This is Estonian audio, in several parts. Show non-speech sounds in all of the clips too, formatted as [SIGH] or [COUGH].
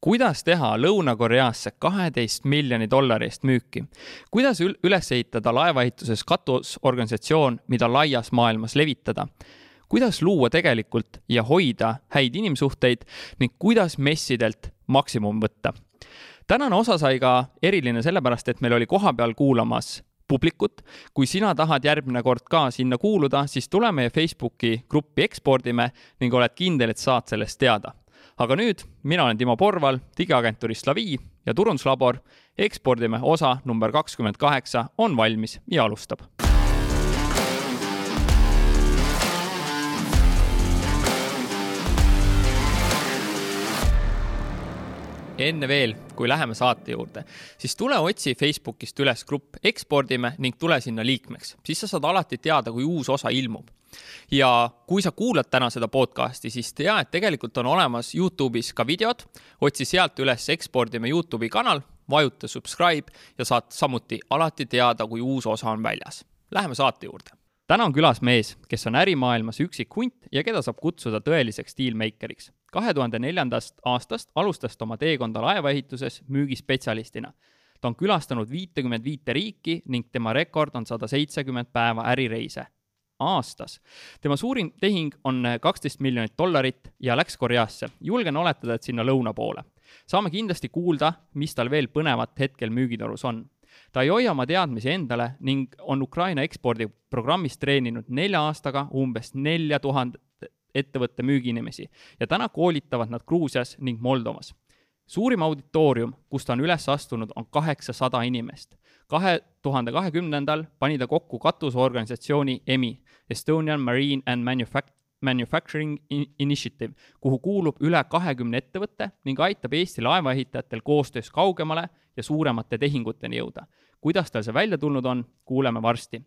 kuidas teha Lõuna-Koreasse kaheteist miljoni dollari eest müüki? kuidas üles ehitada laevaehituses katusorganisatsioon, mida laias maailmas levitada? kuidas luua tegelikult ja hoida häid inimsuhteid ning kuidas messidelt maksimum võtta? tänane osa sai ka eriline sellepärast, et meil oli kohapeal kuulamas publikut. kui sina tahad järgmine kord ka sinna kuuluda, siis tule meie Facebooki gruppi Ekspordime ning oled kindel, et saad sellest teada aga nüüd, mina olen Timo Porval digiagentuurist Slavi ja turunduslabor. ekspordime osa number kakskümmend kaheksa on valmis ja alustab. enne veel, kui läheme saate juurde, siis tule otsi Facebookist üles grupp Ekspordime ning tule sinna liikmeks, siis sa saad alati teada, kui uus osa ilmub ja kui sa kuulad täna seda podcast'i, siis tea, et tegelikult on olemas Youtube'is ka videod, otsi sealt üles Ekspordime Youtube'i kanal, vajuta subscribe ja saad samuti alati teada, kui uus osa on väljas. Läheme saate juurde. täna on külas mees, kes on ärimaailmas üksik hunt ja keda saab kutsuda tõeliseks dealmaker'iks. kahe tuhande neljandast aastast alustas ta oma teekonda laevaehituses müügispetsialistina ta on külastanud viitekümmet viite riiki ning tema rekord on sada seitsekümmend päeva ärireise aastas. tema suurim tehing on kaksteist miljonit dollarit ja läks Koreasse. julgen oletada, et sinna lõuna poole. saame kindlasti kuulda, mis tal veel põnevat hetkel müügitorus on. ta ei hoia oma teadmisi endale ning on Ukraina ekspordiprogrammis treeninud nelja aastaga umbes nelja tuhandet ettevõtte müügiinimesi ja täna koolitavad nad Gruusias ning Moldovas suurim auditoorium, kus ta on üles astunud, on kaheksasada inimest. kahe tuhande kahekümnendal pani ta kokku katusorganisatsiooni EMI, Estonian Marine and Manufact-, Manufacturing Initiative, kuhu kuulub üle kahekümne ettevõtte ning aitab Eesti laevaehitajatel koostöös kaugemale ja suuremate tehinguteni jõuda. kuidas tal see välja tulnud on, kuuleme varsti.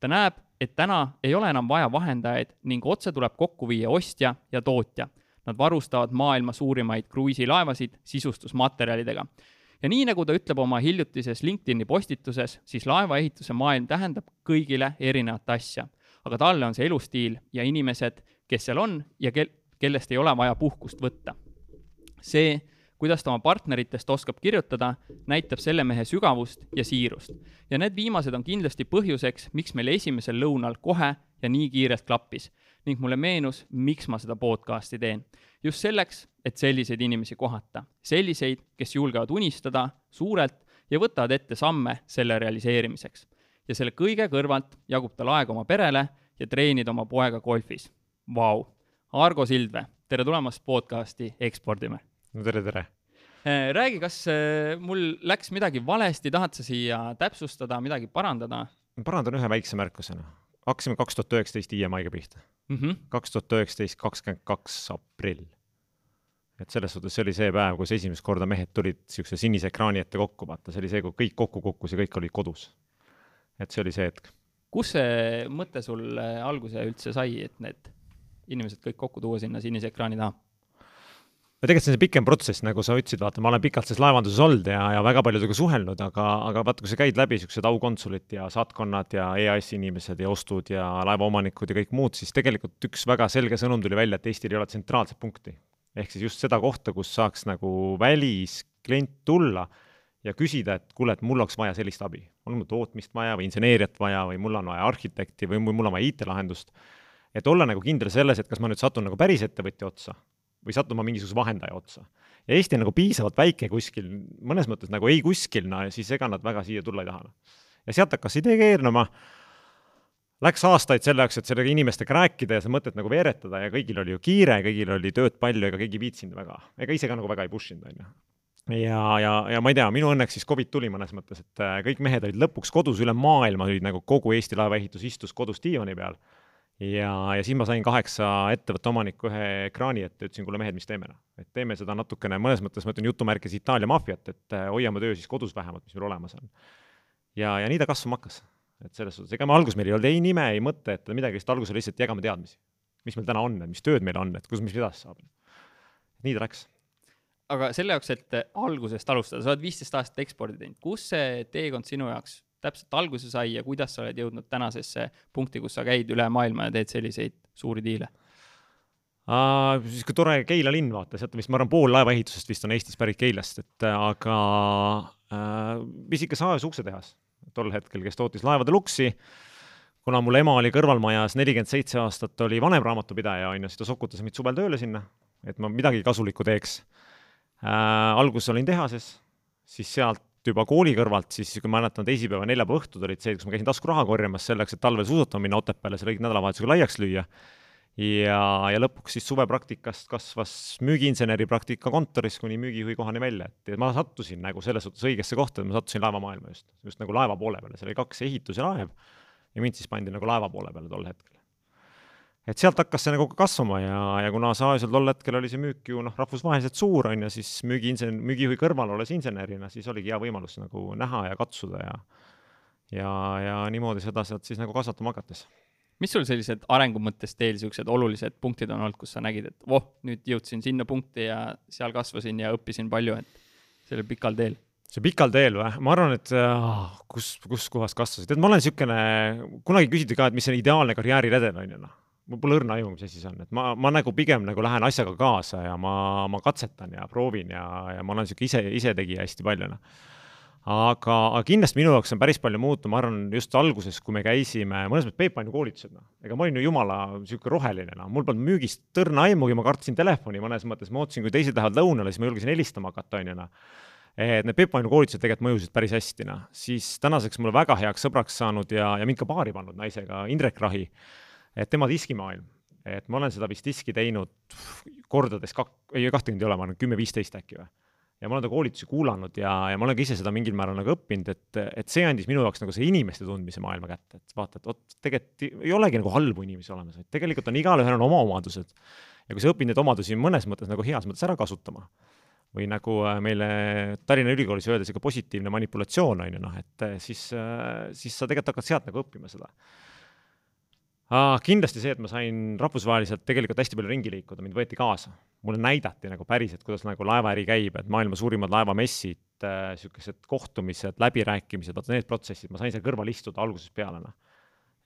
ta näeb, et täna ei ole enam vaja vahendajaid ning otse tuleb kokku viia ostja ja tootja Nad varustavad maailma suurimaid kruiisilaevasid sisustusmaterjalidega. ja nii, nagu ta ütleb oma hiljutises LinkedIni postituses, siis laevaehituse maailm tähendab kõigile erinevat asja. Aga talle on see elustiil ja inimesed, kes seal on ja kel-, kellest ei ole vaja puhkust võtta. see, kuidas ta oma partneritest oskab kirjutada, näitab selle mehe sügavust ja siirust. ja need viimased on kindlasti põhjuseks, miks meil esimesel lõunal kohe ja nii kiirelt klappis ning mulle meenus, miks ma seda podcasti teen. just selleks, et selliseid inimesi kohata, selliseid, kes julgevad unistada suurelt ja võtavad ette samme selle realiseerimiseks. Ja selle kõige kõrvalt jagub tal aega oma perele ja treenida oma poega golfis. Vau, Argo Sildvee, tere tulemast podcasti Ekspordime! no tere, tere! Äh, räägi, kas äh, mul läks midagi valesti, tahad sa siia täpsustada, midagi parandada? parandan ühe väikse märkusena hakkasime kaks tuhat üheksateist IMI-ga pihta. Mhm. kaks tuhat üheksateist, kakskümmend kaks aprill. et selles suhtes see oli see päev, kus esimest korda mehed tulid niisuguse sinise ekraani ette kokku, vaata, see oli see, kui kõik kokku kukkus ja kõik olid kodus. Et see oli see hetk. kus see mõte sul alguse üldse sai, et need inimesed kõik kokku tuua sinna sinise ekraani taha? no tegelikult see on see pikem protsess, nagu sa ütlesid, vaata, ma olen pikalt selles laevanduses olnud ja, ja väga paljudega suhelnud, aga, aga vaata, kui sa käid läbi niisugused aukonsulid ja saatkonnad ja EAS-i inimesed ja ostud ja laevaomanikud ja kõik muud, siis tegelikult üks väga selge sõnum tuli välja, et Eestil ei ole tsentraalset punkti. ehk siis just seda kohta, kus saaks nagu välisklient tulla ja küsida, et kuule, et mul oleks vaja sellist abi. Mul on tootmist vaja või inseneeriat vaja või mul on vaja arhitekti või mul on vaja IT-lahendust. et olla nagu kindel selles, et kas ma nüüd satun nagu päris ettevõtja otsa või sattuma mingisuguse vahendaja otsa. ja Eesti on nagu piisavalt väike kuskil, mõnes mõttes nagu ei kuskil, no siis ega nad väga siia tulla ei taha. ja sealt hakkas idee keernama, läks aastaid selle jaoks, et sellega inimestega rääkida ja seda mõtet nagu veeretada ja kõigil oli ju kiire, kõigil oli tööd palju, ega keegi ei viitsinud väga, ega ise ka nagu väga ei push inud, on ju ja, ja, ja ma ei tea, minu õnneks siis Covid tuli mõnes mõttes, et äh, kõik mehed olid lõpuks kodus üle maailma, olid nagu kogu Eesti laevaehitus istus kodus diivani peal ja, ja siis ma sain kaheksa ettevõtte omaniku ühe ekraani ette, ütlesin, kuule mehed, mis teeme noh, et teeme seda natukene, mõnes mõttes ma ütlen jutumärkis Itaalia maffiat, et äh, hoiame töö siis kodus vähemalt, mis meil olemas on. ja, ja nii ta kasvama hakkas. et selles suhtes, ega me alguses meil ei olnud ei nime, ei mõtet, midagi, lihtsalt alguses lihtsalt jagame teadmisi. mis meil täna on, mis tööd meil on, et kus, mis edasi saab. nii ta läks aga selle jaoks, et algusest alustada, sa oled viisteist aastat ekspordi teinud, kus see teekond sinu jaoks täpselt alguse sai ja kuidas sa oled jõudnud tänasesse punkti, kus sa käid üle maailma ja teed selliseid suuri diile? niisugune tore Keila linn, vaata, sealt vist, ma arvan, pool laevaehitusest vist on Eestis pärit Keilast, et aga äh, pisikas Aajus uksetehas tol hetkel, kes tootis laevade luksi. kuna mul ema oli kõrvalmajas nelikümmend seitse aastat, oli vanem raamatupidaja, on ju, siis ta sokutas mind suvel tööle sinna, et ma midagi kasulikku teeks äh,. alguses olin tehases, siis sealt juba kooli kõrvalt, siis kui ma mäletan, teisipäeva, neljapäeva õhtud olid see, kus ma käisin taskuraha korjamas selleks, et talvel suusatama minna Otepääle, selle nädalavahetusega laiaks lüüa ja, ja lõpuks siis suvepraktikast kasvas müügiinseneri praktika kontoris kuni müügijuhi kohani välja, et ma sattusin nagu selles suhtes õigesse kohta, et ma sattusin laevamaailma just, just nagu laeva poole peale, seal oli kaks ehitus ja laev ja mind siis pandi nagu laeva poole peale tol hetkel. Et sealt hakkas see nagu kasvama ja, ja kuna Saajusel tol hetkel oli see müük ju noh, rahvusvaheliselt suur on ju, siis müügiinsen-, müügijuhi kõrval olles insenerina, siis oligi hea võimalus nagu näha ja katsuda ja ja, ja niimoodi seda sealt siis nagu kasvatama hakates mis sul sellised arengu mõttes teel niisugused olulised punktid on olnud, kus sa nägid, et voh, nüüd jõudsin sinna punkti ja seal kasvasin ja õppisin palju, et sellel pikal teel? see pikal teel või? ma arvan, et uh, kus, kus kohas kasvasid, et ma olen niisugune, kunagi küsiti ka, et mis see ideaalne karjääriredel on ju noh mul pole õrna aimu, mis asi see on, et ma, ma nagu pigem nagu lähen asjaga kaasa ja ma, ma katsetan ja proovin ja, ja ma olen niisugune ise, isetegija hästi palju, noh. Aga, aga kindlasti minu jaoks on päris palju muutunud, ma arvan, just alguses, kui me käisime, mõnes mõttes Peep Ainu koolitused, noh, ega ma olin ju jumala niisugune roheline, noh, mul polnud müügist tõrna aimugi, ma kartsin telefoni mõnes mõttes, ma ootasin, kui teised lähevad lõunale, siis ma julgesin helistama hakata, on ju, noh. et need Peep Ainu koolitused tegelikult mõjusid päris hästi, noh, siis tänaseks mulle väga heaks sõbraks saanud ja, ja mind ka paari pannud naisega, Indrek Rahi, et tema diskimaailm, et ma olen seda vist diski teinud kordades kak-, ei, kahtekümmend ei ole, ma arvan, kümme-viisteist äkki või ja ma olen ta koolitusi kuulanud ja, ja ma olen ka ise seda mingil määral nagu õppinud, et, et see andis minu jaoks nagu see inimeste tundmise maailma kätte, et vaata, et vot tegelikult ei olegi nagu halbu inimesi olemas, vaid tegelikult on igalühel on oma omadused. ja kui sa õpid neid omadusi mõnes mõttes nagu heas mõttes ära kasutama, või nagu äh, meile Tallinna Ülikoolis öeldakse, ka positiivne manipulatsioon on ju noh, et äh, siis, äh, siis sa tegelikult hakkad sealt nagu õppima seda ah,. kindlasti see, et ma sain rahvusvaheliselt tegelikult hästi palju ringi liikuda, mind võeti kaasa. mulle näidati nagu päriselt, kuidas nagu laevaäri käib, et maailma suurimad laevamessid niisugused äh, kohtumised, läbirääkimised, vaata need protsessid, ma sain seal kõrval istuda algusest peale, noh.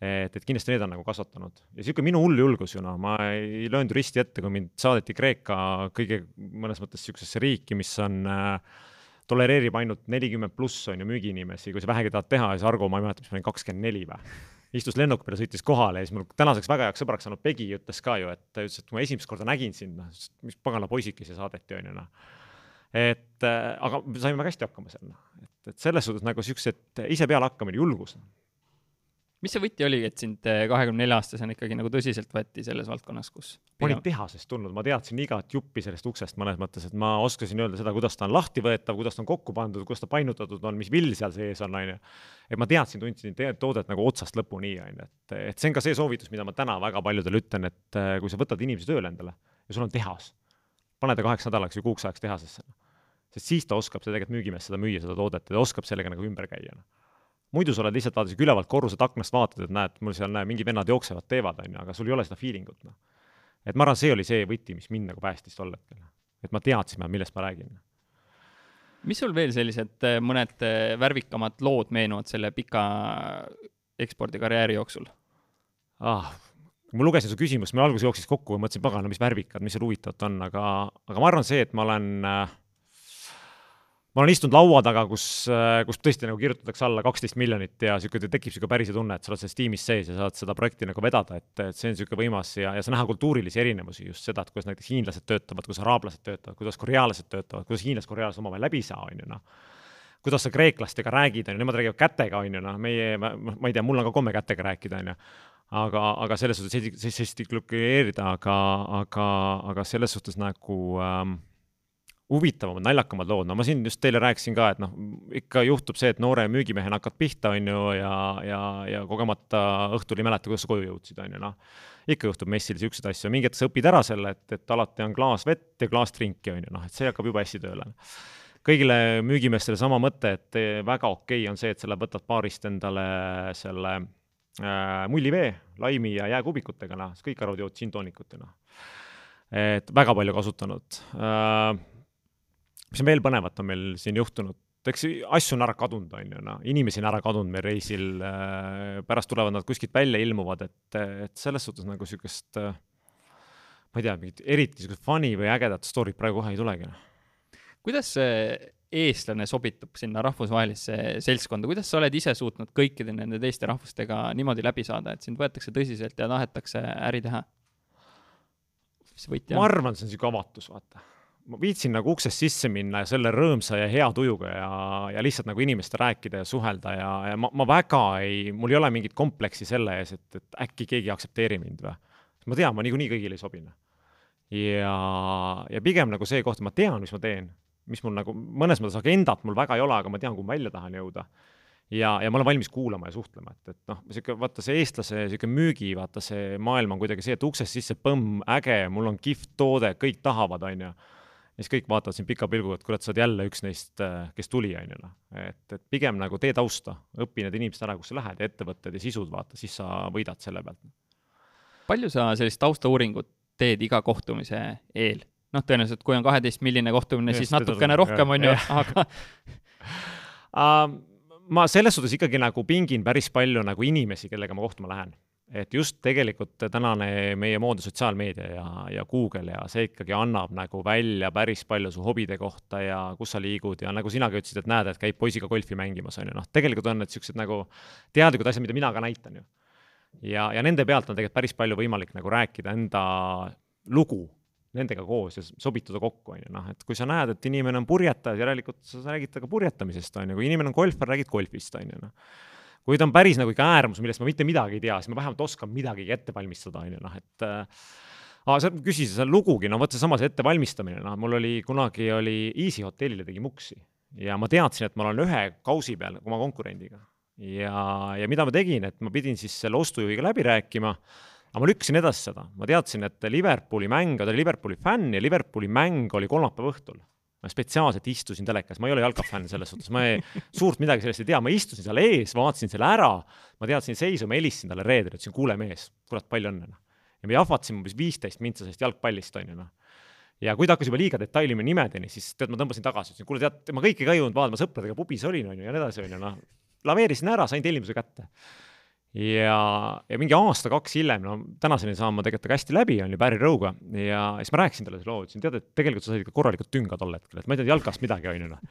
et, et kindlasti need on nagu kasvatanud. ja niisugune minu hull julgus ju noh, ma ei löönud risti ette, kui mind saadeti Kreeka kõige mõnes mõttes niisugusesse riiki, mis on äh, tolereerib ainult nelikümmend pluss on ju müügiinimesi, kui sa vähegi tahad teha, siis Argo, ma ei mäleta, mis ma olin, kakskümmend neli või istus lennuki peale, sõitis kohale ja siis mul tänaseks väga heaks sõbraks saanud Pegi ütles ka ju, et ta ütles, et kui ma esimest korda nägin sind, noh, mis pagana poisikese saadeti, on ju, noh. et äh, aga saime väga hästi hakkama seal, noh, et, et selles suhtes nagu siuksed ise peale hakkamine, julgus mis see võti oli, et sind eh, kahekümne nelja aastasena ikkagi nagu tõsiselt võeti selles valdkonnas, kus ma olin tehasest tulnud, ma teadsin igat juppi sellest uksest mõnes mõttes, et ma oskasin öelda seda, kuidas ta on lahtivõetav, kuidas ta on kokku pandud, kuidas ta painutatud on, mis vill seal sees on, onju. et ma teadsin, tundsin toodet nagu otsast lõpuni, onju, et, et see on ka see soovitus, mida ma täna väga paljudele ütlen, et eh, kui sa võtad inimese tööle endale ja sul on tehas, pane ta kaheks nädalaks või kuuks ajaks tehasesse. sest siis ta oskab seda tegelikult müügimees seda müüa, seda toodet ja ta oskab sellega nagu ümber käia no muidu sa oled lihtsalt vaata sihuke ülevalt korruselt aknast vaatad, et näed, mul seal näe, mingid vennad jooksevad, teevad, on ju, aga sul ei ole seda feeling ut, noh. et ma arvan, see oli see võti, mis mind nagu päästis tol hetkel. et ma teadsin, millest ma räägin. mis sul veel sellised äh, mõned äh, värvikamad lood meenuvad selle pika ekspordikarjääri jooksul ah,? ma lugesin su küsimust, mul alguses jooksis kokku ja mõtlesin, pagana, mis värvikad, mis seal huvitavat on, aga, aga ma arvan, see, et ma olen äh, ma olen istunud laua taga, kus, äh, kus tõesti nagu kirjutatakse alla kaksteist miljonit ja niisugune tekib niisugune päris tunne, et sa oled selles tiimis sees ja saad seda projekti nagu vedada, et, et see on niisugune võimas ja, ja sa näha kultuurilisi erinevusi, just seda, et kuidas näiteks hiinlased töötavad, kuidas araablased töötavad, kuidas korealased töötavad, kuidas hiinlased-korealased omavahel läbi ei saa, on ju noh kuidas sa kreeklastega räägid, on ju, nemad räägivad kätega, on ju, noh, meie, ma, ei tea, mul on ka komme kätega rääkida, on ju. aga, aga selles suhtes aga, aga selles suhtes nagu ähm, huvitavamad, naljakamad lood, no ma siin just teile rääkisin ka, et noh, ikka juhtub see, et noore müügimehena hakkad pihta, on ju, ja, ja, ja kogemata õhtul ei mäleta, kuidas sa koju jõudsid, on ju, noh. ikka juhtub messil siukseid asju, mingi hetk sa õpid ära selle, et, et alati on klaas vett ja klaas trinki, on ju, noh, et see hakkab juba hästi tööle. kõigile müügimeestele sama mõte, et väga okei okay on see, et sa lähed, võtad baarist endale selle äh, mullivee, laimi ja jääkubikutega, noh, kõik arvavad, jood džinntoonikut, noh. et väga palju kasutanud äh, mis veel põnevat, on meil siin juhtunud, eks asju on ära kadunud, on ju, noh, inimesi on ära kadunud meil reisil äh,, pärast tulevad nad kuskilt välja, ilmuvad, et, et selles suhtes nagu niisugust äh, ma ei tea, mingit eriti niisugust funny või ägedat story't praegu kohe ei tulegi. Noh. kuidas see eestlane sobitub sinna rahvusvahelisse seltskonda, kuidas sa oled ise suutnud kõikide nende teiste rahvustega niimoodi läbi saada, et sind võetakse tõsiselt ja tahetakse äri teha? mis võti on? ma arvan, see on niisugune avatus, vaata. Ma viitsin nagu uksest sisse minna ja selle rõõmsa ja hea tujuga ja, ja lihtsalt nagu inimestega rääkida ja suhelda ja, ja ma, ma väga ei, mul ei ole mingit kompleksi selle ees, et, et äkki keegi ei aktsepteeri mind või. ma tean, ma niikuinii kõigile ei sobi. Noh. ja, ja pigem nagu see koht, ma tean, mis ma teen, mis mul nagu mõnes mõttes agendat mul väga ei ole, aga ma tean, kuhu ma välja tahan jõuda ja, ja ma olen valmis kuulama ja suhtlema, et, et noh, sihuke vaata see eestlase sihuke müügi, vaata see maailm on kuidagi see, et uksest sisse põmm, äge, mul on kihvt toode, kõik tahavad, on ju. ja siis kõik vaatavad siin pika pilguga, et kurat, sa oled jälle üks neist, äh, kes tuli, on ju noh. et, et pigem nagu tee tausta, õpi need inimesed ära, kus sa lähed ja ettevõtted ja sisud, vaata, siis sa võidad selle pealt. palju sa sellist taustauuringut teed iga kohtumise eel? noh, tõenäoliselt kui on kaheteist milline kohtumine, siis natukene rohkem, on ju, aga [LAUGHS] ma selles suhtes ikkagi nagu pingin päris palju nagu inimesi, kellega ma kohtuma lähen. Et just tegelikult tänane meie moodne sotsiaalmeedia ja, ja Google ja see ikkagi annab nagu välja päris palju su hobide kohta ja kus sa liigud ja nagu sinagi ütlesid, et näed, et käib poisiga golfi mängimas, on ju, noh, tegelikult on need niisugused nagu teadlikud asjad, mida mina ka näitan ju. ja, ja nende pealt on tegelikult päris palju võimalik nagu rääkida enda lugu nendega koos ja sobituda kokku, on ju, noh, et kui sa näed, et inimene on purjetaja, järelikult sa räägid temaga purjetamisest, on ju, kui inimene on golfar, räägid golfist, on ju, noh. Kui ta on päris nagu ikka äärmus, millest ma mitte midagi ei tea, siis ma vähemalt oskan midagigi ette valmistada, on ju, noh, et äh, aa, sa küsisid seda lugugi, no vot seesama see ettevalmistamine, noh, mul oli kunagi oli Easy hotellile tegi muksi ja ma teadsin, et ma olen ühe kausi peal oma konkurendiga. ja, ja mida ma tegin, et ma pidin siis selle ostujuhiga läbi rääkima aga ma lükkasin edasi seda, ma teadsin, et Liverpooli mäng, ta oli Liverpooli fänn ja Liverpooli mäng oli kolmapäeva õhtul. Ma spetsiaalselt istusin telekas, ma ei ole jalkafänn selles suhtes, ma ei, suurt midagi sellest ei tea, ma istusin seal ees, vaatasin selle ära, ma teadsin seisu, ma helistasin talle reedel, ütlesin, kuule mees, kurat, palju õnne, noh. ja me jahvatasime umbes viisteist mintsa sellest jalgpallist, on ju, noh ja kui ta hakkas juba liiga detailime nimedeni, siis tead, ma tõmbasin tagasi, ütlesin, kuule tead, ma kõike ka ei jõudnud vaadata, ma sõpradega pubis olin, on ju, ja nii edasi, on ju, noh. laveerisin ära, sain tellimuse kätte ja, ja mingi aasta-kaks hiljem, no tänaseni saan ma tegelikult hästi läbi, on ju, Barry Rowe'ga ja siis ma rääkisin talle selle loo, ütlesin, tead, et tegelikult sa said ikka korralikult tünga tol hetkel, et ma ei teadnud jalkast midagi, on ju, noh.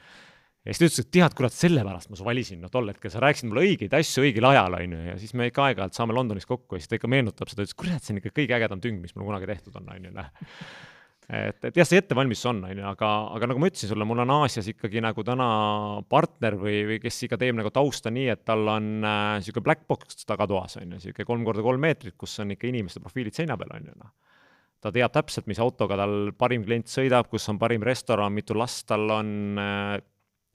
ja siis ta ütles, et tead, kurat, sellepärast ma su valisin, noh, tol hetkel sa rääkisid mulle õigeid asju õigel ajal, on ju, ja siis me ikka aeg-ajalt saame Londonis kokku ja siis ta ikka meenutab seda, ütles, kurat, see on ikka kõige ägedam tüng, mis mul kunagi tehtud on, on ju, noh et, et jah, see ettevalmistus on, on ju, aga, aga nagu ma ütlesin sulle, mul on Aasias ikkagi nagu täna partner või, või kes ikka teeb nagu tausta nii, et tal on niisugune äh, black box tagatoas, on ju, niisugune kolm korda kolm meetrit, kus on ikka inimeste profiilid seina peal, on ju, noh. ta teab täpselt, mis autoga tal parim klient sõidab, kus on parim restoran, mitu last tal on äh,,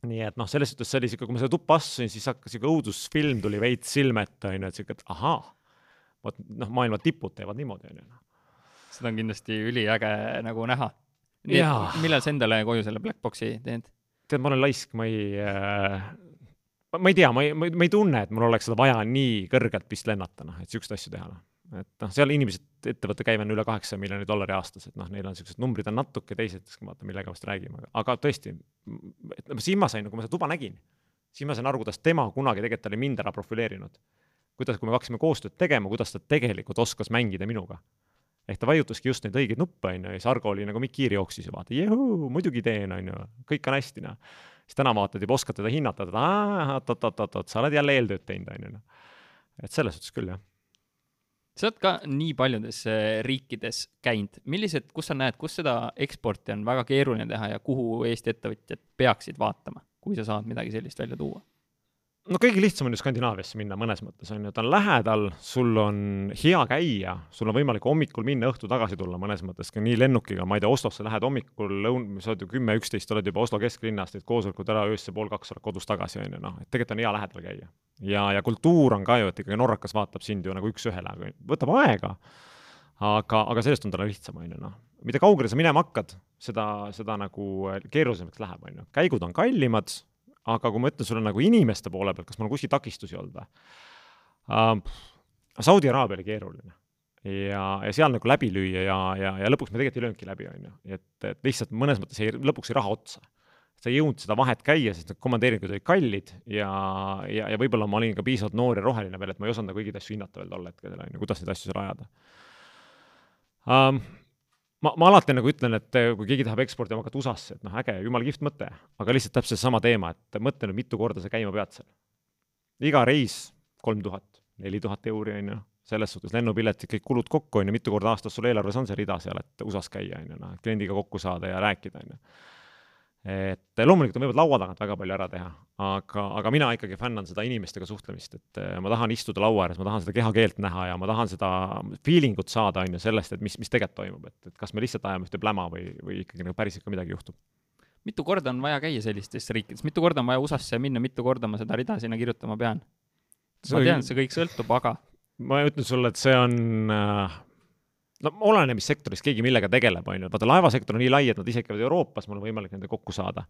nii et noh, selles suhtes see oli sihuke, kui ma seda tuppa astusin, siis hakkas sihuke õudusfilm tuli veits silme ette, on ju, et sihuke, et ahaa, vot noh, maailma tipud teevad niimoodi, on ju noh seda on kindlasti üliäge nagu näha. millal sa endale koju selle black box'i teed? tead, ma olen laisk, ma ei äh,, ma ei tea, ma ei, ma ei tunne, et mul oleks seda vaja nii kõrgelt vist lennata, noh, et niisuguseid asju teha, noh. et noh, seal inimesed, ettevõtte käive on üle kaheksa miljoni dollari aastas, et noh, neil on niisugused numbrid on natuke teised, vaata, millega vast räägime, aga tõesti, et noh, siis ma sain, kui ma seda tuba nägin, siis ma sain aru, kuidas tema kunagi tegelikult oli mind ära profileerinud. kuidas, kui me hakkasime koostööd tegema, kuidas ta tegelikult oskas mängida minuga ehk ta vajutaski just neid õigeid nuppe, on ju, ja siis Argo oli nagu Mikk Kiir jooksis ja vaata, jehuu, muidugi teen, on ju, kõik on hästi, noh. siis täna vaatad juba oskad teda hinnata, et oot-oot-oot-oot, sa oled jälle eeltööd teinud, on ju, noh. et selles suhtes küll, jah. sa oled ka nii paljudes äh, riikides käinud, millised, kus sa näed, kus seda eksporti on väga keeruline teha ja kuhu Eesti ettevõtjad peaksid vaatama, kui sa saad midagi sellist välja tuua? No kõige lihtsam on ju Skandinaaviasse minna mõnes mõttes, on ju, ta on lähedal, sul on hea käia, sul on võimalik hommikul minna, õhtul tagasi tulla mõnes mõttes ka nii lennukiga, ma ei tea, Oslosse lähed hommikul lõun-, sa oled ju kümme, üksteist, oled juba Oslo kesklinnas, teed koosolekud ära, öösel pool kaks oled kodus tagasi, on ju, noh, et tegelikult on hea lähedal käia. ja, ja kultuur on ka ju, et ikkagi norrakas vaatab sind ju nagu üks-ühele, võtab aega, aga, aga sellest on talle lihtsam, on ju, noh. mida kaugele sa minema hakkad, seda, seda nagu keerulisemaks läheb, on ju. käigud on kallimad, aga kui ma ütlen sulle nagu inimeste poole pealt, kas mul kuskil takistusi olnud või uh,? Saudi Araabia oli keeruline ja, ja seal nagu läbi lüüa ja, ja, ja lõpuks me tegelikult ei löönudki läbi, on ju. et, et lihtsalt mõnes mõttes jäi, lõpuks jäi raha otsa. sa ei jõudnud seda vahet käia, sest need komandeeringud olid kallid ja, ja, ja võib-olla ma olin ka piisavalt noor ja roheline veel, et ma ei osanud nagu õigeid asju hinnata veel tol hetkel, on ju, kuidas neid asju seal ajada um,. Ma, ma alati nagu ütlen, et kui keegi tahab eksportima hakata USA-sse, et noh, äge, jumala kihvt mõte, aga lihtsalt täpselt seesama teema, et mõtle nüüd, mitu korda sa käima pead seal. iga reis kolm tuhat, neli tuhat euri, on ju, selles suhtes lennupiletid, kõik kulud kokku, on ju, mitu korda aastas sul eelarves on see rida seal, et USA-s käia, on ju, noh, kliendiga kokku saada ja rääkida, on ju et loomulikult on võimalik laua tagant väga palju ära teha, aga, aga mina ikkagi fännan seda inimestega suhtlemist, et eh, ma tahan istuda laua ääres, ma tahan seda kehakeelt näha ja ma tahan seda feeling ut saada, on ju, sellest, et mis, mis tegelikult toimub, et, et kas me lihtsalt ajame ühte pläma või, või ikkagi nagu päriselt ka midagi juhtub. mitu korda on vaja käia sellistes riikides, mitu korda on vaja USA-sse minna, mitu korda ma seda rida sinna kirjutama pean? ma tean, et see kõik sõltub, aga ma ütlen sulle, et see on äh, no oleneb, mis sektoris keegi millega tegeleb, on ju, vaata laevasektor on nii lai, et nad isegi käivad Euroopas, mul on võimalik nendega kokku saada.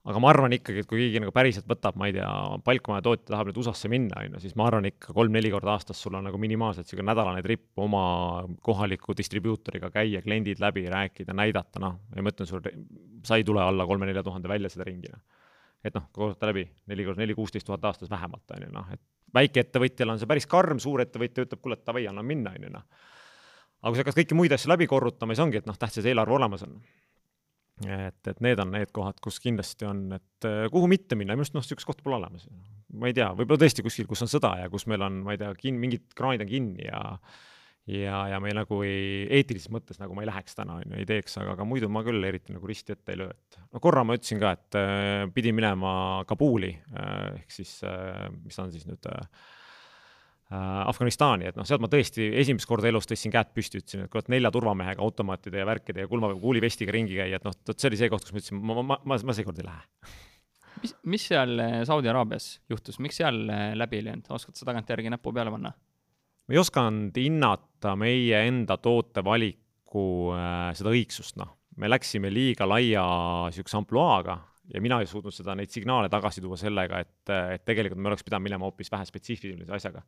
aga ma arvan ikkagi, et kui keegi nagu päriselt võtab, ma ei tea, palkmaja tootja tahab nüüd USA-sse minna, on ju, siis ma arvan ikka kolm-neli korda aastas sul on nagu minimaalselt niisugune nädalane tripp oma kohaliku distribuutoriga käia, kliendid läbi rääkida, näidata, noh, ja ma ütlen sulle, sa ei tule alla kolme-nelja tuhande välja seda ringi, noh. et noh, korruta läbi, neli korda neli, kuusteist tuhat aastas vähemalt, on ju, noh, et väikeettevõtjal on see päris karm, suurettevõtja ütleb, kuule, davai, anna minna, on ju, noh aga kui sa hakkad kõiki muid asju läbi korrutama, siis ongi, et noh, tähtis, et eelarve olemas on. et, et need on need kohad, kus kindlasti on, et eh, kuhu mitte minna, minu arust noh, niisugust kohta pole olemas. ma ei tea, võib-olla tõesti kuskil, kus on sõda ja kus meil on, ma ei tea, kin-, mingid kraanid on kinni ja ja, ja me nagu ei, eetilises mõttes nagu ma ei läheks täna, on ju, ei teeks, aga, aga muidu ma küll eriti nagu risti ette ei löö, et no korra ma ütlesin ka, et äh, pidin minema Kabuli äh, ehk siis äh,, mis ta on siis nüüd äh, Äh, Afganistani, et noh, sealt ma tõesti esimest korda elus tõstsin käed püsti, ütlesin, et kurat, nelja turvamehega automaatide ja värkide ja kulma, kuulivestiga ringi käia, et noh, vot see oli see koht, kus ma ütlesin, ma, ma, ma, ma seekord ei lähe. mis, mis seal äh, Saudi Araabias juhtus, miks seal äh, läbi ei löönud, oskad sa tagantjärgi näppu peale panna? ma ei osanud hinnata meie enda tootevaliku äh, seda õigsust, noh. me läksime liiga laia niisuguse ampluaaga ja mina ei suutnud seda, neid signaale tagasi tuua sellega, et, et tegelikult me oleks pidanud minema hoopis vähe spetsiifilise asjaga.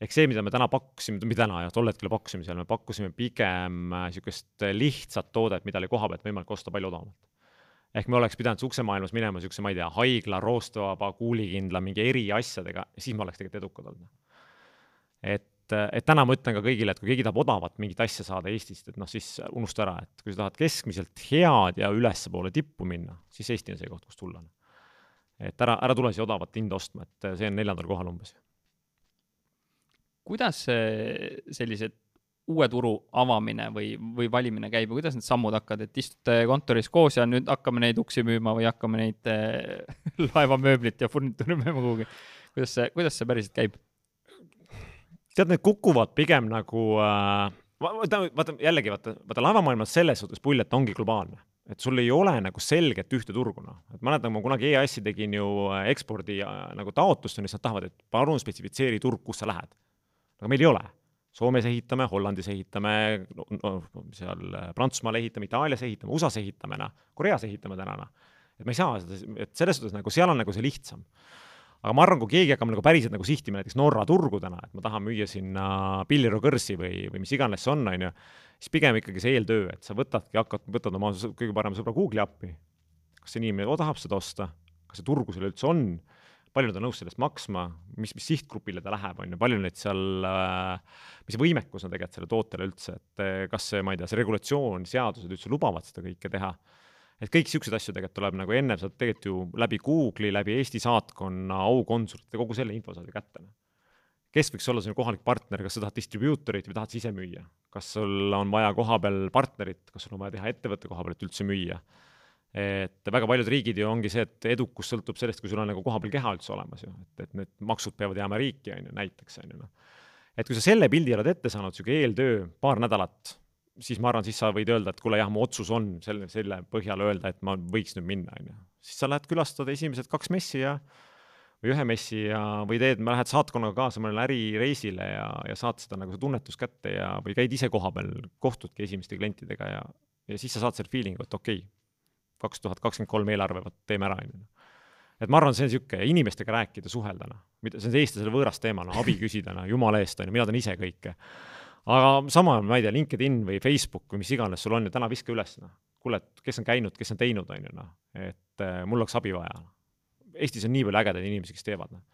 Ehk see, mida me täna pakkusime, mida täna jah, tol hetkel pakkusime seal, me pakkusime pigem niisugust lihtsat toodet, mida oli koha pealt võimalik osta palju odavamalt. ehk me oleks pidanud uksemaailmas minema niisuguse, ma ei tea, haigla, roostvaba, kuulikindla, mingi eriasjadega, siis me oleks tegelikult edukad olnud. et et, et täna ma ütlen ka kõigile, et kui keegi tahab odavat mingit asja saada Eestist, et noh, siis unusta ära, et kui sa tahad keskmiselt head ja ülespoole tippu minna, siis Eesti on see koht, kus tulla. et ära, ära tule siia odavat hinda ostma, et see on neljandal kohal umbes. Kuidas sellised uue turu avamine või, või valimine käib ja kuidas need sammud hakkavad, et istute kontoris koos ja nüüd hakkame neid uksi müüma või hakkame neid [LAUGHS] laevamööblit ja furnituuri müüma kuhugi? kuidas see, kuidas see päriselt käib? tead, need kukuvad pigem nagu äh, vaata, vaata jällegi vaata, vaata laevamaailmas selles suhtes pull, et ongi globaalne. et sul ei ole nagu selget ühte turgu, noh. et mäletan, ma kunagi EAS-i tegin ju äh, ekspordi äh, nagu taotlust, on ju, siis nad tahavad, et palun spetsifitseeri turg, kus sa lähed. Aga meil ei ole. Soomes ehitame, Hollandis ehitame no,, no seal äh, Prantsusmaal ehitame, Itaalias ehitame, USA-s ehitame, noh, Koreas ehitame täna, noh. et me ei saa seda, et selles suhtes nagu seal on nagu see lihtsam aga ma arvan, kui keegi hakkab nagu päriselt nagu sihtima näiteks Norra turgu täna, et ma tahan müüa sinna Pilliro kõrsi või, või mis iganes see on, on ju, siis pigem ikkagi see eeltöö, et sa võtadki, hakkad, võtad oma kõige parema sõbra Google'i appi, kas see inimene tahab seda osta, kas see turgu seal üldse on, palju nad on nõus sellest maksma, mis, mis sihtgrupile ta läheb, on ju, palju neid seal äh,, mis võimekus on tegelikult sellele tootele üldse, et kas see, ma ei tea, see regulatsioon, seadused üldse lubavad seda kõike teha et kõik niisuguseid asju tegelikult tuleb nagu ennem saad tegelikult ju läbi Google'i, läbi Eesti saatkonna, aukonsulite, kogu selle info saad ju kätte. kes võiks olla sinu kohalik partner, kas sa tahad distribuutorit või tahad sa ise müüa? kas sul on vaja kohapeal partnerit, kas sul on vaja teha ettevõtte koha peal, et üldse müüa? Et väga paljud riigid ju ongi see, et edukus sõltub sellest, kui sul on nagu kohapeal keha üldse olemas ju, et, et need maksud peavad jääma riiki, on ju, näiteks, on ju, noh. et kui sa selle pildi oled ette saanud, niisugune eeltöö, paar nädalat, siis ma arvan, siis sa võid öelda, et kuule jah, mu otsus on selle, selle põhjal öelda, et ma võiks nüüd minna, on ju. siis sa lähed külastad esimesed kaks messi ja või ühe messi ja, või teed, lähed saatkonnaga kaasa mõnele ärireisile ja, ja saad seda nagu see tunnetus kätte ja, või käid ise kohapeal, kohtudki esimeste klientidega ja, ja siis sa saad selle feeling'u, et okei okay,, kaks tuhat kakskümmend kolm eelarve, vot teeme ära, on ju et ma arvan, see on niisugune inimestega rääkida, suhelda, noh, mida, see on eestlasele võõras teema, noh, abi küsida, noh, jumala eest, on ju, mina teen ise kõike aga sama, ma ei tea, LinkedIn või Facebook või mis iganes sul on ju, täna viska üles, noh. kuule, et kes on käinud, kes on teinud, on ju, noh, et äh, mul oleks abi vaja. Eestis on nii palju ägedaid inimesi, kes teevad, noh.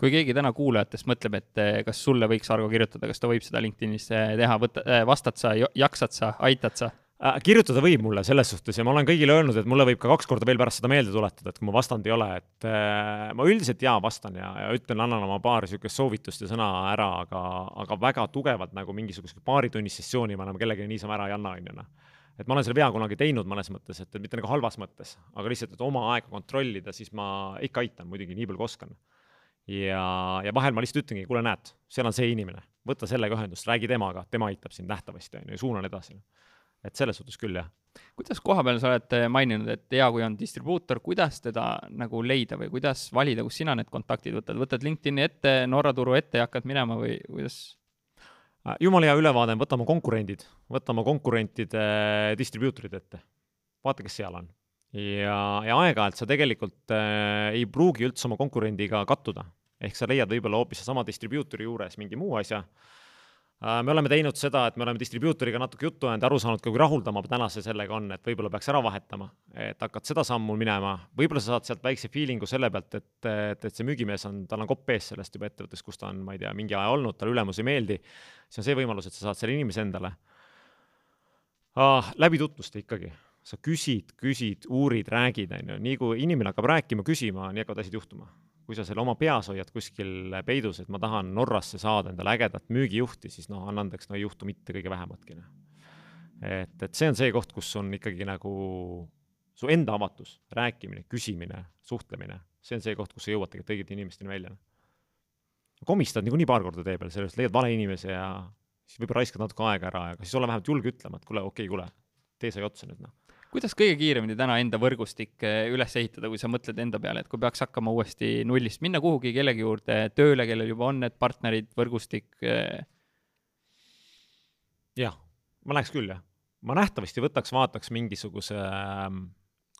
kui keegi täna kuulajatest mõtleb, et eh, kas sulle võiks Argo kirjutada, kas ta võib seda LinkedInis eh, teha, võtta, vastad sa, jaksad sa, aitad sa? Äh, kirjutada võib mulle selles suhtes ja ma olen kõigile öelnud, et mulle võib ka kaks korda veel pärast seda meelde tuletada, et kui ma vastanud ei ole, et äh, ma üldiselt jaa vastan ja, ja ütlen, annan oma paar niisugust soovitust ja sõna ära, aga, aga väga tugevalt nagu mingisugust paaritunnist sessiooni ma enam kellelegi niisama ära ei anna, on ju noh. et ma olen selle vea kunagi teinud mõnes mõttes, et, mitte nagu halvas mõttes, aga lihtsalt, et oma aega kontrollida, siis ma ikka aitan muidugi nii palju kui oskan. ja, ja vahel ma lihtsalt ütlengi, kuule, näed, seal on see inimene, võta sellega ühendust, räägi temaga, tema aitab sind nähtavasti, on ju, ja suunan edasi et selles suhtes küll, jah. kuidas koha peal sa oled eh, maininud, et hea, kui on distribuutor, kuidas teda nagu leida või kuidas valida, kus sina need kontaktid võtad, võtad LinkedIni ette, Norra turu ette ja hakkad minema või kuidas? Äh, jumala hea ülevaade on, võta oma konkurendid, võta oma konkurentide distribuutorid ette, vaata, kes seal on. ja, ja aeg-ajalt sa tegelikult äh, ei pruugi üldse oma konkurendiga kattuda, ehk sa leiad võib-olla hoopis seesama distribuutori juures mingi muu asja Äh, me oleme teinud seda, et me oleme distribuutoriga natuke juttu ajanud, aru saanud ka, kui rahul ta oma tänase sellega on, et võib-olla peaks ära vahetama, et hakkad seda sammu minema, võib-olla sa saad sealt väikse feeling'u selle pealt, et, et, et see müügimees on, tal on kopp ees sellest juba ettevõttest, kus ta on, ma ei tea, mingi aja olnud, talle ülemus ei meeldi, siis on see võimalus, et sa saad selle inimese endale. Ah,. läbi tutvuste ikkagi, sa küsid, küsid, uurid, räägid, on ju, nii kui inimene hakkab rääkima, küsima, nii hakkavad asjad juhtuma kui sa selle oma peas hoiad kuskil peidus, et ma tahan Norrasse saada endale ägedat müügijuhti, siis noh, anna andeks, no ei juhtu mitte kõige vähematki. noh. et, et see on see koht, kus on ikkagi nagu su enda avatus, rääkimine, küsimine, suhtlemine, see on see koht, kus sa jõuad tegelikult õigete inimesteni välja. komistad niikuinii paar korda tee peal, sellest leiad vale inimese ja siis võib-olla raiskad natuke aega ära, aga siis ole vähemalt julge ütlema, et kuule, okei okay,, kuule, tee sai otsa nüüd noh kuidas kõige kiiremini täna enda võrgustik eh, üles ehitada, kui sa mõtled enda peale, et kui peaks hakkama uuesti nullist, minna kuhugi kellegi juurde tööle, kellel juba on need partnerid, võrgustik? Eh? jah, ma läheks küll jah. ma nähtavasti võtaks, vaataks mingisuguse, ähm,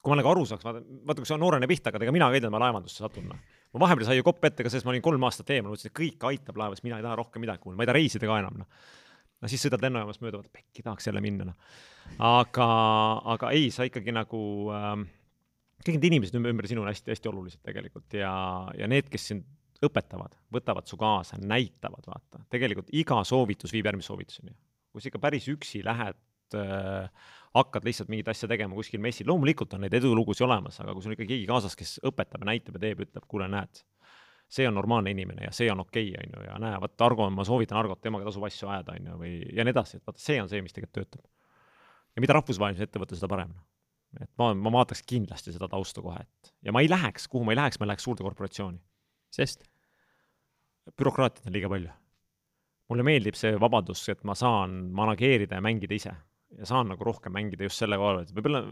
kui ma nagu aru saaks, vaata, vaata kui see on noorene pihta, aga ega mina ka ei tea, ma laevandusse satun. Noh. ma vahepeal sai ju kopp ette ka selles, ma olin kolm aastat eemal, mõtlesin, et kõik aitab laevas, mina ei taha rohkem midagi kuulda, ma ei taha reisida ka enam, noh no siis sõidad lennujaamast mööda, vaata pekki, tahaks jälle minna, noh. aga, aga ei, sa ikkagi nagu ähm,, kõik need inimesed ümber, ümber sinu on hästi-hästi olulised tegelikult ja, ja need, kes sind õpetavad, võtavad su kaasa, näitavad, vaata, tegelikult iga soovitus viib järgmise soovituseni. kui sa ikka päris üksi lähed äh,, hakkad lihtsalt mingit asja tegema kuskil messil, loomulikult on neid edulugusid olemas, aga kui sul ikka keegi kaasas, kes õpetab ja näitab ja teeb, ütleb, kuule, näed see on normaalne inimene ja see on okei okay,, on ju, ja näe, vot Argo, ma soovitan Argot, temaga tasub asju ajada, on ju, või ja nii edasi, et vaata, see on see, mis tegelikult töötab. ja mida rahvusvahelisem ettevõte, seda parem. et ma, ma vaataks kindlasti seda tausta kohe, et ja ma ei läheks, kuhu ma ei läheks, ma läheks suurde korporatsiooni. sest? bürokraatiat on liiga palju. mulle meeldib see vabadus, et ma saan manageerida ja mängida ise ja saan nagu rohkem mängida just selle koha pealt, võib-olla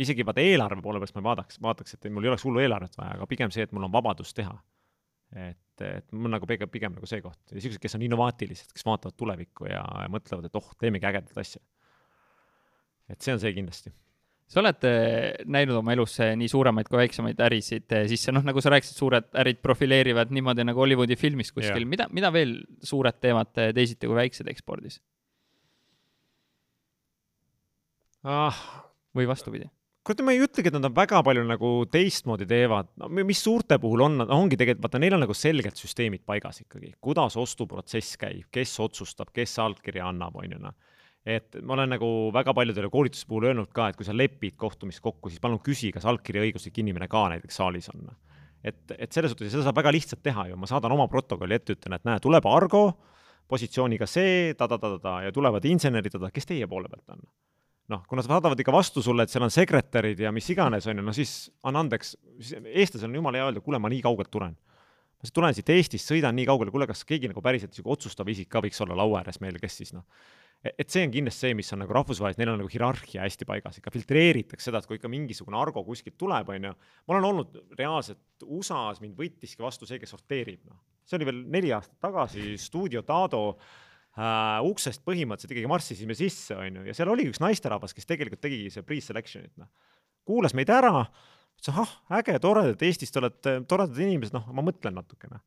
isegi vaata eelarve poole pealt ma ei vaadaks, vaataks, et mul ei oleks hullu eelarvet vaja, aga pigem see, et mul on vabadus teha et, et mul nagu pigem, pigem nagu see koht ja siuksed, kes on innovaatilised, kes vaatavad tulevikku ja, ja mõtlevad, et oh, teemegi ägedat asja. et see on see kindlasti sa oled eh, näinud oma elus eh, nii suuremaid kui väiksemaid ärisid eh, sisse, noh, nagu sa rääkisid, suured ärid profileerivad niimoodi nagu Hollywoodi filmis kuskil mida, mida veel suured teevad teisiti kui väiksed ekspordis ah.? või vastupidi? Kurat, ma ei ütlegi, et nad on väga palju nagu teistmoodi teevad, no mis suurte puhul on, ongi tegelikult, vaata, neil on nagu selgelt süsteemid paigas ikkagi, kuidas ostuprotsess käib, kes otsustab, kes allkirja annab, on ju, noh. et ma olen nagu väga paljudele koolituse puhul öelnud ka, et kui sa lepid kohtumist kokku, siis palun küsi, kas allkirja õiguslik inimene ka näiteks saalis on. et, et selles suhtes, seda saab väga lihtsalt teha ju, ma saadan oma protokolli ette, ütlen, et näe, tuleb Argo, positsiooniga see ta-ta-ta-ta ja tulevad insenerid, kes teie poole pealt on noh, kuna sa saadavad ikka vastu sulle, et seal on sekretärid ja mis iganes, on ju, no siis anna andeks, eestlasel on jumala hea öelda, kuule, ma nii kaugelt tulen. ma siis tulen siit Eestist, sõidan nii kaugele, kuule, kas keegi nagu päriselt niisugune otsustav isik ka võiks olla laua ääres meil, kes siis noh, e-, et see on kindlasti see, mis on nagu rahvusvaheliselt, neil on nagu hierarhia hästi paigas, ikka filtreeritakse seda, et kui ikka mingisugune argo kuskilt tuleb, on ju, ma olen olnud reaalselt USA-s, mind võttiski vastu see, kes sorteerib, noh. see oli veel neli aastat tagasi, stuudio Tado äh, uksest põhimõtteliselt ikkagi marssisime sisse, on ju, ja seal oli üks naisterahvas, kes tegelikult tegigi see pre-selection'it, noh. kuulas meid ära, ütles ahah, äge, tore, et Eestist olete toredad inimesed, noh, ma mõtlen natukene.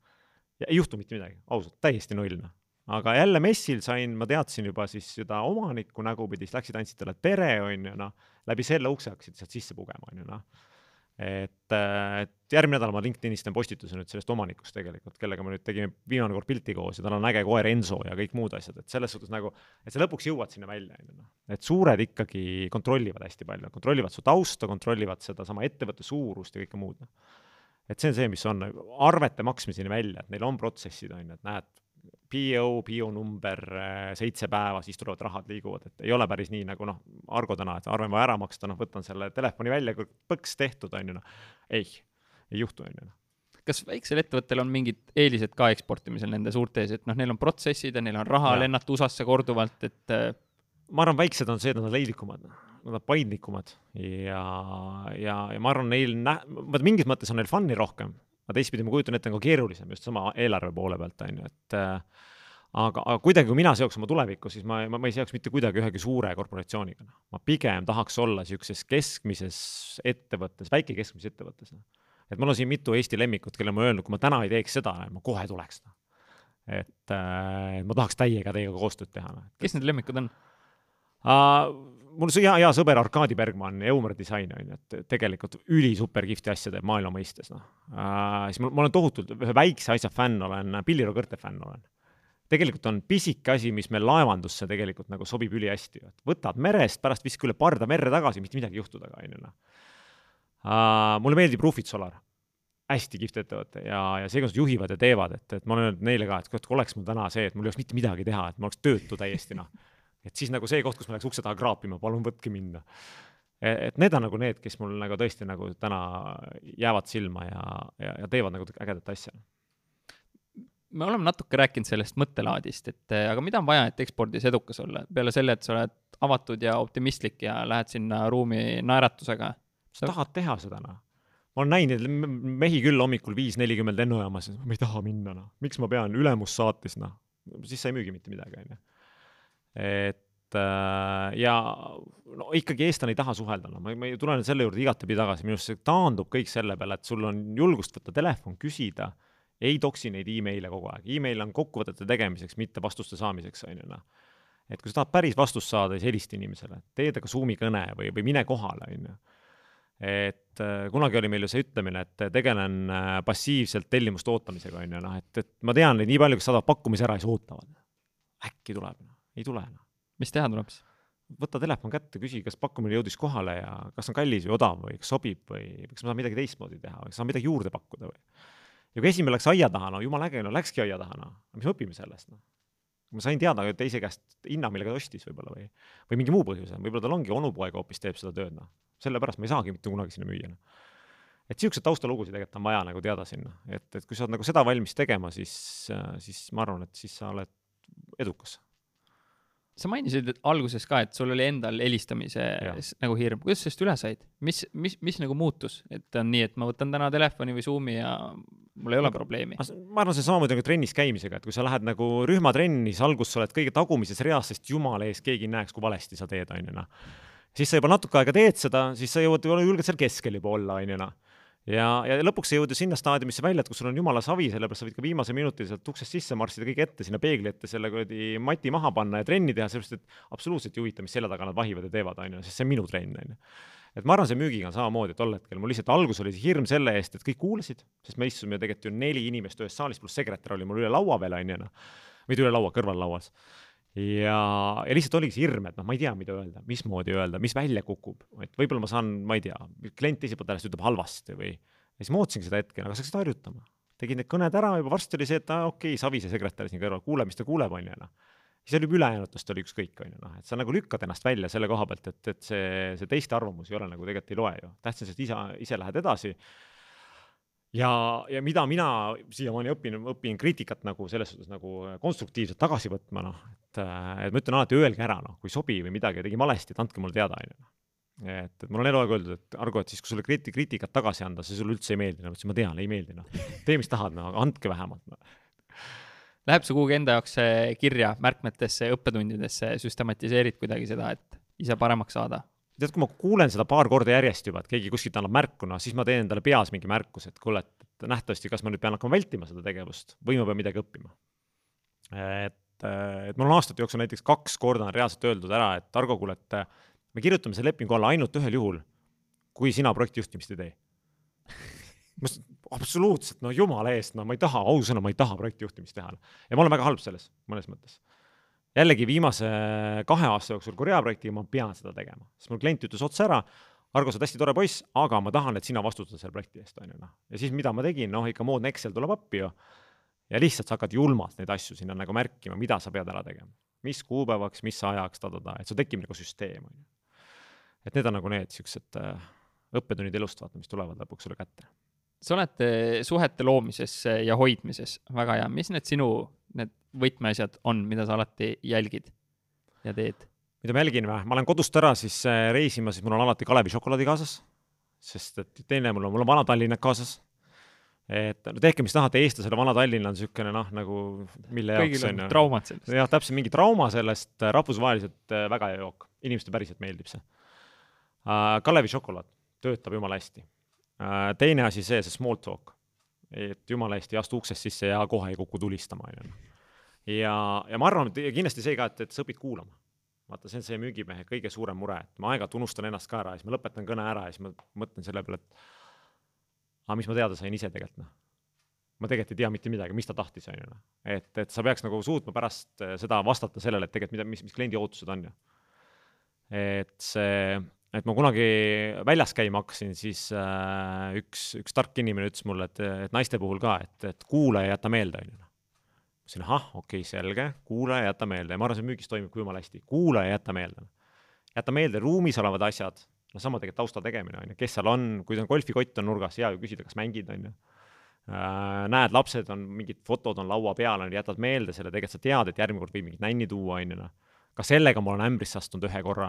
ei juhtu mitte midagi, ausalt, täiesti null, noh. aga jälle messil sain, ma teadsin juba siis seda omanikku nägupidi, siis läksid, andsid talle tere, on ju, noh, läbi selle ukse hakkasid sealt sisse pugema, on ju, noh et, et järgmine nädal ma LinkedInis teen postituse nüüd sellest omanikust tegelikult, kellega me nüüd tegime viimane kord pilti koos ja tal on äge koer Enso ja kõik muud asjad, et selles suhtes nagu, et sa lõpuks jõuad sinna välja, on ju noh. et suured ikkagi kontrollivad hästi palju, kontrollivad su tausta, kontrollivad sedasama ettevõtte suurust ja kõike muud, noh. et see on see, mis on arvete maksmiseni välja, et neil on protsessid, on ju, et näed, PO, PO number seitse päeva, siis tulevad rahad, liiguvad, et ei ole päris nii nagu noh, Argo täna, et arve on vaja ära maksta, noh, võtan selle telefoni välja, põks tehtud, on ju, noh. ei, ei juhtu, on ju, noh. Kas väiksel ettevõttel on mingid eelised ka eksportimisel nende suurte ees, et noh, neil on protsessid ja neil on raha lennata USA-sse korduvalt, et äh, ma arvan, väiksed on see, et nad on leidlikumad, nad on paindlikumad ja, ja, ja ma arvan, neil nä-, vaata mingis mõttes on neil fun'i rohkem, aga teistpidi ma kujutan ette, on ka keerulisem just sama eelarve poole pealt, on ju, et äh, aga, aga kuidagi, kui mina seoks oma tulevikku, siis ma, ma, ma ei seoks mitte kuidagi ühegi suure korporatsiooniga. Noh. ma pigem tahaks olla niisuguses keskmises ettevõttes, väike-keskmises ettevõttes. Noh. et mul on siin mitu Eesti lemmikut, kellele ma öelnud, kui ma täna ei teeks seda, ma kohe tuleks. Noh. et äh, ma tahaks täiega teiega koostööd teha. kes need lemmikud on uh,? Mul on hea, hea sõber Arkadi Bergmann, Eumar Disain on ju, et tegelikult ülisuper kihvti asja teeb maailma mõistes, noh uh,. siis ma, ma olen tohutult ühe väikse asja fänn, olen Pilliro kõrte fänn olen tegelikult on pisike asi, mis meil laevandusse tegelikult nagu sobib ülihästi, et võtad merest, pärast viska üle parda merre tagasi, mitte midagi ei juhtu taga, on ju noh. mulle meeldib Roofit Solar, hästi kihvt ettevõte ja, ja see, kuidas nad juhivad ja teevad, et, et ma olen öelnud neile ka, et kui oleks mul täna see, et mul ei oleks mitte midagi teha, et ma oleks töötu täiesti noh. Et siis nagu see koht, kus ma läheks ukse taha kraapima, palun võtke mind noh et need on nagu need, kes mul nagu tõesti nagu täna jäävad silma ja, ja, ja teevad nagu ägedat asja me oleme natuke rääkinud sellest mõttelaadist, et aga mida on vaja, et ekspordis edukas olla, peale selle, et sa oled avatud ja optimistlik ja lähed sinna ruumi naeratusega? sa tahad teha seda, noh. ma olen näinud mehi küll hommikul viis nelikümmend lennujaamas, ma ei taha minna, noh. miks ma pean, ülemus saatis, noh. siis sa ei müügi mitte midagi, on ju. Et äh, ja no ikkagi eestlane ei taha suhelda, no ma, ma tulen selle juurde igatepidi tagasi, minu arust see taandub kõik selle peale, et sul on julgust võtta telefon, küsida ei toksi neid email'e kogu aeg, email on kokkuvõtete tegemiseks, mitte vastuste saamiseks, on ju noh. et kui sa tahad päris vastust saada, siis helista inimesele, tee temaga Zoom'i kõne või, või mine kohale, on ju. et äh, kunagi oli meil ju see ütlemine, et tegelen äh, passiivselt tellimuste ootamisega, on ju, noh, et, et ma tean neid nii palju, kes saadavad pakkumise ära siis ootavad. äkki tuleb, noh, ei tule, noh. mis teha tuleb siis? võta telefon kätte, küsi, kas pakkumine jõudis kohale ja kas on kallis või odav või kas sobib või kas ma saan midagi teistmoodi teha või kas saan midagi juurde pakkuda või ja kui esimene läks aia taha, no jumala äge, no läkski aia taha, noh, mis me õpime sellest, noh. ma sain teada teise käest hinna, millega ta ostis võib-olla või, või mingi muu põhjuse, võib-olla tal ongi onupoeg hoopis teeb seda tööd, noh. sellepärast ma ei saagi mitte kunagi sinna müüa, noh. et siukseid taustalugusid tegelikult on vaja nagu teada sinna, et, et kui sa oled nagu seda valmis tegema, siis, siis ma arvan, et siis sa oled edukas sa mainisid alguses ka, et sul oli endal helistamise nagu hirm, kuidas sellest üle said, mis, mis, mis nagu muutus, et on nii, et ma võtan täna telefoni või Zoomi ja mul ei ole probleemi? ma arvan, see samamoodi nagu trennis käimisega, et kui sa lähed nagu rühmatrenni, siis alguses sa oled kõige tagumises reas, sest jumala ees keegi ei näeks, kui valesti sa teed, on ju noh. siis sa juba natuke aega teed seda, siis sa jõuad, julged seal keskel juba olla, on ju noh ja, ja lõpuks jõuad ju sinna staadiumisse välja, et kus sul on jumala savi, sellepärast sa võid ka viimase minuti sealt uksest sisse marssida kõik ette sinna peegli ette, selle kuradi mati maha panna ja trenni teha, sellepärast et absoluutselt ei huvita, mis selja taga nad vahivad ja teevad, on ju, sest see on minu trenn, on ju. et ma arvan, see müügiga on samamoodi tol hetkel, mul lihtsalt algus oli hirm selle eest, et kõik kuulasid, sest me istusime tegelikult ju neli inimest ühes saalis, pluss sekretär oli mul üle laua veel, on ju, noh. mitte üle laua, kõrval lauas ja, ja lihtsalt oligi see hirm, et noh, ma ei tea, mida öelda, mismoodi öelda, mis välja kukub, et võib-olla ma saan, ma ei tea, klient teiselt poolt äärest ütleb halvasti või ja siis ma ootasingi seda hetke, aga sa hakkasid harjutama. tegid need kõned ära, juba varsti oli see, et aa okei okay,, Savise sekretär siin kõrval, kuuleb, mis ta kuuleb, on ju, noh. siis oli ülejäänutest oli ükskõik, on ju, noh, et sa nagu lükkad ennast välja selle koha pealt, et, et see, see teiste arvamus ei ole nagu tegelikult ei loe ju. tähtis on see, et ise, ise lähed edasi ja, ja mida mina siiamaani õpin, õpin kriitikat nagu selles suhtes nagu konstruktiivselt tagasi võtma, noh, et, et ma ütlen alati, öelge ära, noh, kui ei sobi või midagi, tegin valesti, et andke mulle teada, on ju. Noh. et, mul on eluaeg öeldud, et Argo, et siis, kui sulle kriiti-, kriitikat tagasi anda, see sulle üldse ei meeldi, no ma ütlesin, ma tean, ei meeldi, noh. tee, mis tahad, no aga andke vähemalt no.. Läheb see kuhugi enda jaoks kirja märkmetesse, õppetundidesse, süstematiseerid kuidagi seda, et ise paremaks saada? tead, kui ma kuulen seda paar korda järjest juba, et keegi kuskilt annab märku, noh, siis ma teen endale peas mingi märkuse, et kuule, et nähtavasti, kas ma nüüd pean hakkama vältima seda tegevust või ma pean midagi õppima. et, et mul on aastate jooksul näiteks kaks korda on reaalselt öeldud ära, et Argo, kuule, et me kirjutame selle lepingu alla ainult ühel juhul, kui sina projekti juhtimist ei tee. ma ütlesin, absoluutselt, no jumala eest, no ma ei taha, ausõna, ma ei taha projektijuhtimist teha. ja ma olen väga halb selles, mõnes mõttes. jällegi viimase kahe aasta jooksul Korea projektiga ma pean seda tegema, sest mul klient ütles otse ära, Argo, sa oled hästi tore poiss, aga ma tahan, et sina vastutad selle projekti eest, on ju noh. ja siis, mida ma tegin, noh ikka moodne Excel tuleb appi ju. Ja lihtsalt sa hakkad julmalt neid asju sinna nagu märkima, mida sa pead ära tegema. mis kuupäevaks, mis ajaks, ta-ta-ta, et sul tekib nagu süsteem, on ju. et need on nagu need siuksed äh, õppetunnid elust, vaata, mis tulevad lõpuks sulle kätte. sa oled äh, suhete loomises ja hoidmises väga hea, mis need sinu, need võtmeasjad on, mida sa alati jälgid ja teed? mida ma jälgin või, ma lähen kodust ära siis äh, reisima, siis mul on alati Kalevi šokolaadi kaasas, sest et teine mul on, mul on Vana-Tallinnad kaasas. Et no tehke, mis tahate, eestlasele Vana-Tallinn on niisugune noh, nagu mille jaoks on traumad sellest. jah, täpselt mingi trauma sellest, äh, rahvusvaheliselt äh, väga hea jook, inimestele päriselt meeldib see uh,. Kalevi šokolaad töötab jumala hästi uh,. teine asi see, see small talk, et jumala hästi ei astu uksest sisse ja kohe ei kuku tulistama, on ju. ja, ja ma arvan, et kindlasti see ka, et, et sa õpid kuulama vaata, see on see müügimehe kõige suurem mure, et ma aeg-ajalt unustan ennast ka ära ja siis ma lõpetan kõne ära ja siis ma mõtlen selle peale, et aga mis ma teada sain ise tegelikult, noh. ma tegelikult ei tea mitte midagi, mis ta tahtis, on ju, noh. et, et sa peaks nagu suutma pärast eh, seda vastata sellele, et tegelikult mida, mis, mis kliendi ootused on ju. et see, et ma kunagi väljas käima hakkasin, siis äh, üks, üks tark inimene ütles mulle, et, et naiste puhul ka, et, et kuula ja jäta meelde, on ju noh ütlesin, ahah, okei okay,, selge, kuula ja jäta meelde ja ma arvan, see müügis toimib ka jumala hästi, kuula ja jäta meelde. jäta meelde ruumis olevad asjad, noh, sama tegelikult tausta tegemine on ju, kes seal on, kui on golfikott on nurgas, hea ju küsida, kas mängid, on ju. Äh, näed, lapsed on, mingid fotod on laua peal, on ju, jätad meelde selle, tegelikult sa tead, et järgmine kord võib mingit nänni tuua, on ju noh. ka sellega ma olen ämbrisse astunud ühe korra.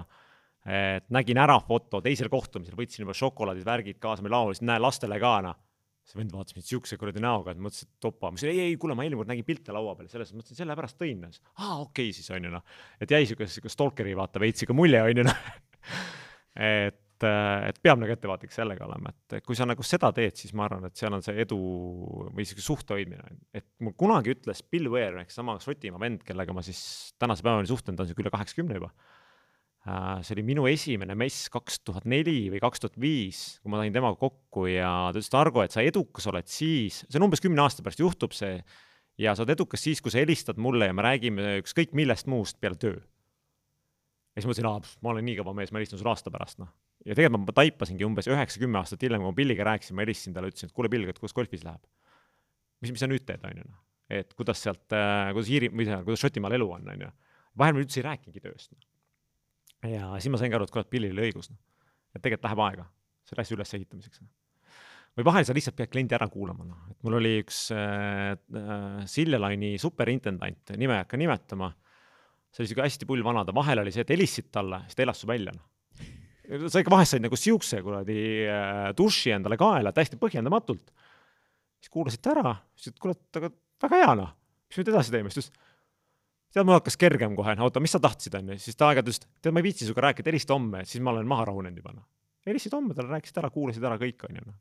Et nägin ära foto, teisel kohtumisel võtsin juba šokolaadid, värgid kaasa, me laual, siis näe lastele ka noh. See vend vaatas mind siukse kuradi näoga, et mõtles, et topa, ma ütlesin ei, ei, kuule, ma eelmine kord nägin pilte laua peal, selles mõtlesin, sellepärast tõin. aa, okei okay, siis on ju noh, et jäi siuke, siuke stalkeri vaata veits siuke mulje on ju noh [LAUGHS] et, et peab nagu ettevaatlik sellega olema, et kui sa nagu seda teed, siis ma arvan, et seal on see edu või siuke suhte hoidmine, et mul kunagi ütles Bill Ware ehk sama Šotimaa vend, kellega ma siis tänase päevani suhtlen, ta on siuke üle kaheksakümne juba Äh, see oli minu esimene mess kaks tuhat neli või kaks tuhat viis, kui ma sain temaga kokku ja ta ütles, et Argo, et sa edukas oled siis, see on umbes kümne aasta pärast juhtub see, ja sa oled edukas siis, kui sa helistad mulle ja me räägime ükskõik millest muust peale töö. Ja siis ma mõtlesin, aa, ma olen nii kõva mees, ma helistan sulle aasta pärast, noh. ja tegelikult ma taipasingi umbes üheksa-kümme aastat hiljem, kui ma Billiga rääkisin, ma helistasin talle, ütlesin, et kuule, Bill, et kuidas golfis läheb. mis, mis sa nüüd teed, on ju, noh. et kuidas sealt, äh, kuidas Iiri, või see, kuidas Šotimaal elu on, on ju. vahel me üldse ei rääkingi tööst, noh ja siis ma saingi aru, et kurat, Billil oli õigus, noh. et tegelikult läheb aega selle asja ülesehitamiseks. Noh. või vahel sa lihtsalt pead kliendi ära kuulama, noh, et mul oli üks äh, äh Siljalaini superintendant, nime ei hakka nimetama, see oli siuke hästi pull vana, ta vahel oli see, et helistasid talle, siis ta elas su välja, noh sa ikka vahest said nagu siukse kuradi äh, duši endale kaela täiesti põhjendamatult. siis kuulasid ta ära, siis ütlesid, kuule, aga väga hea noh, mis nüüd edasi teeme, siis ta ütles, tead, mul hakkas kergem kohe, oota, mis sa tahtsid, onju, siis ta aeg-ajalt ütles, tead, ma ei viitsi sinuga rääkida, helista homme, siis ma olen maha rahunenud juba, noh. helistasid homme talle, rääkisid ära, kuulasid ära kõik, onju, noh.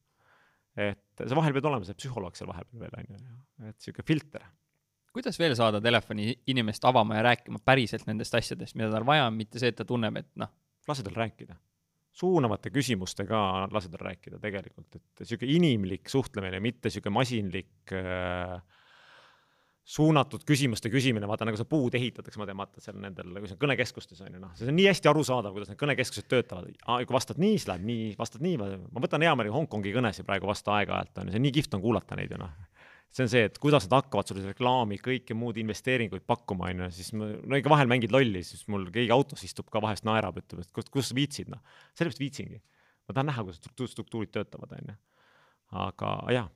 et sa vahel pead olema see psühholoog seal vahepeal veel, onju, et sihuke filter. Kuidas veel saada telefoni inimest avama ja rääkima päriselt nendest asjadest, mida tal vaja on, mitte see, et ta tunneb, et noh. lase tal rääkida. suunavate küsimustega lase tal rääkida tegelikult, et sihuke inimlik suhtlemine, mitte sihuke masinlik äh, suunatud küsimuste küsimine, vaata nagu see puud ehitatakse, ma tean, vaata seal nendel, kui see on kõnekeskustes on ju noh, see on nii hästi arusaadav, kuidas need kõnekeskused töötavad. kui vastad nii, siis läheb nii, vastad nii, ma võtan hea meelega Hongkongi kõnesid praegu vastu aeg-ajalt on ju, see on nii kihvt on kuulata neid ju noh. See on see, et kuidas nad hakkavad sulle reklaami, kõike muud investeeringuid pakkuma on ju, siis ma, no ikka vahel mängid lolli, siis mul keegi autos istub ka vahest naerab, ütleb, et kus, kus sa viitsid noh. sellepärast viitsingi. ma tahan näha, kuidas struktuurid töötavad on ju. aga jah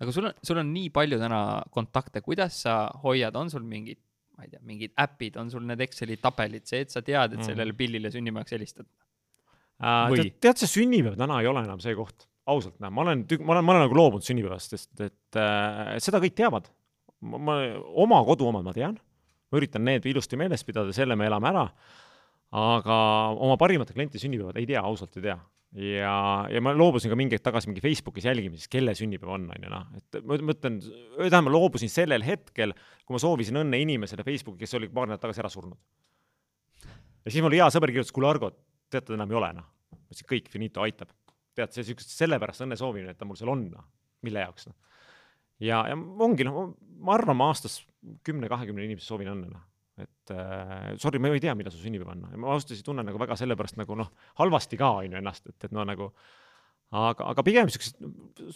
aga sul on, sul on nii palju täna kontakte, kuidas sa hoiad, on sul mingid, ma ei tea, mingid äpid, on sul need Exceli tabelid, see, et sa tead, et sellele pillile sünnipäevaks helistad uh,? Või... tead, see sünnipäev täna ei ole enam see koht, ausalt, näe, ma olen, ma olen, ma olen nagu loobunud sünnipäevast, sest et äh, seda kõik teavad. ma, oma koduomad ma tean, ma üritan need ilusti meeles pidada, selle me elame ära, aga oma parimate klientide sünnipäevad ei tea, ausalt ei tea ja, ja ma loobusin ka mingi hetk tagasi mingi Facebookis jälgimisest, kelle sünnipäev on, on ju noh, et ma mõtlen, tähendab, ma loobusin sellel hetkel, kui ma soovisin õnne inimesele Facebooki, kes oli paar nädalat tagasi ära surnud. ja siis mul hea sõber kirjutas, kuule Argo, tead, ta enam ei ole noh. ma ütlesin, kõik, finito, aitab. Tead, see siukest, sellepärast õnne soovimine, et ta mul seal on noh. mille jaoks noh. ja, ja ongi noh, ma arvan, ma aastas kümne-kahekümne inimese soovin õnne noh et äh, sorry, ma ju ei tea, mida su sünnipäev on, ma ausalt öeldes tunnen nagu väga sellepärast nagu noh, halvasti ka on ju ennast, et, et no nagu aga, aga pigem siuksed,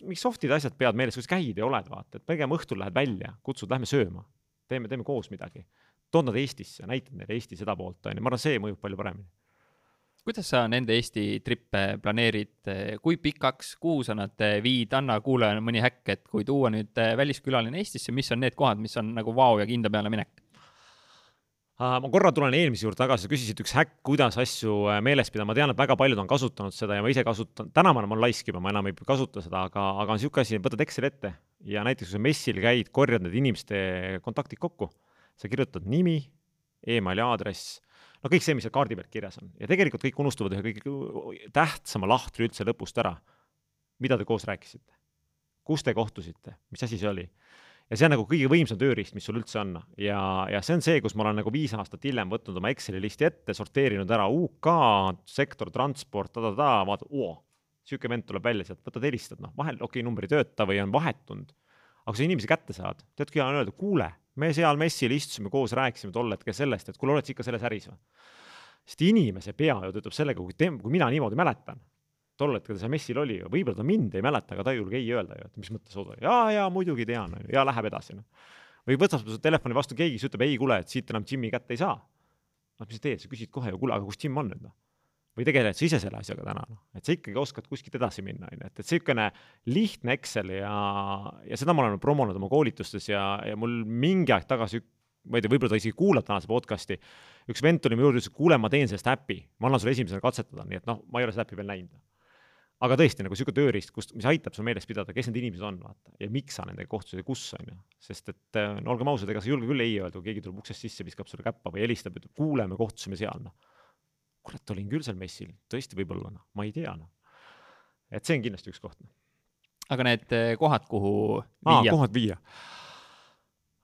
mingid soft'id asjad pead meeles, kus käid ja oled, vaata, et pigem õhtul lähed välja, kutsud, lähme sööma, teeme, teeme koos midagi. tood nad Eestisse, näitad neile Eesti seda poolt, on ju, ma arvan, see mõjub palju paremini. Kuidas sa nende Eesti trippe planeerid, kui pikaks, kuhu sa nad viid, anna kuulajale mõni häkk, et kui tuua nüüd väliskülaline Eestisse, mis on need kohad, mis on nagu vau ja kinda peale minek? ma korra tulen eelmise juurde tagasi, sa küsisid üks häkk, kuidas asju äh, meeles pidada, ma tean, et väga paljud on kasutanud seda ja ma ise kasutan, täna ma olen laisk juba, ma enam ei kasuta seda, aga, aga on niisugune asi, võtad Exceli ette ja näiteks kui sa messil käid, korjad need inimeste kontaktid kokku, sa kirjutad nimi, emaili aadress, no kõik see, mis seal kaardi peal kirjas on ja tegelikult kõik unustavad ühe kõige tähtsama lahtri üldse lõpust ära. mida te koos rääkisite? kus te kohtusite, mis asi see oli? ja see on nagu kõige võimsam tööriist, mis sul üldse on ja, ja see on see, kus ma olen nagu viis aastat hiljem võtnud oma Exceli listi ette, sorteerinud ära UK, sektor, transport ta,, ta-ta-ta, vaatad, oo, sihuke vend tuleb välja sealt, võtad, helistad, noh, vahel okei okay,, number ei tööta või on vahetunud. aga kui sa inimesi kätte saad, tead, kui hea on öelda, kuule, me seal messil istusime koos, rääkisime tol hetkel sellest, et kuule, oled sa ikka selles äris või? sest inimese pea ju töötab sellega, kui tem-, kui mina niimoodi mäletan tol hetkel see messil oli ju, võib-olla ta mind ei mäleta, aga ta ei julge ei öelda ju, et mis mõttes Odo, jaa, jaa, muidugi tean, on ju, ja läheb edasi, noh. või võtab su telefoni vastu keegi, kes ütleb, ei, kuule, et siit enam Jimmy kätte ei saa. noh, mis sa teed, sa küsid kohe ju, kuule, aga kus Jim on nüüd, noh. Või tegeled sa ise selle asjaga täna, noh, et sa ikkagi oskad kuskilt edasi minna, on ju, et, et niisugune lihtne Excel ja, ja seda ma olen promonud oma koolitustes ja, ja mul mingi aeg tagasi ma ei tea, võib-olla ta isegi kuulab tänase podcast'i, üks vend tuli mu juurde, ütles, et kuule, ma teen sellest äpi, ma annan sulle esimesena katsetada, nii et noh, ma ei ole seda äppi veel näinud. Aga tõesti nagu niisugune tööriist, kust, mis aitab sul meeles pidada, kes need inimesed on, vaata, ja miks sa nendega kohtusid ja kus, on ju. sest et äh, no olgem ausad, ega sa ei julge küll ei öelda, kui keegi tuleb uksest sisse, viskab sulle käppa või helistab, ütleb, kuule, me kohtusime seal, noh. Kurat, olin küll seal messil, tõesti võib-olla, noh, ma ei tea, noh. et see on kindlasti üks koht, noh. aga need äh, kohad, kuhu viia? kohad viia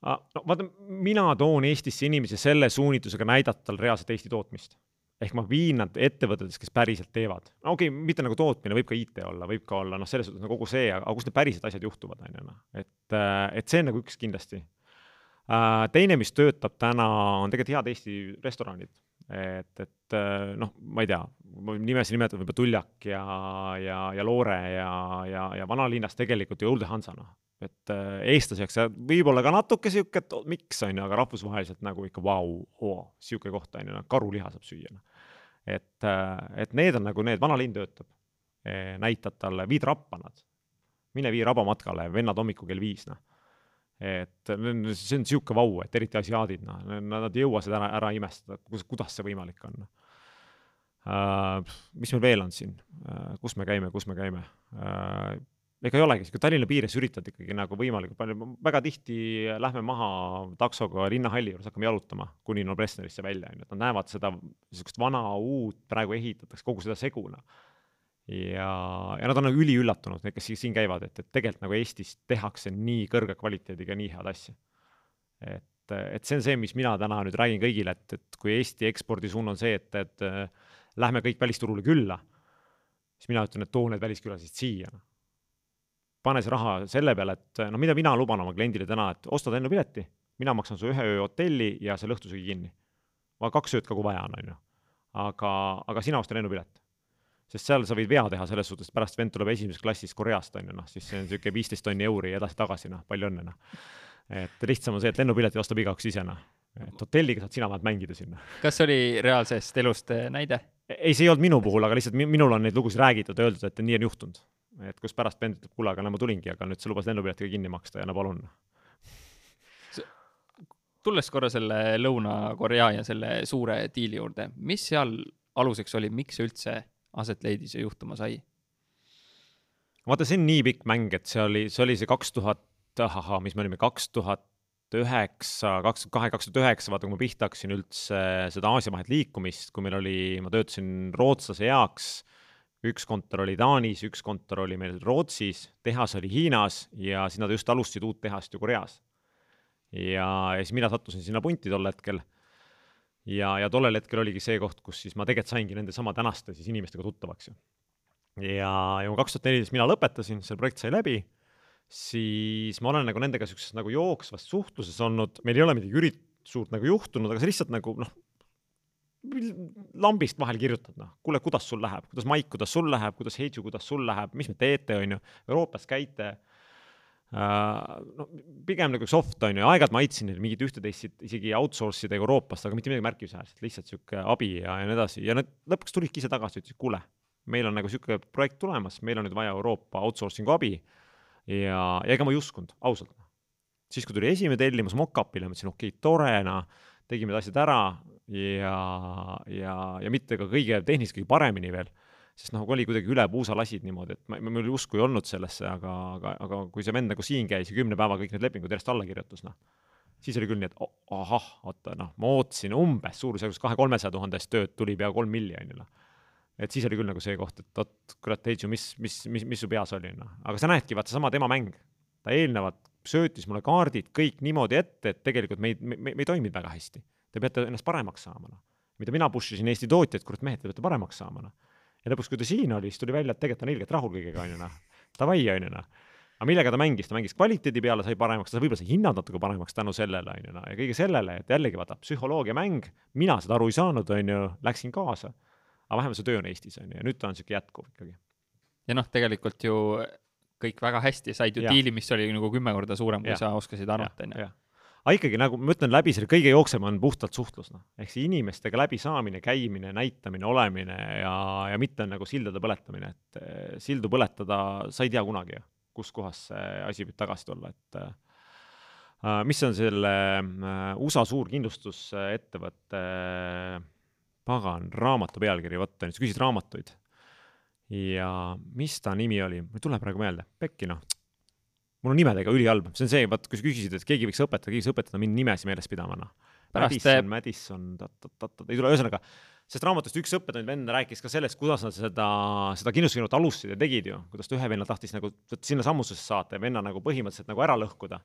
no vaata, mina toon Eestisse inimesi selle suunitlusega näidata tal reaalset Eesti tootmist ehk ma viin nad ettevõtetes, kes päriselt teevad. no okei okay,, mitte nagu tootmine, võib ka IT olla, võib ka olla noh, selles suhtes no kogu see, aga kus need päriselt asjad juhtuvad, on ju noh, et, äh, et see on nagu üks kindlasti. Äh, teine, mis töötab täna, on tegelikult head Eesti restoranid. Et, et äh, noh, ma ei tea, nimesid nimetada võib-olla Tuljak ja, ja, ja Loore ja, ja, ja vanalinnas tegelikult ju Õulde Hansa, noh et äh, eestlaseks ja võib-olla ka natuke sihuke, et miks on ju, aga rahvusvaheliselt nagu ikka vau wow,, sihuke koht on ju, noh, karuliha saab süüa, noh. et, äh, et need on nagu need, vanalinn töötab, e, näitad talle, viid rappa nad, mine vii rabamatkale, vennad hommikul kell viis, noh. Et see on sihuke vau, et eriti asiaadid, noh, nad ei jõua seda ära, ära imestada, kuidas, kuidas see võimalik on uh,. mis meil veel on siin uh,, kus me käime, kus me käime uh,? ega ei olegi, Tallinna piires üritad ikkagi nagu võimalikult palju, väga tihti lähme maha taksoga linnahalli juures, hakkame jalutama kuni Noblessnerisse välja, on ju, et nad näevad seda niisugust vana, uut, praegu ehitatakse, kogu seda seguna. Ja, ja nad on nagu üliüllatunud, need, kes siin käivad, et, et tegelikult nagu Eestis tehakse nii kõrge kvaliteediga nii head asja. et, et see on see, mis mina täna nüüd räägin kõigile, et, et kui Eesti ekspordisuund on see, et, et lähme kõik välisturule külla, siis mina ütlen, et too need väliskülalised siia, pane see raha selle peale, et no mida mina luban oma kliendile täna, et ostad lennupileti, mina maksan su ühe öö hotelli ja selle õhtusöögi kinni. ma kaks ööd ka, kui vaja on, on ju. aga, aga sina osta lennupilet. Sest seal sa võid vea teha selles suhtes, et pärast vend tuleb esimeses klassis Koreast, on ju, noh, siis see on niisugune viisteist tonni euri edasi-tagasi, noh, palju õnne, noh. et lihtsam on see, et lennupileti ostab igaüks ise, noh. et hotelliga saad sina vähemalt mängida sinna. kas oli reaalsest elust eh, näide? ei, see ei olnud minu puhul, aga lihtsalt minul on neid lugusid räägitud, öeldud, et nii on juhtunud et kus pärast vend ütleb, kuule, aga no ma tulingi, aga nüüd sa lubas lennupiletiga kinni maksta ja no palun. tulles korra selle Lõuna-Korea ja selle suure diili juurde, mis seal aluseks oli, miks üldse aset leidis ja juhtuma sai? vaata, see on nii pikk mäng, et see oli, see oli see kaks tuhat, ahahah, mis me olime, kaks tuhat üheksa, kaks tuhat kahe, kaks tuhat üheksa, vaata, kui ma pihta hakkasin üldse seda Aasia vahet liikumist, kui meil oli, ma töötasin rootslase heaks üks kontor oli Taanis, üks kontor oli meil Rootsis, tehas oli Hiinas ja siis nad just alustasid uut tehast ju Koreas. ja, ja siis mina sattusin sinna punti tol hetkel. Ja, ja tollel hetkel oligi see koht, kus siis ma tegelikult saingi nende sama tänaste siis inimestega tuttavaks ju. ja, ja kui kaks tuhat neliteist mina lõpetasin, see projekt sai läbi, siis ma olen nagu nendega siukses nagu jooksvas suhtluses olnud, meil ei ole midagi ürit-, suurt nagu juhtunud, aga see lihtsalt nagu noh, lambist vahel kirjutad, noh, kuule, kuidas sul läheb, kuidas Maik, kuidas sul läheb, kuidas Heidžu, kuidas sul läheb, mis me teete, on ju, Euroopas käite. No pigem nagu soft on ju, aeg-ajalt ma aitasin neil mingit ühte-teist isegi outsource ida Euroopast, aga mitte midagi märkimisväärset, lihtsalt sihuke abi ja, ja nii edasi. Ja nad lõpuks tulidki ise tagasi, ütlesid, kuule, meil on nagu sihuke projekt tulemas, meil on nüüd vaja Euroopa outsourcing'u abi. ja, ja ega ma ei uskunud, ausalt. siis, kui tuli esimene tellimus mock-up'ile, ma ütlesin, okei okay,, tore, noh, tegime need asjad ära. Ja, ja, ja mitte ka kõige tehniliselt kõige paremini veel, sest noh, oli kuidagi üle puusa lasid niimoodi, et ma, mul usku ei olnud sellesse, aga, aga, aga kui see vend nagu siin käis ja kümne päevaga kõik need lepingud järjest alla kirjutas, noh, siis oli küll nii, et ahah, oota, noh, ma ootasin umbes suurusjärgus kahe-kolmesaja tuhande eest tööd tuli pea kolm miljonit, noh et siis oli küll nagu see koht, et oot, kurat, Heidžu, mis, mis, mis, mis su peas oli, noh. aga sa näedki, vaata seesama tema mäng, ta eelnevalt söötis mulle kaardid kõik niimoodi ette, et tegelikult me ei, me, me ei toiminud väga hästi te peate ennast paremaks saama, noh. mida mina push isin Eesti tootjaid, kurat mehed, te peate paremaks saama, noh. Ja lõpuks, kui ta siin oli, siis tuli välja, et tegelikult on ilgelt rahul kõigega, on ju, noh. Davai, on ju, noh. aga millega ta mängis, ta mängis kvaliteedi peale, sai paremaks, ta võib-olla sai hinnad natuke paremaks tänu sellele, on ju, noh, ja kõige sellele, et jällegi vaata, psühholoogia mäng, mina seda aru ei saanud, on ju, läksin kaasa. aga vähemalt see töö on Eestis, on ju, ja nüüd ta on niisugune jätkuv ikkagi. ja noh, tegelikult ju kõik väga hästi, said ju diili, mis oli nagu kümme korda suurem, kui ja. sa oskasid arvata, on ju aga ikkagi nagu ma ütlen, läbi selle kõige jooksema on puhtalt suhtlus, noh. ehk see inimestega läbisaamine, käimine, näitamine, olemine ja, ja mitte nagu sildade põletamine, et eh, sildu põletada sa ei tea kunagi ju, kuskohast see asi võib tagasi tulla, et uh, mis on selle uh, USA suur kindlustusettevõtte uh, pagan raamatu pealkiri, vot, sa küsisid raamatuid. ja mis ta nimi oli, mul ei tule praegu meelde, pekki noh mul on nimedega ülihalb, see on see, vaat kui sa küsisid, et keegi võiks õpetada, keegi võiks õpetada mind nimesid meeles pidama, noh. Madison, Madison, ta-ta-ta-ta, ei tule, ühesõnaga, sest raamatust üks õppetund vend rääkis ka sellest, kuidas nad seda, seda kindlustusfirmat alustasid ja tegid ju, kuidas ta ühe venna tahtis nagu sinna sammusesse saata ja venna nagu põhimõtteliselt nagu ära lõhkuda.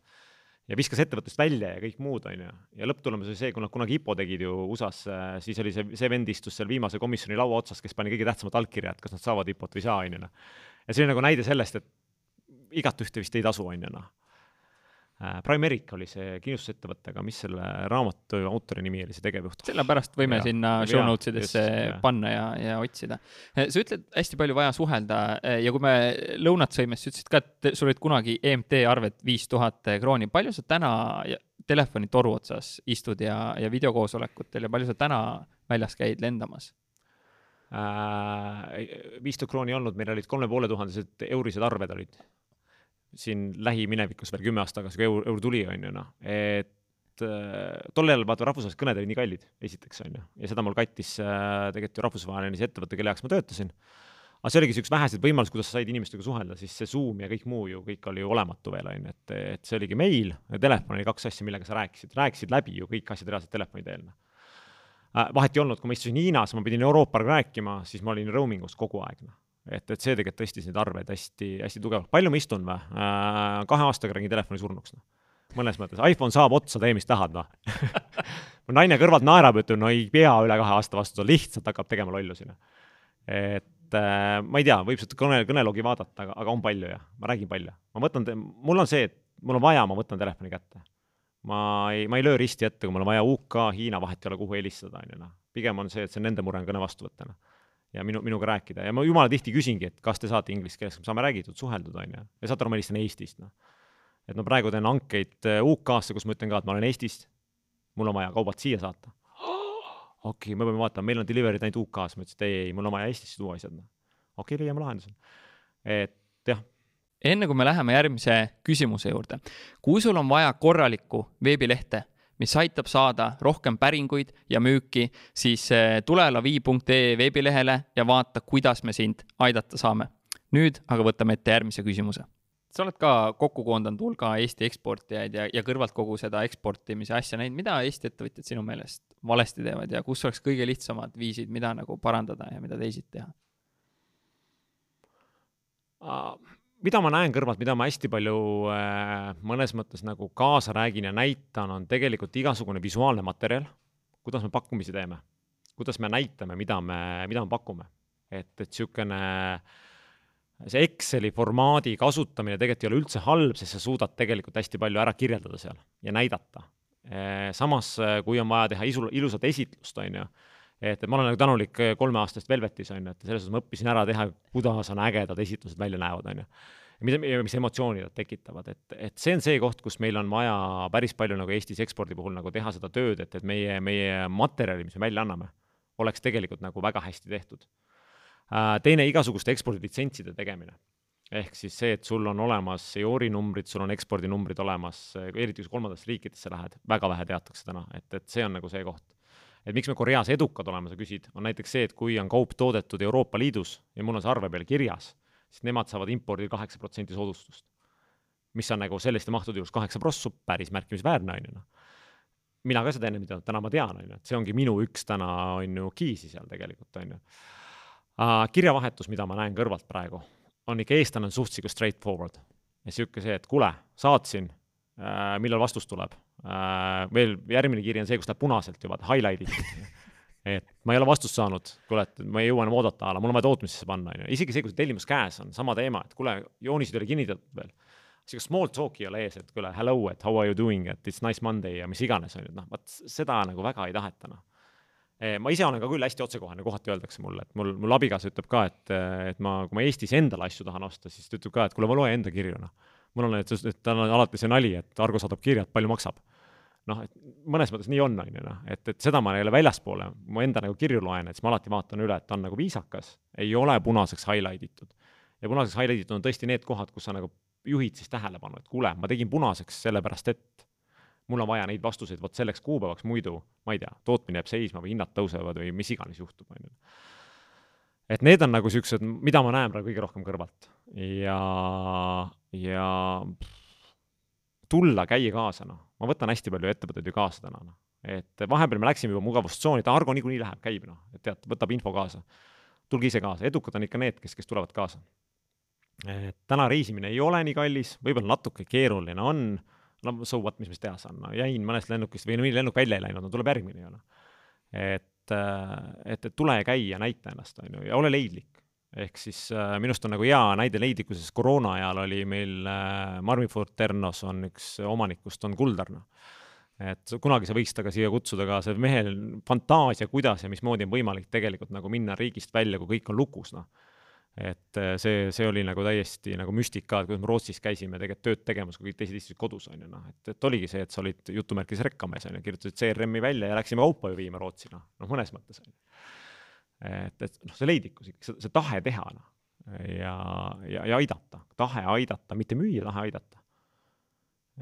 ja viskas ettevõttest välja ja kõik muud, on ju. ja lõpptulemus oli see, kui nad kunagi IPO tegid ju USA-s, siis oli see, see vend istus seal viimase komisjoni laua otsas, kes pani kõige tähtsamat allkirja, et kas nad saavad IPO-t või ei saa, on ju, noh. ja see oli nagu näide sellest, et igatühte vist ei tasu, on ju, noh. Äh, Primeric oli see kindlustusettevõte, aga mis selle raamatu autori nimi oli, see tegevjuht? sellepärast võime ja, sinna show notes idesse panna ja, ja otsida. Äh, sa ütled, hästi palju vaja suhelda äh, ja kui me lõunat sõime, siis ütlesid ka, et sul olid kunagi EMT arved viis tuhat krooni. palju sa täna telefonitoru otsas istud ja, ja videokoosolekutel ja palju sa täna väljas käid lendamas? viis tuhat krooni ei olnud, meil olid kolme poole tuhandesed eurised arved olid siin lähiminevikus veel kümme aastat tagasi, kui eur, eur tuli, on ju noh, et äh, tol ajal vaata rahvusvahelised kõned olid nii kallid, esiteks on ju, ja seda mul kattis äh, tegelikult ju rahvusvaheline see ettevõte, kelle jaoks ma töötasin. aga see oligi üks väheseid võimalusi, kuidas sa said inimestega suhelda, siis see Zoom ja kõik muu ju, kõik oli ju olematu veel, on ju, et, et see oligi meil telefon oli kaks asja, millega sa rääkisid, rääkisid läbi ju kõik asjad reaalselt telefoni teel äh,. vahet ei olnud, kui ma istusin Hiinas, ma pidin Euroopaga rääkima, siis ma olin roaming us kogu aeg, noh et, et see tegelikult tõstis neid arveid hästi-hästi tugevalt. palju ma istun või äh,? kahe aastaga räägin telefoni surnuks, noh. mõnes mõttes, iPhone saab otsa, tee mis tahad, noh [LAUGHS] mu naine kõrvalt naerab, ütleb, no ei pea üle kahe aasta vastu, lihtsalt hakkab tegema lollusi, noh. et äh, ma ei tea, võib seda kõne, kõnelogi vaadata, aga, aga on palju jah, ma räägin palju. ma võtan, mul on see, et mul on vaja, ma võtan telefoni kätte. ma ei, ma ei löö risti ette, kui mul on vaja UK, Hiina, vahet ei ole, kuhu helistada, on ju, noh. pigem on see, et see on nende mure on kõne vastu võtta, noh ja minu, minuga rääkida ja ma jumala tihti küsingi, et kas te saate inglise keeles, saame räägitud, suheldud, on ju, ja saate aru, ma helistan Eestist, noh. et ma praegu teen hankeid äh, UK-sse, kus ma ütlen ka, et ma olen Eestist, mul on vaja kaubad siia saata. [GASPS] okei okay,, me peame vaatama, meil on delivery'd ainult UK-s, ma ütlesin, et ei, ei, mul on vaja Eestisse tuua asjad, noh. okei okay,, leiame lahenduse. et jah enne kui me läheme järgmise küsimuse juurde, kui sul on vaja korralikku veebilehte mis aitab saada rohkem päringuid ja müüki, siis eh, tule lavi.ee veebilehele ja vaata, kuidas me sind aidata saame. nüüd aga võtame ette järgmise küsimuse. sa oled ka kokku koondanud hulga Eesti eksportijaid ja, ja kõrvalt kogu seda eksportimise asja näinud, mida Eesti ettevõtjad sinu meelest valesti teevad ja kus oleks kõige lihtsamad viisid, mida nagu parandada ja mida teisiti teha uh.? Mida ma näen kõrvalt, mida ma hästi palju äh, mõnes mõttes nagu kaasa räägin ja näitan, on tegelikult igasugune visuaalne materjal, kuidas me pakkumisi teeme, kuidas me näitame, mida me, mida me pakume. et, et niisugune see Exceli formaadi kasutamine tegelikult ei ole üldse halb, sest sa suudad tegelikult hästi palju ära kirjeldada seal ja näidata. samas, kui on vaja teha isu, ilusat esitlust, on ju, et, et ma olen nagu tänulik kolmeaastast Velvetis, on ju, et selles suhtes ma õppisin ära teha, kuidas on ägedad esitlused välja näevad, on ju mida, mis emotsiooni nad tekitavad, et, et see on see koht, kus meil on vaja päris palju nagu Eestis ekspordi puhul nagu teha seda tööd, et, et meie, meie materjali, mis me välja anname, oleks tegelikult nagu väga hästi tehtud Äh, teine igasuguste ekspordilitsentside tegemine. ehk siis see, et sul on olemas EORi numbrid, sul on ekspordinumbrid olemas, eriti kui sa kolmandatesse riikidesse lähed, väga vähe teatakse täna, et, et see on nagu see koht. Et miks me Koreas edukad oleme, sa küsid, on näiteks see, et kui on kaup toodetud Euroopa Liidus ja mul on see arve peal kirjas, siis nemad saavad impordil kaheksa protsenti soodustust. mis on nagu selliste mahtude juures kaheksa prossu päris märkimisväärne, on ju noh mina ka seda enne ei teadnud, täna ma tean, on ju, et see ongi minu üks täna, on ju, key'si seal tegelikult, on ju kirjavahetus, mida ma näen kõrvalt praegu, on ikka, eestlane on suhteliselt straightforward. ja sihuke see, et kuule, saatsin millal vastus tuleb uh,. veel järgmine kiri on see, kus läheb punaselt juba, highlight'id et ma ei ole vastust saanud, kuule, et ma ei jõua enam oodata, mul on vaja tootmisesse panna, on ju. isegi see, kui see tellimus käes on, sama teema, et kuule, joonised ei ole kinnitatud veel. sihuke small talk'i ei ole ees, et kuule, hello, et how are you doing, et it's nice Monday ja mis iganes, on ju, et noh, vot seda nagu väga ei taheta, noh Eh, ma ise olen ka küll hästi otsekohene, kohati öeldakse mulle, et mul, mul abikaasa ütleb ka, et, et ma, kui ma Eestis endale asju tahan osta, siis ta ütleb ka, et kuule, ma loe enda kirju, noh. Mul on, et, et tal on alati see nali, et Argo saadab kirja, et palju maksab. noh, et mõnes mõttes nii on, on ju, noh, et, et seda ma jälle väljaspoole, ma enda nagu kirju loen, et siis ma alati vaatan üle, et ta on nagu viisakas, ei ole punaseks highlight itud. ja punaseks highlight itud on tõesti need kohad, kus sa nagu juhid siis tähelepanu, et kuule, ma tegin punaseks sellepärast, et mul on vaja neid vastuseid vot selleks kuupäevaks, muidu ma ei tea, tootmine jääb seisma või hinnad tõusevad või mis iganes juhtub, on ju. et need on nagu siuksed, mida ma näen praegu kõige rohkem kõrvalt ja, ja tulla, käia kaasa, noh, ma võtan hästi palju ettevõtteid ju kaasa täna, noh. et vahepeal me läksime juba mugavustsooni, et Argo niikuinii läheb, käib, noh, et tead, võtab info kaasa. tulge ise kaasa, edukad on ikka need, kes, kes tulevad kaasa. täna reisimine ei ole nii kallis, võib-olla natuke keeruline on no so what, mis ma siis teha saan, no jäin mõnest lennukist või no mõni lennuk välja ei läinud, no tuleb järgmine ju noh. et, et, et tule ja käi ja näita ennast, on ju, ja ole leidlik. Ehk siis äh, minu arust on nagu hea näide leidlikkuses, koroona ajal oli meil äh, Marmiford Ternos on üks omanikust, on Kuldar, noh et kunagi sa võiks ta ka siia kutsuda ka, see mehel fantaasia, kuidas ja mismoodi on võimalik tegelikult nagu minna riigist välja, kui kõik on lukus, noh. Et äh, see, see oli nagu täiesti nagu müstika, et kuidas me Rootsis käisime tegelikult tööd tegemas, kui kõik teised istusid kodus, on ju, noh, et, et oligi see, et sa olid jutumärkides rekkamees, on ju, kirjutasid CRM-i välja ja läksime kaupa ju viima Rootsi, noh, noh, mõnes mõttes, on ju. Et, et noh, see leidlikkus, see, see tahe teha, noh, ja, ja, ja aidata, tahe aidata, mitte müüa, tahe aidata.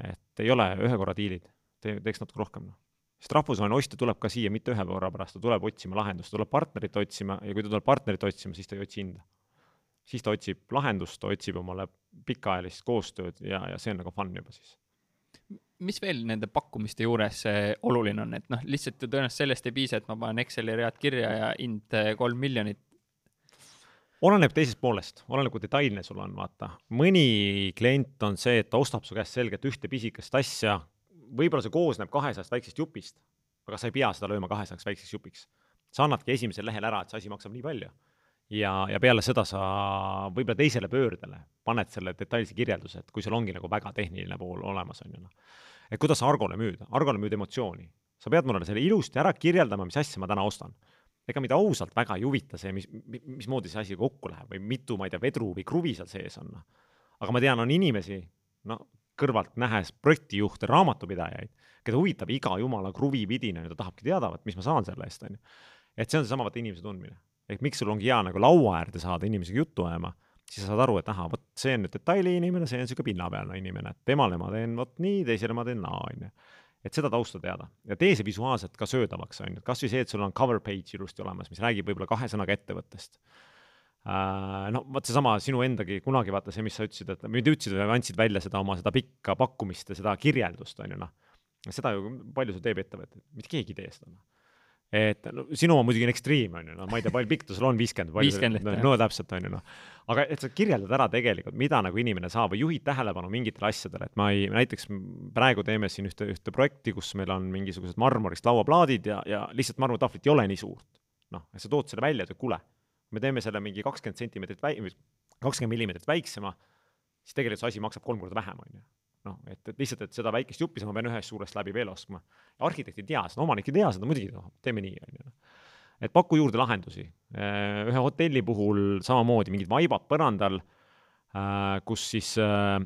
et ei ole ühe korra diilid, tee, teeks natuke rohkem, noh. Sest rahvusvaheline ostja tuleb ka siia mitte ühe korra pärast, ta tuleb otsima lahendust, ta tuleb partnerit otsima ja kui ta tuleb partnerit otsima, siis ta ei otsi hinda. Siis ta otsib lahendust, ta otsib omale pikaajalist koostööd ja, ja see on nagu fun juba siis. Mis veel nende pakkumiste juures oluline on, et noh, lihtsalt ju tõenäoliselt sellest ei piisa, et ma panen Exceli read kirja ja hind eh, kolm miljonit. oleneb teisest poolest, oleneb, kui detailne sul on, vaata. mõni klient on see, et ta ostab su käest selgelt ühte pisikest asja, võib-olla see koosneb kahesajast väiksest jupist, aga sa ei pea seda lööma kahesajaks väikseks jupiks. sa annadki esimesel lehel ära, et see asi maksab nii palju ja, ja peale seda sa võib-olla teisele pöördele paned selle detailse kirjelduse, et kui sul ongi nagu väga tehniline pool olemas, on ju noh. et kuidas Argole müüda, Argole müüd emotsiooni. sa pead mulle selle ilusti ära kirjeldama, mis asja ma täna ostan. ega mind ausalt väga ei huvita see, mis, mismoodi see asi kokku läheb või mitu, ma ei tea, vedru või kruvi seal sees on, noh. aga ma tean, on inimesi, no kõrvalt nähes projektijuhte, raamatupidajaid, keda huvitab iga jumala kruvividina ja ta tahabki teada, et mis ma saan selle eest, on ju. et see on seesama vaata inimese tundmine ehk miks sul ongi hea nagu laua äärde saada inimesega juttu ajama, siis sa saad aru, et ahah, vot see on nüüd detaili inimene, see on niisugune pinnapealne inimene, et temale ma teen vot nii, teisele ma teen naa, on ju. et seda tausta teada. Ja tee see visuaalselt ka söödavaks, on ju, kas või see, et sul on cover page ilusti olemas, mis räägib võib-olla kahe sõnaga ettevõttest. Uh, no vot seesama sinu endagi kunagi vaata see, mis sa ütlesid, et mitte ütlesid, aga andsid välja seda oma seda pikka pakkumist ja seda kirjeldust on ju noh. seda ju palju sul teeb ettevõte, mitte keegi ei tee seda noh et no sinu oma muidugi on ekstreem, on ju, no ma ei tea, palju pikk ta sul on, viiskümmend? viiskümmend no, no täpselt, on ju noh. aga et sa kirjeldad ära tegelikult, mida nagu inimene saab või juhid tähelepanu mingitele asjadele, et ma ei, näiteks praegu teeme siin ühte, ühte projekti, kus meil on mingisugused marmorist lauaplaadid ja, ja lihtsalt marmortahvlit ei ole nii suurt. noh, sa tood selle välja, ütled kuule, me teeme selle mingi kakskümmend sentimeetrit väi-, kakskümmend millimeetrit väiksema, siis tegelikult see asi maksab kolm korda vähem, on ju noh, et, et lihtsalt, et seda väikest juppi ma pean ühest suurest läbi veel ostma. arhitekt ei tea seda, omanik ei tea seda, muidugi noh, teeme nii, on ju. et paku juurde lahendusi. Äh, ühe hotelli puhul samamoodi mingid vaibad põrandal, äh, kus siis äh,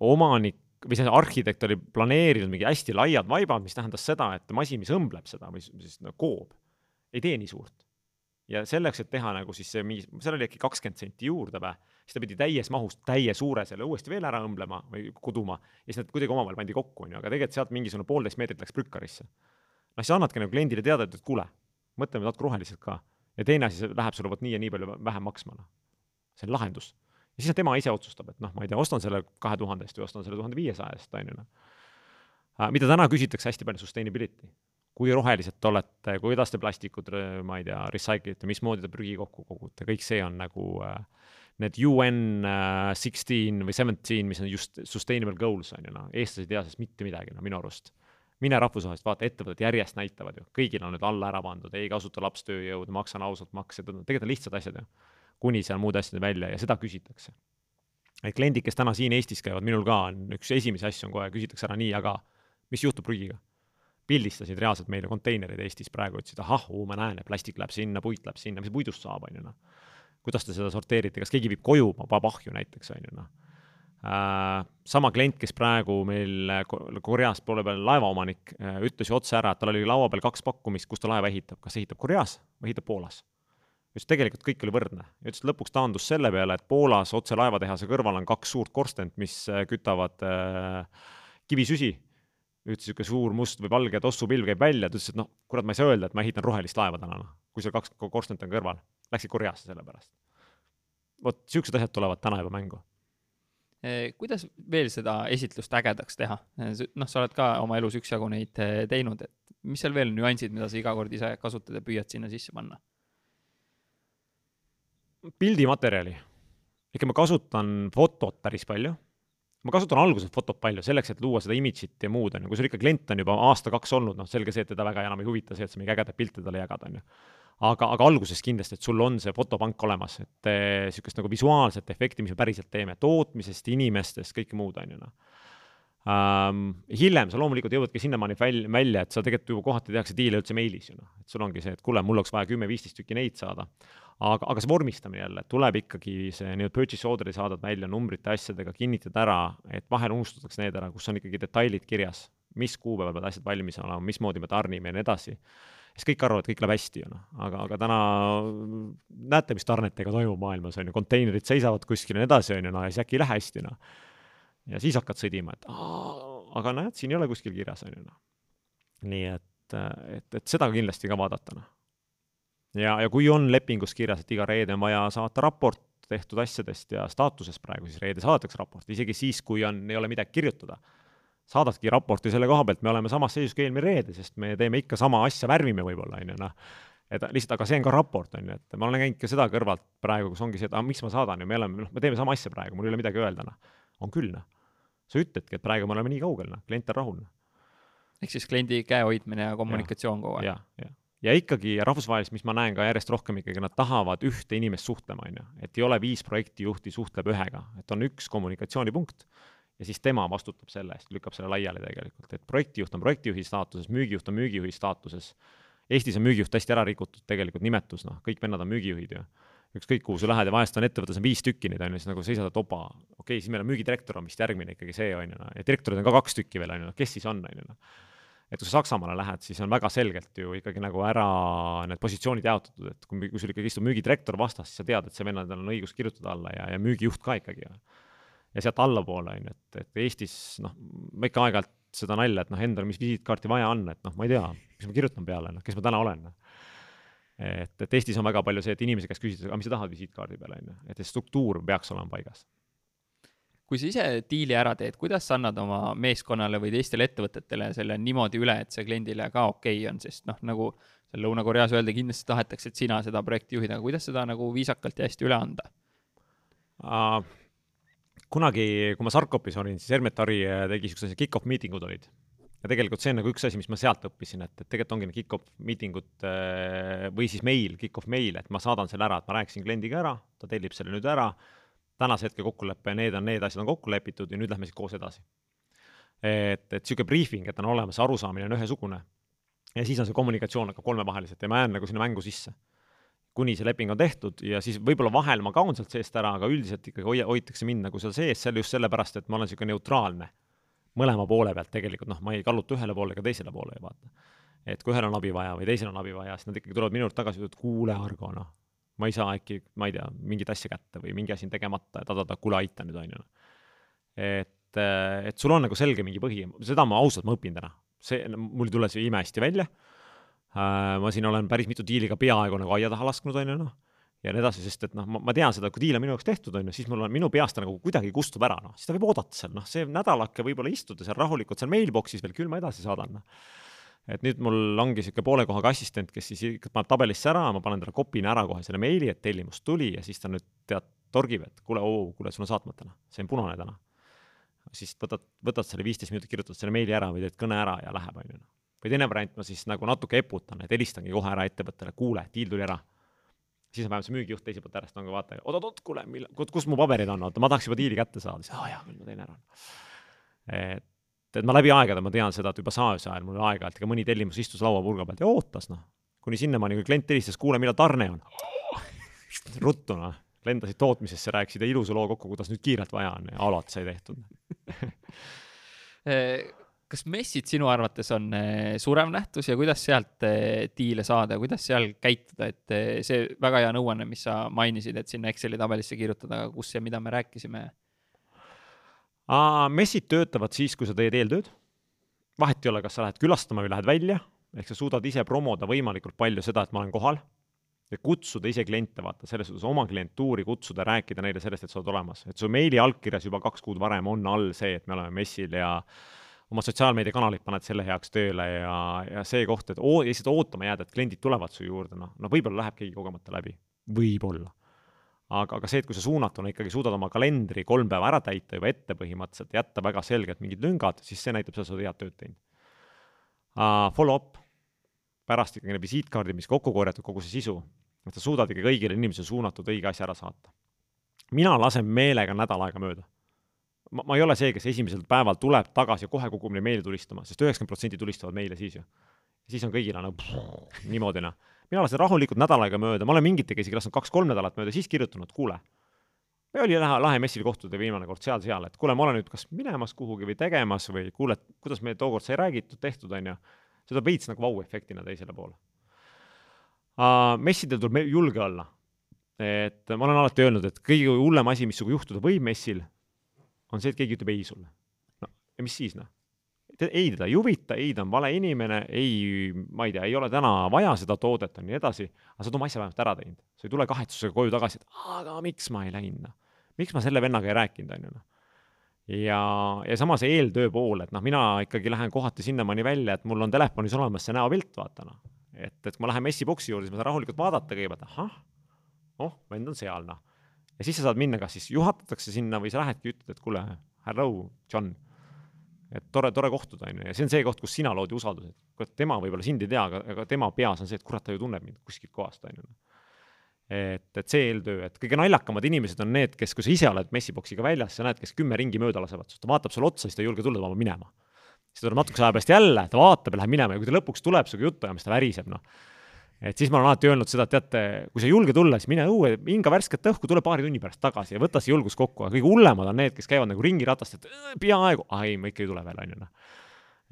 omanik või see arhitekt oli planeerinud mingi hästi laiad vaibad, mis tähendas seda, et masin, mis õmbleb seda või siis no, koob, ei tee nii suurt. ja selleks, et teha nagu siis see mingi, seal oli äkki kakskümmend senti juurde või siis ta pidi täies mahus täie suure selle uuesti veel ära õmblema või kuduma ja siis nad kuidagi omavahel pandi kokku, on ju, aga tegelikult sealt mingisugune poolteist meetrit läks prükkarisse. noh, siis annadki nagu kliendile teada, et, kuule, mõtleme natuke roheliselt ka. ja teine asi, see läheb sulle vot nii ja nii palju vähem maksma, noh. see on lahendus. ja siis tema ise otsustab, et noh, ma ei tea, ostan selle kahe tuhande eest või ostan selle tuhande viiesaja eest, on ju noh. Äh, mida täna küsitakse hästi palju sustainability kui rohelised te olete, kuidas te plastikut, ma ei tea, recycle ite, mismoodi te prügi kokku kogute, kõik see on nagu äh, need UN uh, sixteen või seventeen, mis on just sustainable goals on ju noh, eestlased ei tea sellest mitte midagi, no minu arust. mine rahvusvaheliselt, vaata, ettevõtted järjest näitavad ju, kõigil on nüüd alla ära pandud, ei kasuta lapstööjõudu, maksan ausalt makse, tegelikult on lihtsad asjad ju. kuni seal muude asjade välja ja seda küsitakse. et kliendid, kes täna siin Eestis käivad, minul ka on üks esimesi asju on kohe, küsitakse ära nii, aga mis juhtub prügiga? pildistasid reaalselt meile konteinereid Eestis praegu, ütlesid ahah, ma näen, et plastik läheb sinna, puit läheb sinna, mis puidust saab, on ju noh kuidas te seda sorteerite, kas keegi viib koju, paneb ahju näiteks, on ju, noh. Äh, sama klient, kes praegu meil Koreas poole peal laevaomanik, äh, ütles ju otse ära, et tal oli laua peal kaks pakkumist, kus ta laeva ehitab, kas ehitab Koreas või ehitab Poolas. ütles, tegelikult kõik oli võrdne. ütles, et lõpuks taandus selle peale, et Poolas otse laevatehase kõrval on kaks suurt korstent, mis äh, kütavad äh, kivisüsi üks niisugune suur must või valge tossupilv käib välja, ta ütles, et noh, kurat, ma ei saa öelda, et ma ehitan rohelist laeva täna, noh, kui seal kaks korstent on kõrval läksid Koreasse selle pärast. vot niisugused asjad tulevad täna juba mängu eh, kuidas veel seda esitlust ägedaks teha? Eh, noh, sa oled ka oma elus üksjagu neid eh, teinud, et mis seal veel nüansid, mida sa iga kord ise kasutad ja püüad sinna sisse panna? pildimaterjali. ikka ma kasutan fotot päris palju. ma kasutan alguses fotot palju, selleks, et luua seda image'it ja muud, on ju, kui sul ikka klient on juba aasta-kaks olnud, noh, selge see, et teda väga enam ei huvita see, et sa mingi ägedaid pilte talle jagad, on ju aga, aga alguses kindlasti, et sul on see fotopank olemas, et niisugust nagu visuaalset efekti, mis me päriselt teeme, tootmisest, inimestest, kõike muud, on ju noh um,. hiljem sa loomulikult jõuadki sinnamaani välja, välja, et sa tegelikult juba kohati tehakse diile üldse meilis ju noh, et sul ongi see, et kuule, mul oleks vaja kümme-viisteist tükki neid saada. aga, aga see vormistamine jälle, tuleb ikkagi see nii-öelda purchase order'i saadad välja numbrite, asjadega, kinnitad ära, et vahel unustatakse need ära, kus on ikkagi detailid kirjas, mis kuupäeval peavad asjad valmis olema, mismoodi me tarnime ja nii edasi siis kõik arvavad, kõik läheb hästi ju noh, aga, aga täna näete, mis tarnetega toimub maailmas, on ju, konteinerid seisavad kuskil ja nii edasi, on ju, no ja siis äkki ei lähe hästi, noh. ja siis hakkad sõdima, et aga näed, siin ei ole kuskil kirjas, on ju, noh. nii et, et, et seda kindlasti ka vaadata, noh. ja, ja kui on lepingus kirjas, et iga reede on vaja saata raport tehtud asjadest ja staatusest praegu, siis reede saadetakse raport, isegi siis, kui on, ei ole midagi kirjutada saadadki raporti selle koha pealt, me oleme samas seisus kui eelmine reede, sest me teeme ikka sama asja, värvime võib-olla, on ju, noh. et lihtsalt, aga see on ka raport, on ju, et ma olen käinud ka seda kõrvalt praegu, kus ongi see, et aga miks ma saadan ju, me oleme, noh, me teeme sama asja praegu, mul ei ole midagi öelda, noh. on küll, noh. sa ütledki, et praegu me oleme nii kaugel, noh, klient on rahul, noh. ehk siis kliendi käe hoidmine ja kommunikatsioon kogu aeg. ja ikkagi rahvusvaheliselt, mis ma näen ka järjest rohkem ikkagi, nad tahavad ühte inimest suhtlema, on ju. et ei ole viis projektijuhti suhtleb ühega, et on üks kommunikatsioonipunkt ja siis tema vastutab selle eest, lükkab selle laiali tegelikult, et projektijuht on projektijuhi staatuses, müügijuht on müügijuhi staatuses. Eestis on müügijuht hästi ära rikutud tegelikult nimetus, noh, kõik vennad on müügijuhid ju. ükskõik kuhu sa lähed ja vahest on ettevõttes on viis tükki neid, on ju, siis nagu seisad, et opa, okei okay,, siis meil on müügidirektor on vist järgmine ikkagi see, on ju, noh, ja direktorid on ka kaks tükki veel, on ju, noh, kes siis on, on ju, noh. Et kui sa Saksamaale lähed, siis on väga selgelt ju ikkagi nagu ära need positsioonid jaotatud, et kui, kui sul ikkagi istub müügidirektor vastas, siis sa tead, et see vennadel on õigus kirjutada alla ja, ja müügijuht ka ikkagi ja sealt allapoole, on ju, et, et Eestis noh, ma ikka aeg-ajalt seda nalja, et noh, endal, mis visiitkaarti vaja on, et noh, ma ei tea, mis ma kirjutan peale, noh, kes ma täna olen. et, et Eestis on väga palju see, et inimese käest küsitakse, aga mis sa tahad visiitkaardi peale, on ju, et see struktuur peaks olema paigas. kui sa ise diili ära teed, kuidas sa annad oma meeskonnale või teistele ettevõtetele selle niimoodi üle, et see kliendile ka okei okay on, sest noh, nagu seal Lõuna-Koreas öeldi, kindlasti tahetakse, et sina seda projekti juhid, aga kuidas seda nagu viisakalt ja hästi üle anda uh,? Kunagi, kui ma Sarkopis olin, siis Hermet Ari äh, tegi niisugused kick-off meeting ud olid. ja tegelikult see on nagu üks asi, mis ma sealt õppisin, et, et tegelikult ongi need kick-off miitingud äh, või siis meil, kick-off meil, et ma saadan selle ära, et ma rääkisin kliendiga ära, ta tellib selle nüüd ära, tänase hetke kokkulepe, need on, need asjad on kokku lepitud ja nüüd lähme siis koos edasi. et, et niisugune briefing, et on olemas, arusaamine on ühesugune. ja siis on see kommunikatsioon hakkab kolmevaheliselt ja ma jään nagu sinna mängu sisse. Kuni see leping on tehtud ja siis võib-olla vahel ma kaon sealt seest ära, aga üldiselt ikkagi hoia, hoitakse mind nagu seal sees, seal just sellepärast, et ma olen niisugune neutraalne mõlema poole pealt tegelikult, noh, ma ei kalluta ühele poole ega teisele poole vaata. et kui ühel on abi vaja või teisel on abi vaja, siis nad ikkagi tulevad minu juurde tagasi, ütlevad, kuule, Argo, noh, ma ei saa äkki, ma ei tea, mingit asja kätte või mingi asi on tegemata ja ta-ta-ta, kuule, aita nüüd, on ju. Et, et sul on nagu selge mingi põhi, seda ma ausalt, ma õpin täna. see, mul ei tule see imehästi välja. Äh, ma siin olen päris mitu diili ka peaaegu nagu aia taha lasknud, on ju, noh ja nii edasi, sest et noh, ma, tean seda, kui diil on minu jaoks tehtud, on ju, siis mul on, minu peast ta nagu kuidagi kustub ära, noh, siis ta võib oodata seal, noh, see nädalake võib-olla istuda seal rahulikult seal mailbox'is veel, küll ma edasi saadan, noh. et nüüd mul ongi niisugune poole kohaga assistent, kes siis paneb tabelisse ära, ma panen talle kopina ära kohe selle meili, et tellimus tuli ja siis ta nüüd tead, torgib, et kuule, oo, kuule, sul on saatmata, noh, see on punane täna. siis võtad, võtad selle viisteist minutit, kirjutad selle meili ära või teed kõne ära ja läheb, on ju, noh. Või teine variant, ma siis nagu natuke eputan, et helistangi kohe ära ettevõttele, kuule, diil tuli ära siis on vähemalt see müügijuht teiselt poolt äärest on ka vaata, oot-oot-oot, kuule, millal, kus mu paberid on, oota, ma tahaks juba diili kätte saada, siis aa jaa, küll ma teen ära. et, et ma läbi aegade, ma tean seda, et juba saajuse ajal mul aeg-ajalt ka mõni tellimus istus lauapulga pealt ja ootas, noh. kuni sinnamaani, kui klient helistas, kuule, millal tarne on. [LAUGHS] ruttu, noh, lendasid tootmisesse, rääkisid ilusa loo kokku, kuidas nüüd kiirelt vaja on ja alati sai tehtud [LAUGHS] kas messid sinu arvates on eh, surev nähtus ja kuidas sealt eh, diile saada, kuidas seal käituda, et eh, see väga hea nõuanne, mis sa mainisid, et sinna Exceli tabelisse kirjutada, kus ja mida me rääkisime? messid töötavad siis, kui sa teed eeltööd. vahet ei ole, kas sa lähed külastama või lähed välja, ehk sa suudad ise promoda võimalikult palju seda, et ma olen kohal ja kutsuda ise kliente, vaata, selles suhtes oma klientuuri kutsuda, rääkida neile sellest, et sa oled olemas, et su meili allkirjas juba kaks kuud varem on all see, et me oleme messil ja oma sotsiaalmeediakanalid paned selle heaks tööle ja, ja see koht, et oo, lihtsalt ootama jääda, et kliendid tulevad su juurde, noh, no võib-olla läheb keegi kogemata läbi, võib-olla. aga, aga see, et kui sa suunatuna ikkagi suudad oma kalendri kolm päeva ära täita juba ette põhimõtteliselt, jätta väga selgelt mingid lüngad, siis see näitab seda, sa oled head tööd teinud uh,. Follow-up, pärast ikkagi need visiitkaardid, mis kokku korjatud, kogu see sisu, et sa suudad ikkagi õigele inimesele suunatud õige asja ära saata. mina lasen meelega nädal aega mööda ma, ma ei ole see, kes esimesel päeval tuleb tagasi kohe kogub neid meile tulistama, sest üheksakümmend protsenti tulistavad meile siis ju. siis on kõigil nagu niimoodi noh. mina lasen rahulikult nädal aega mööda, ma olen mingitega isegi lasknud kaks-kolm nädalat mööda, siis kirjutanud, kuule, meil oli lahe, lahe messil kohtuda viimane kord seal-seal, et kuule, ma olen nüüd kas minemas kuhugi või tegemas või kuule, et kuidas meil tookord sai räägitud, tehtud, on ju. tuleb veits nagu vau-efektina teisele poole uh,. messidel tuleb julge olla. et ma olen alati öelnud, et kõige hullem asi, mis sinuga juhtuda võib messil, on see, et keegi ütleb ei sulle. no ja mis siis noh? ei teda ei huvita, ei ta on vale inimene, ei, ma ei tea, ei ole täna vaja seda toodet, on nii edasi, aga sa oled oma asja vähemalt ära teinud. sa ei tule kahetsusega koju tagasi, et aga miks ma ei läinud, noh. miks ma selle vennaga ei rääkinud, on ju, noh. ja, ja sama see eeltöö pool, et noh, mina ikkagi lähen kohati sinnamaani välja, et mul on telefonis olemas see näopilt, vaata noh. et, et kui ma lähen messiboksi juurde, siis ma saan rahulikult vaadata kõigepealt, ahah, oh, vend on seal, noh ja siis sa saad minna, kas siis juhatatakse sinna või sa lähedki, ütled, et kuule, hello, John. et tore, tore kohtuda, on ju, ja see on see koht, kus sina lood ju usalduse, et kurat, tema võib-olla sind ei tea, aga, aga tema peas on see, et kurat, ta ju tunneb mind kuskilt kohast, on ju. et, et see eeltöö, et kõige naljakamad inimesed on need, kes, kui sa ise oled messiboksiga väljas, sa näed, kes kümme ringi mööda lasevad, ta vaatab sulle otsa, siis ta ei julge tulla, ta vabab minema. siis ta tuleb natukese aja pärast jälle, ta vaatab ja läheb minema ja kui ta lõpuks tuleb sinuga juttu ajama, siis ta väriseb, noh et siis ma olen alati öelnud seda, et teate, kui sa ei julge tulla, siis mine õue, hinga värsket õhku, tule paari tunni pärast tagasi ja võta see julgus kokku, aga kõige hullemad on need, kes käivad nagu ringiratast, et peaaegu, ah ei, ma ikka ei tule veel, on ju, noh.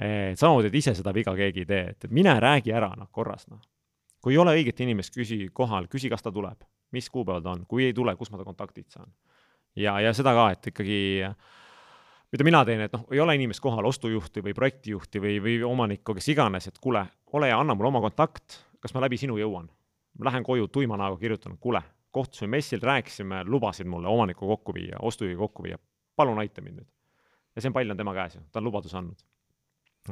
et samamoodi, et ise seda viga keegi ei tee, et mine räägi ära, noh, korras, noh. kui ei ole õiget inimest, küsi kohal, küsi, kas ta tuleb, mis kuupäeval ta on, kui ei tule, kus ma ta kontaktid saan. ja, ja seda ka, et ikkagi mida mina teen, et noh, ei ole inimest kohal, ostujuhti või projektijuhti või, või omanikku, kes iganes, et kuule, ole hea, anna mulle oma kontakt kas ma läbi sinu jõuan? ma lähen koju tuima näoga kirjutan, kuule, kohtusime messil, rääkisime, lubasid mulle omanikku kokku viia, ostujuhi kokku viia, palun aita mind nüüd. ja see pall on tema käes ju, ta on lubaduse andnud.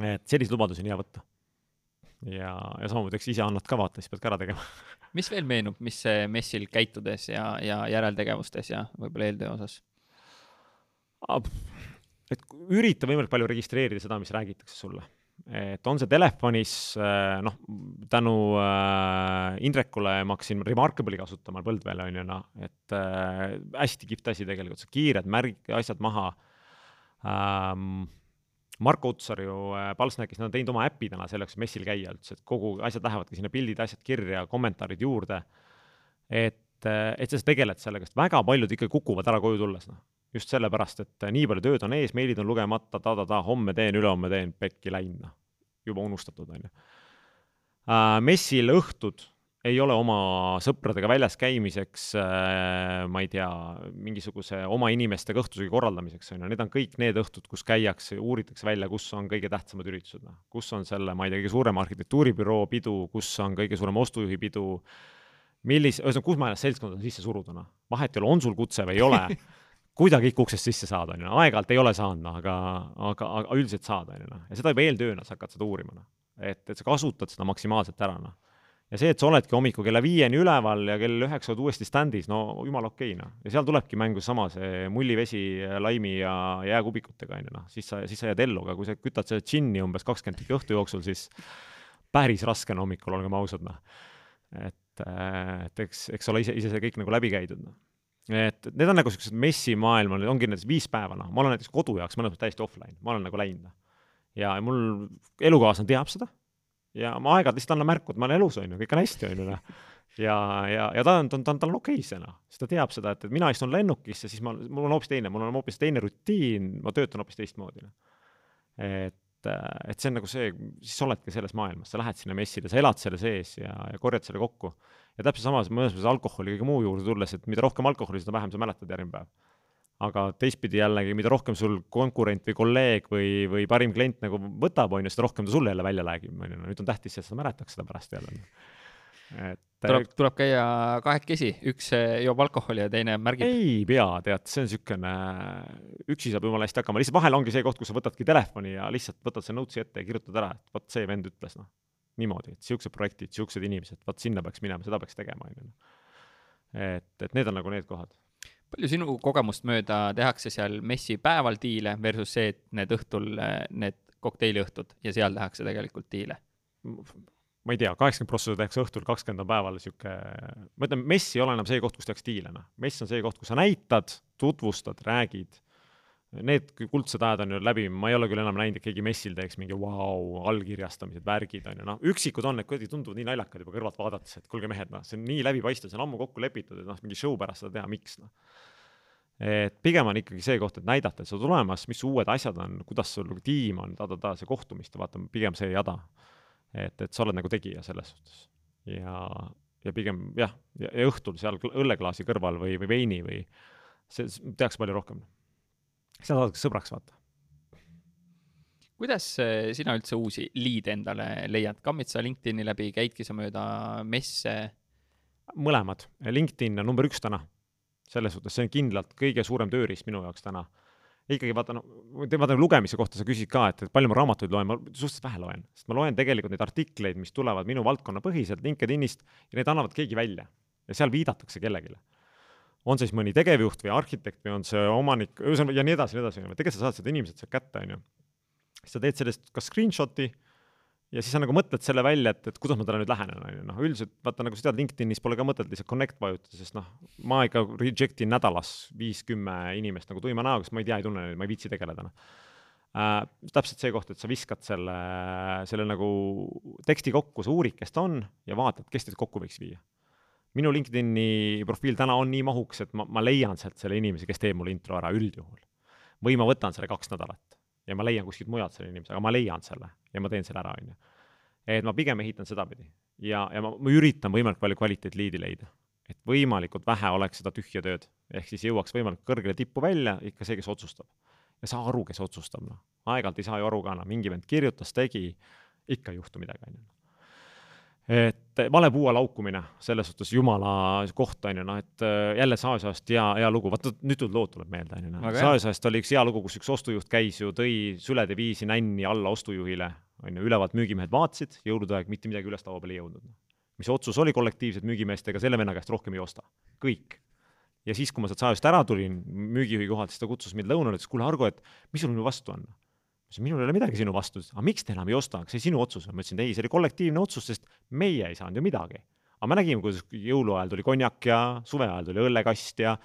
et selliseid lubadusi on hea võtta. ja, ja samamoodi, eks ise annad ka vaata, siis pead ka ära tegema [LAUGHS] mis veel meenub, mis messil käitudes ja, ja järeltegevustes ja võib-olla eeltöö osas? et ürita võimalikult palju registreerida seda, mis räägitakse sulle et on see telefonis, äh, noh, tänu äh, Indrekule ma hakkasin Remarkable'i kasutama Põldvel, on ju, noh, et äh, hästi kihvt asi tegelikult, see kiired märg, asjad maha ähm,. Marko Utsar ju äh, Palsnäkis, nad on teinud oma äpi täna selleks, messil käia üldse, et kogu asjad lähevadki sinna pildid, asjad kirja, kommentaarid juurde. et, äh, et sa tegeled sellega, sest väga paljud ikkagi kukuvad ära koju tulles, noh just sellepärast, et nii palju tööd on ees, meilid on lugemata ta,, ta-ta-ta, homme teen, ülehomme teen, pekki läinud, noh. Juba unustatud, on ju. Äh, messil õhtud ei ole oma sõpradega väljas käimiseks, äh, ma ei tea, mingisuguse oma inimestega õhtusöögi korraldamiseks, on ju, need on kõik need õhtud, kus käiakse, uuritakse välja, kus on kõige tähtsamad üritused, noh. kus on selle, ma ei tea, kõige suurema arhitektuuribüroo pidu, kus on kõige suurem ostujuhi pidu, millise, ühesõnaga, kus ma ennast seltskonda sisse suruda, noh. vahet ei ole, on sul kutse või ei ole kuidagi ikka uksest sisse saada, on ju, aeg-ajalt ei ole saanud, noh, aga, aga, aga üldiselt saad, on ju, noh, ja seda juba eeltööna sa hakkad seda uurima, noh. et, et sa kasutad seda maksimaalselt ära, noh. ja see, et sa oledki hommikul kella viieni üleval ja kell üheksa oled uuesti standis, no jumala okei okay,, noh. ja seal tulebki mängu sama see mullivesi laimi ja jääkubikutega, on ju, noh, siis sa, siis sa jääd ellu, aga kui sa kütad seda džinni umbes kakskümmend tükki õhtu jooksul, siis päris raske on hommikul, olgem ausad, noh. et, et eks, eks ole ise, ise see kõik nagu läbi käidud, noh et need on nagu siuksed messimaailma, ongi need viis päeva, noh, ma olen näiteks kodu jaoks mõnes mõttes täiesti offline, ma olen nagu läinud, noh. ja mul elukaaslane teab seda. Ja ma aeg-ajalt lihtsalt annan märku, et ma olen elus, on ju, kõik on hästi, on ju, noh. ja, ja, ja ta on, ta on, ta on, tal on okei see, noh, sest ta teab seda, et, et mina istun lennukisse, siis ma, mul on hoopis teine, mul on hoopis teine rutiin, ma töötan hoopis teistmoodi, noh. et et see on nagu see, siis sa oledki selles maailmas, sa lähed sinna messile, sa elad selle sees ja, ja korjad selle kokku ja täpselt samas mõnes mõttes alkoholi kõige muu juurde tulles, et mida rohkem alkoholi, seda vähem sa mäletad järgmine päev. aga teistpidi jällegi, mida rohkem sul konkurent või kolleeg või, või parim klient nagu võtab, on ju, seda rohkem ta sulle jälle välja räägib, on ju, nüüd on tähtis, et sa mäletaks seda pärast jälle. et tuleb, tuleb käia kahekesi, üks joob alkoholi ja teine märgib? ei pea, tead, see on niisugune, üksi saab jumala hästi hakkama, lihtsalt vahel ongi see koht, kus sa võtadki telefoni ja lihtsalt võtad selle notes'i ette ja kirjutad ära, et vot see vend ütles, noh niimoodi, et siuksed projektid, siuksed inimesed, vot sinna peaks minema, seda peaks tegema, on ju. et, et need on nagu need kohad. palju sinu kogemust mööda tehakse seal messi päeval diile versus see, et need õhtul, need kokteiliõhtud ja seal tehakse tegelikult diile? ma ei tea, kaheksakümmend prossa tehakse õhtul, kakskümmend on päeval sihuke, ma ütlen, mess ei ole enam see koht, kus tehakse diile, noh. mess on see koht, kus sa näitad, tutvustad, räägid Need kuldsed ajad on ju läbi, ma ei ole küll enam näinud, et keegi messil teeks mingi vau wow,, allkirjastamised, värgid on ju, noh, üksikud on, need kuidagi tunduvad nii naljakad juba kõrvalt vaadates, et kuulge mehed, noh, see on nii läbipaistev, see on ammu kokku lepitud, et noh, mingi show pärast seda teha, miks noh. et pigem on ikkagi see koht, et näidata, et sa oled olemas, mis uued asjad on, kuidas sul tiim on, ta-ta-ta, see kohtumiste, vaata, pigem see jada. et, et sa oled nagu tegija selles suhtes. ja, ja pigem jah, ja, ja õhtul seal õlleklaasi kõrval või, või veini või see tehakse palju rohkem sa saad sõbraks, vaata. kuidas äh, sina üldse uusi liide endale leiad, kammid sa LinkedIni läbi, käidki sa mööda messe? mõlemad, LinkedIn on number üks täna. selles suhtes, see on kindlalt kõige suurem tööriist minu jaoks täna ikkagi vaata, no vaata lugemise kohta sa küsid ka, et, et palju ma raamatuid loen, ma suhteliselt vähe loen, sest ma loen tegelikult neid artikleid, mis tulevad minu valdkonna põhiselt LinkedInist ja need annavad keegi välja ja seal viidatakse kellelegi on siis mõni tegevjuht või arhitekt või on see omanik, ühesõnaga ja nii edasi, nii edasi, tegelikult sa saad seda inimeselt sealt kätte, on ju. siis sa teed sellest kas screenshot'i ja siis sa nagu mõtled selle välja, et, et kuidas ma talle nüüd lähenen, on ju, noh, üldiselt vaata, nagu sa tead, LinkedInis pole ka mõtet lihtsalt connect vajutada, sest noh, ma ikka reject in nädalas viis-kümme inimest nagu tuima näoga, sest ma ei tea, ei tunne neid, ma ei viitsi tegeleda, noh äh,. täpselt see koht, et sa viskad selle, selle nagu teksti kokku, sa uurid, kes ta on ja vaatad, kes teid kokku võiks viia minu LinkedIni profiil täna on nii mahukas, et ma, ma leian sealt selle inimese, kes teeb mulle intro ära üldjuhul. või ma võtan selle kaks nädalat ja ma leian kuskilt mujalt selle inimese, aga ma leian selle ja ma teen selle ära, on ju. et ma pigem ehitan sedapidi ja, ja ma, ma üritan võimalikult palju kvaliteetliidi leida. et võimalikult vähe oleks seda tühja tööd, ehk siis jõuaks võimalikult kõrgele tippu välja ikka see, kes otsustab. ja saa aru, kes otsustab, noh. aeg-ajalt ei saa ju aru ka, noh, mingi vend kirjutas, tegi, ikka ei juhtu midagi, on ju et vale puua laukumine, selles suhtes jumala koht on ju, noh, et äh, jälle Saasast hea, hea lugu, vaata nüüd lood tuleb meelde, on ju, noh, Saasast oli üks hea lugu, kus üks ostujuht käis ju, tõi sülede viisi nänni alla ostujuhile, on ju, ülevalt müügimehed vaatasid, jõulude aeg mitte midagi üles laua peale ei jõudnud. mis otsus oli kollektiivselt müügimeestega, selle venna käest rohkem ei osta, kõik. ja siis, kui ma sealt Saasast ära tulin müügijuhi kohalt, siis ta kutsus mind lõunale, ütles, kuule, Argo, et mis sul minu vastu on? Ütlesin, minul ei ole midagi sinu vastu, aga miks te enam ei osta, see sinu otsus on? ma ütlesin, ei, see oli kollektiivne otsus, sest meie ei saanud ju midagi. aga me nägime, kuidas jõuluajal tuli konjak ja suve ajal tuli õllekast ja,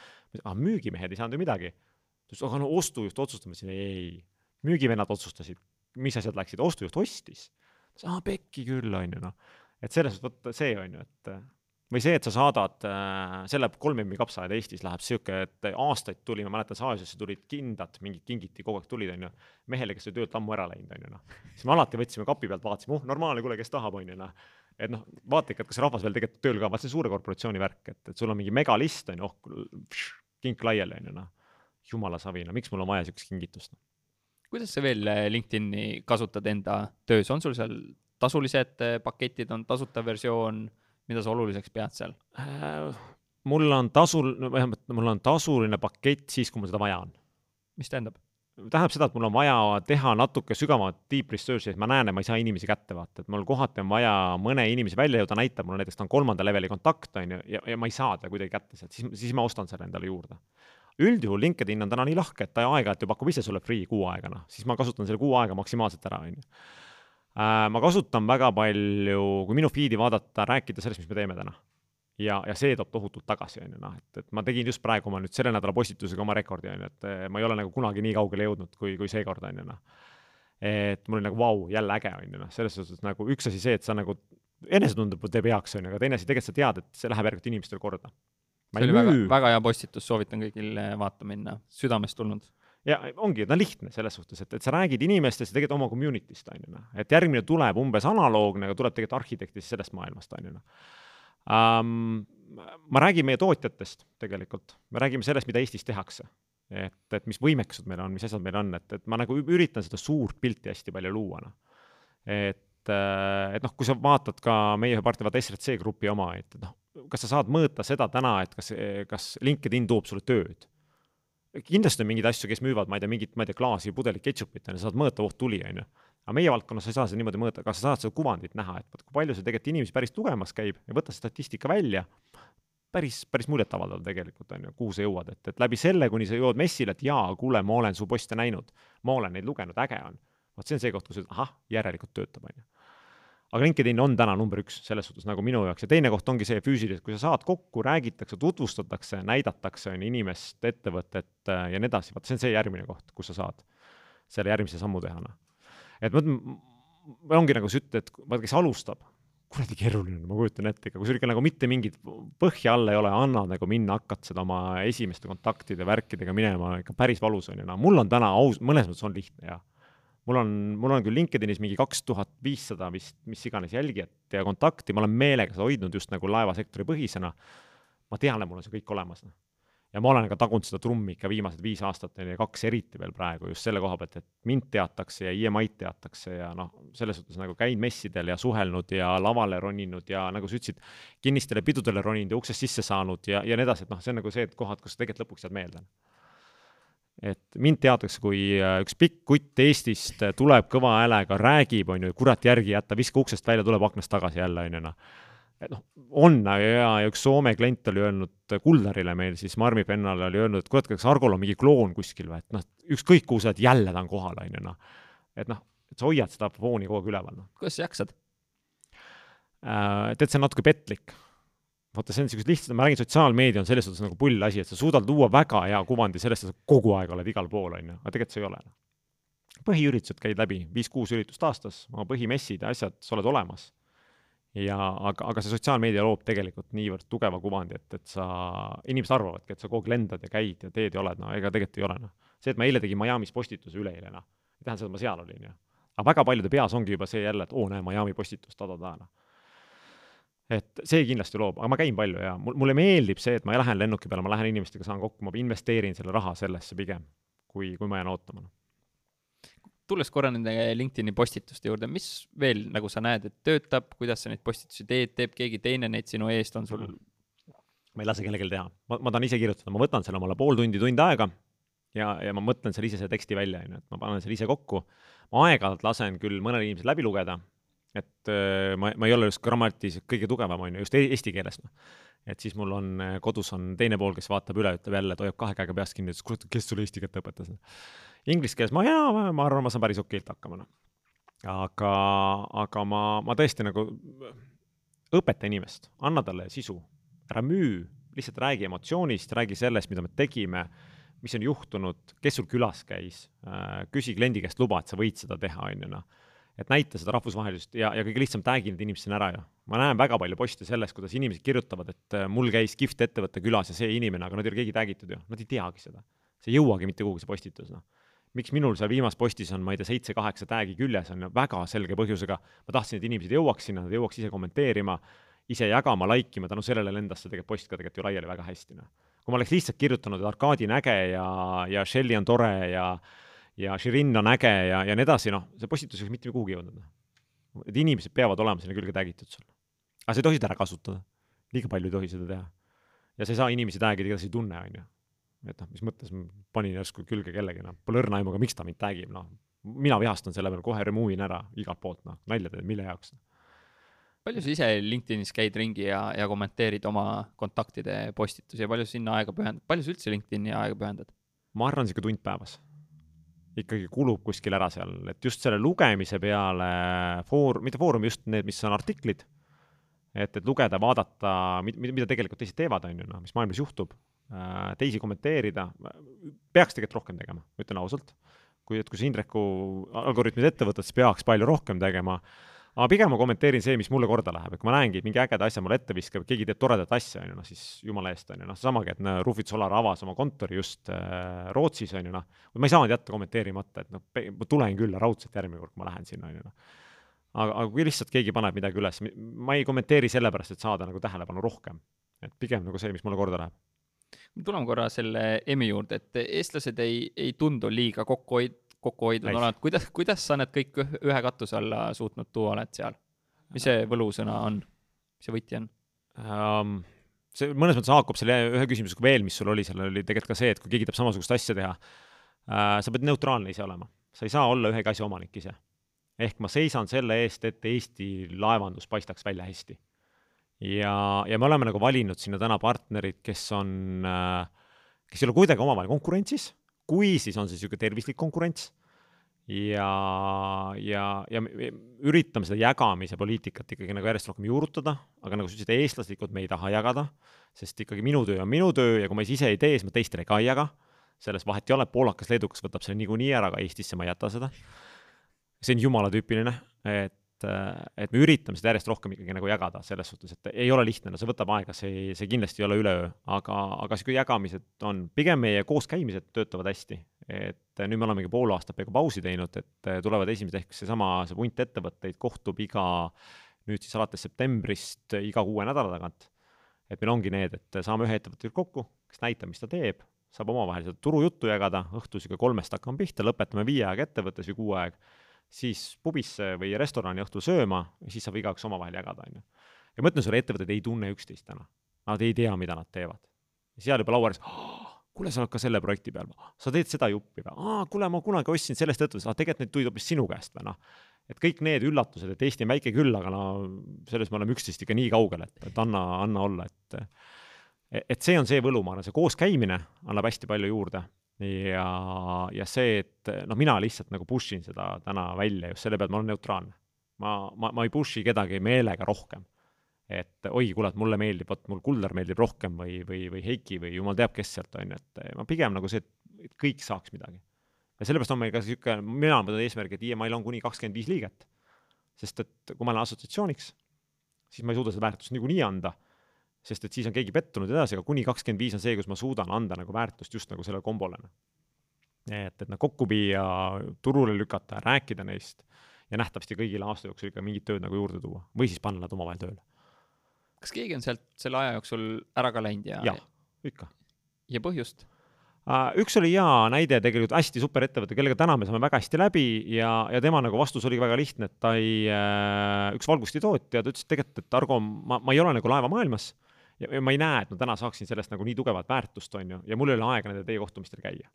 aga müügimehed ei saanud ju midagi. ta ütles, aga no ostujuht otsustab, ma ütlesin ei, müügivennad otsustasid, mis asjad läksid, ostujuht ostis. aa, pekki küll, on ju noh. et selles suhtes, vot see on ju, et või see, et sa saadad äh,, selle kolm M-i kapsaaed Eestis läheb sihuke, et aastaid tuli, ma mäletan, Saasiasse tulid kindad, mingid kingiti kogu aeg tulid, onju. mehele, kes oli töölt ammu ära läinud, onju noh. siis me alati võtsime kapi pealt, vaatasime, oh normaalne, kuule, kes tahab, onju noh. et noh, vaata ikka, et kas rahvas veel tegelikult tööl ka, vaat see suure korporatsiooni värk, et, et sul on mingi megalist onju, oh kink laiali onju noh. jumala savi, no miks mul on vaja siukest kingitust no.? kuidas sa veel äh, LinkedIn'i kasutad enda töös, on sul seal tasulised äh, paketid, on tasuta versioon mida sa oluliseks pead seal? Äh, mul on tasul, vähemalt mul on tasuline pakett siis, kui mul seda vaja on. mis tähendab? tähendab seda, et mul on vaja teha natuke sügavamat deep research'i, et ma näen, et ma ei saa inimesi kätte vaata, et mul kohati on vaja mõne inimese välja jõuda, näitab mulle näiteks, ta on kolmanda leveli kontakt, on ju, ja, ja ma ei saa teda kuidagi kätte sealt, siis, siis ma ostan selle endale juurde. üldjuhul LinkedIn on täna nii lahke, et ta aeg-ajalt ju pakub ise sulle free kuu aega, noh, siis ma kasutan selle kuu aega maksimaalselt ära, on ju ma kasutan väga palju, kui minu feed'i vaadata, rääkida sellest, mis me teeme täna. ja, ja see toob tohutult tagasi, on ju, noh, et, et ma tegin just praegu oma nüüd selle nädala postitusega oma rekordi, on ju, et eh, ma ei ole nagu kunagi nii kaugele jõudnud, kui, kui seekord, on ju, noh. et mul oli nagu vau wow,, jälle äge, on ju, noh, selles suhtes nagu üks asi see, et sa nagu, enesetunde teeb heaks, on ju, aga teine asi, tegelikult sa tead, et see läheb järgmine inimestele korda. see oli väga, väga hea postitus, soovitan kõigil vaatama minna, südamest tulnud ja ongi, ta on lihtne selles suhtes, et, et sa räägid inimestest ja tegelikult oma community'st, on ju noh, et järgmine tuleb umbes analoogne, aga tuleb tegelikult arhitektist sellest maailmast, on ju noh um,. ma räägin meie tootjatest tegelikult, me räägime sellest, mida Eestis tehakse. et, et mis võimekused meil on, mis asjad meil on, et, et ma nagu üritan seda suurt pilti hästi palju luua, noh. et, et noh, kui sa vaatad ka meie ühe partneri, vaata SRC Grupi oma, et noh, kas sa saad mõõta seda täna, et kas, kas LinkedIn toob sulle tööd kindlasti on mingeid asju, kes müüvad, ma ei tea, mingit, ma ei tea, klaasi, pudelit ketšupit, on ju, saad mõõta, oh tuli, on ju. aga meie valdkonnas sa ei saa seda niimoodi mõõta, aga sa saad seda kuvandit näha, et vot kui palju see tegelikult inimesi päris tugemas käib ja võta statistika välja, päris, päris muljetavaldav tegelikult on ju, kuhu sa jõuad, et, et läbi selle, kuni sa jõuad messile, et jaa, kuule, ma olen su poste näinud, ma olen neid lugenud, äge on. vot see on see koht, kus sa ütled, ahah, järelikult töötab, on ju aga LinkedIn on täna number üks selles suhtes nagu minu jaoks. Ja teine koht ongi see füüsiliselt, kui sa saad kokku, räägitakse, tutvustatakse, näidatakse on ju inimest, ettevõtet äh, ja nii edasi, vot see on see järgmine koht, kus sa saad selle järgmise sammu teha, noh. et ma ütlen, ongi nagu sa ütled, vaata, kes alustab, kuradi keeruline, ma kujutan ette ikka, kui sul ikka nagu mitte mingit põhja all ei ole, annad nagu minna, hakkad seda oma esimeste kontaktide, värkidega minema, ikka päris valus on ju, no mul on täna aus, mõnes mõttes on lihtne ja mul on, mul on küll LinkedInis mingi kaks tuhat viissada vist, mis iganes jälgijat ja kontakti, ma olen meelega seda hoidnud just nagu laevasektori põhisena. ma tean, et mul on see kõik olemas, noh. ja ma olen ka tagunud seda trummi ikka viimased viis aastat ja kaks eriti veel praegu just selle koha pealt, et mind teatakse ja IMI-d teatakse ja noh, selles suhtes nagu käinud messidel ja suhelnud ja lavale roninud ja nagu sa ütlesid, kinnistele pidudele roninud ja uksest sisse saanud ja, ja nii edasi, et noh, see on nagu see, et kohad, kus tegelikult lõpuks jääd meelde et mind teatakse kui äh, üks pikk kutt Eestist, äh, tuleb kõva häälega, räägib, on ju, kurat järgi jätta, viska uksest välja, tuleb aknast tagasi jälle, on ju noh. et noh, on ja, ja üks Soome klient oli öelnud Kuldarile meil siis, Marmi Pennale oli öelnud, et kurat, kas Argol on mingi kloon kuskil või, et noh, ükskõik kuhu sa oled, jälle ta on kohal, on ju noh. et noh, et sa hoiad seda fooni kogu aeg üleval, noh. kuidas sa jaksad äh,? tead, see on natuke petlik vaata, see on niisugused lihtsad, ma räägin, sotsiaalmeedia on selles suhtes nagu pull asi, et sa suudad luua väga hea kuvandi sellest, et sa kogu aeg oled igal pool, on ju, aga tegelikult see ei ole. Põhiüritused käid läbi, viis-kuus üritust aastas, oma põhimessid ja asjad, sa oled olemas. ja aga, aga see sotsiaalmeedia loob tegelikult niivõrd tugeva kuvandi, et, et sa, inimesed arvavadki, et sa kogu aeg lendad ja käid ja teed ja oled, no ega tegelikult ei ole, noh. see, et ma eile tegin Miami's postituse üleeile, noh, ei tähenda seda, et ma seal olin, ju. aga väga paljude peas ongi juba see jälle, et oo, näe, Miami postitus, ta-ta-ta, noh et see kindlasti loob, aga ma käin palju ja mul, mulle meeldib see, et ma lähen lennuki peale, ma lähen inimestega, saan kokku, ma investeerin selle raha sellesse pigem, kui, kui ma jään ootama. tulles korra nende LinkedIni postituste juurde, mis veel nagu sa näed, et töötab, kuidas sa neid postitusi teed, teeb keegi teine neid sinu eest, on sul? ma ei lase kellelgi teha, ma, ma tahan ise kirjutada, ma võtan selle omale pool tundi, tund aega ja, ja ma mõtlen seal ise selle teksti välja, on ju, et ma panen selle ise kokku. ma aeg-ajalt lasen küll mõnel inimesel läbi lugeda et äh, ma, ma ei ole just grammatis kõige tugevam, on ju, just eesti keeles, noh. et siis mul on, kodus on teine pool, kes vaatab üle, ütleb jälle, et hoiab kahe käega peast kinni, ütles, kurat, kes sulle eesti keelt õpetas. Inglise keeles ma jaa, ma arvan, ma saan päris okeilt hakkama, noh. aga, aga ma, ma tõesti nagu õpeta inimest, anna talle sisu, ära müü, lihtsalt räägi emotsioonist, räägi sellest, mida me tegime, mis on juhtunud, kes sul külas käis, äh, küsi kliendi käest luba, et sa võid seda teha, on ju, noh. Et näita seda rahvusvahelisust ja, ja kõige lihtsam tag'i need inimesed sinna ära ju. ma näen väga palju poste sellest, kuidas inimesed kirjutavad, et äh, mul käis kihvt ettevõte külas ja see inimene, aga nad ei ole keegi tag itud ju, nad ei teagi seda. see ei jõuagi mitte kuhugi, see postitus, noh miks minul seal viimases postis on, ma ei tea, seitse-kaheksa tag'i küljes, on ju väga selge põhjusega. ma tahtsin, et inimesed jõuaks sinna, nad jõuaks ise kommenteerima, ise jagama, like ima, tänu sellele lendas see tegelikult post ka tegelikult ju laiali väga hästi, noh. kui ma oleks lihtsalt kirjutanud, et Arkadi on äge ja, ja Shelly on tore ja ja Shirin on äge ja, ja nii edasi, noh, see postitus ei oleks mitte kuhugi jõudnud, noh. et inimesed peavad olema sinna külge tag itud sul. aga sa ei tohi seda ära kasutada. liiga palju ei tohi seda teha. ja sa ei saa inimesi tag ida, keda sa ei tunne, on ju. et noh, mis mõttes ma panin järsku külge kellegi, noh, pole õrna aimu ka, miks ta mind tag ib, noh. mina vihastan selle peale, kohe remove in ära igalt poolt, noh, nalja teed, mille jaoks palju sa ise LinkedInis käid ringi ja, ja kommenteerid oma kontaktide postitusi ja palju sinna aega pühendad, palju sa üldse LinkedIni aega pühendad? ma arvan, sihuke tund päevas. Ikkagi kulub kuskil ära seal, et just selle lugemise peale foor-, mitte foorum, just need, mis on artiklid, et, et lugeda, vaadata, mida, tegelikult teised teevad, on ju, noh, mis maailmas juhtub, äh, teisi kommenteerida, peaks tegelikult rohkem tegema, ütlen ausalt. kui, et kui sa Indreku algoritmid ette võtad, siis peaks palju rohkem tegema aga pigem ma kommenteerin see, mis mulle korda läheb, et kui ma näengi, et mingi ägeda asja mulle ette viskab, keegi teeb toredat asja, on ju, noh siis jumala eest, on ju, noh samagi, et noh, Rufit Solar avas oma kontori just äh, Rootsis, on ju, noh, ma ei saanud jätta kommenteerimata, et noh, ma tulen küll raudselt järgmine kord, kui ma lähen sinna, on ju, noh. aga, aga kui lihtsalt keegi paneb midagi üles, ma ei kommenteeri sellepärast, et saada nagu tähelepanu rohkem. et pigem nagu see, mis mulle korda läheb tuleme korra selle EM-i juurde, et eestlased ei, ei tundu liiga kokkuhoid-, kokkuhoidnud oled, kuidas, kuidas sa need kõik ühe katuse alla suutnud tuua oled seal? mis see võlusõna on, mis see võti on um,? see mõnes mõttes haakub selle ühe küsimusega veel, mis sul oli, seal oli tegelikult ka see, et kui keegi tahab samasugust asja teha uh,, sa pead neutraalne ise olema, sa ei saa olla ühegi asja omanik ise. ehk ma seisan selle eest, et Eesti laevandus paistaks välja hästi. ja, ja me oleme nagu valinud sinna täna partnerid, kes on uh,, kes ei ole kuidagi omavahel konkurentsis kui, siis on see niisugune tervislik konkurents ja, ja, ja üritame seda jagamise poliitikat ikkagi nagu järjest rohkem juurutada, aga nagu sa ütlesid, eestlaslikult me ei taha jagada, sest ikkagi minu töö on minu töö ja kui ma ise ei tee, siis ma teistele ka ei jaga. selles vahet ei ole, poolakas, leedukas võtab selle niikuinii ära, aga Eestisse ma ei jäta seda. see on jumala tüüpiline, et et, et me üritame seda järjest rohkem ikkagi nagu jagada selles suhtes, et ei ole lihtne, no see võtab aega, see, see kindlasti ei ole üleöö, aga, aga niisugune jagamised on, pigem meie kooskäimised töötavad hästi. et nüüd me olemegi pool aastat peaaegu pausi teinud, et tulevad esimesed ehk seesama, see punt ettevõtteid kohtub iga, nüüd siis alates septembrist iga kuue nädala tagant. et meil ongi need, et saame ühe ettevõtte kokku, kes näitab, mis ta teeb, saab omavahel seda turujuttu jagada, õhtul niisugune kolmest hakkame pihta, lõpetame viie aega ettevõttes või kuu aeg siis pubisse või restorani õhtul sööma siis saab igaüks omavahel jagada, on ju. ja ma ütlen sulle, ettevõtted ei tunne üksteist täna. Nad ei tea, mida nad teevad. seal juba laua ääres oh,, kuule, sa oled ka selle projekti peal, sa teed seda juppi või, aa, kuule, ma kunagi ostsin sellest ettevõttest, aa, tegelikult need tulid hoopis sinu käest või noh. et kõik need üllatused, et Eesti on väike küll, aga no selles me oleme üksteist ikka nii kaugel, et, et anna, anna olla, et et see on see võlu, ma arvan, see kooskäimine annab hästi palju juurde ja, ja see, et noh, mina lihtsalt nagu push in seda täna välja just selle pealt, ma olen neutraalne. ma, ma, ma ei push'i kedagi meelega rohkem. et oi, kuule, et mulle meeldib, vot mul Kuldar meeldib rohkem või, või, või Heiki või jumal teab, kes sealt on ju, et ma pigem nagu see, et kõik saaks midagi. ja sellepärast on meil ka niisugune, mina olen võtnud eesmärgi, et EMI-l on kuni kakskümmend viis liiget. sest et kui ma lähen assotsiatsiooniks, siis ma ei suuda seda väärtust niikuinii anda sest et siis on keegi pettunud edasi, aga kuni kakskümmend viis on see, kus ma suudan anda nagu väärtust just nagu sellele kombole. Noh. et, et noh, kokku viia, turule lükata, rääkida neist ja nähtavasti kõigile aasta jooksul ikka mingit tööd nagu juurde tuua või siis panna nad omavahel tööle. kas keegi on sealt selle aja jooksul ära ka läinud ja? jah, ikka. ja põhjust? Uh, üks oli hea näide tegelikult, hästi super ettevõte, kellega täna me saame väga hästi läbi ja, ja tema nagu vastus oligi väga lihtne, et ta ei uh,, üks valgustitootja, ta ütles, et tegelikult, et Argo, ma, ma ei ole nagu laevamaailmas ja, ma ei näe, et ma täna saaksin sellest nagu nii tugevat väärtust, on ju, ja mul ei ole aega nendel teie kohtumistel käia.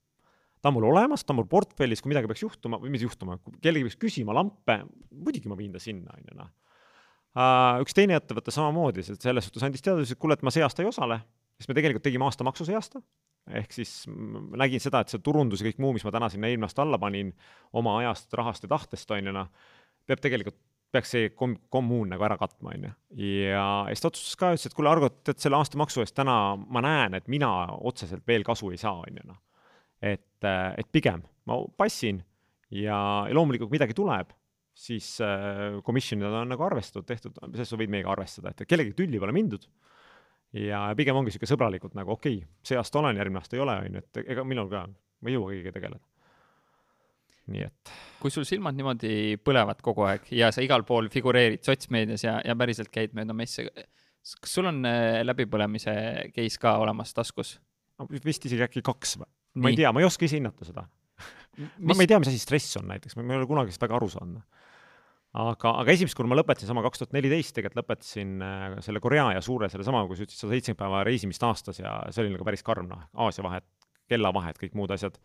ta on mul olemas, ta on mul portfellis, kui midagi peaks juhtuma või mis juhtuma, kellegi peaks küsima lampe, muidugi ma viin ta sinna, on ju, noh. uh,. üks teine ettevõte samamoodi, selles suhtes andis teada, ütles, et kuule, et ma see aasta ei osale, siis me tegelikult tegime aastamaksu see aasta ehk siis nägin seda, et see turundus ja kõik muu, mis ma täna sinna eelmine aasta alla panin oma ajast, rahast ja tahtest, on ju noh, peab tegelikult peaks see kom-, kommuun nagu ära katma, on ju. ja, siis ta otsustas ka, ütles, et kuule, Argo, et selle aastamaksu eest täna ma näen, et mina otseselt veel kasu ei saa, on ju, noh. et, et pigem ma passin ja, ja loomulikult midagi tuleb, siis äh, komisjonid on nagu arvestatud, tehtud, selles sa võid meiega arvestada, et kellegi tülli pole mindud ja pigem ongi niisugune sõbralikult nagu okei okay,, see aasta olen, järgmine aasta ei ole, on ju, et ega minul ka, ma ei jõua kõigiga tegeleda nii et. kui sul silmad niimoodi põlevad kogu aeg ja sa igal pool figureerid sotsmeedias ja, ja päriselt käid mööda messe, kas sul on äh, läbipõlemise case ka olemas taskus? vist isegi äkki kaks või? ma ei tea, ma ei oska ise hinnata seda mis.... ma, ma ei tea, mis asi stress on näiteks, ma ei ole kunagi seda väga aru saanud. aga, aga esimest korda ma lõpetasin sama kaks tuhat neliteist, tegelikult lõpetasin äh, selle Korea ja suure sellesama, kui sa ütlesid, sada seitsekümmend päeva reisimist aastas ja see oli nagu päris karm, noh, Aasia vahet, kellavahed, kõik muud asjad.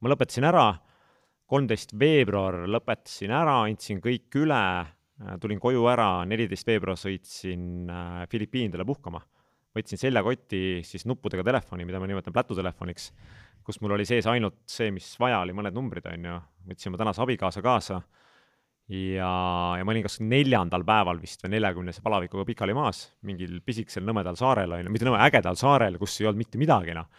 ma lõpetasin ära kolmteist veebruar lõpetasin ära, andsin kõik üle, tulin koju ära, neliteist veebruar sõitsin äh, Filipiinidele puhkama. võtsin seljakoti siis nuppudega telefoni, mida ma nimetan plätutelefoniks, kus mul oli sees ainult see, mis vaja oli, mõned numbrid, on ju, võtsin oma tänase abikaasa kaasa ja, ja ma olin kas neljandal päeval vist või neljakümnese palavikuga pikali maas, mingil pisikesel nõmedal saarel, on ju, mitte nõme, ägedal saarel, kus ei olnud mitte midagi, noh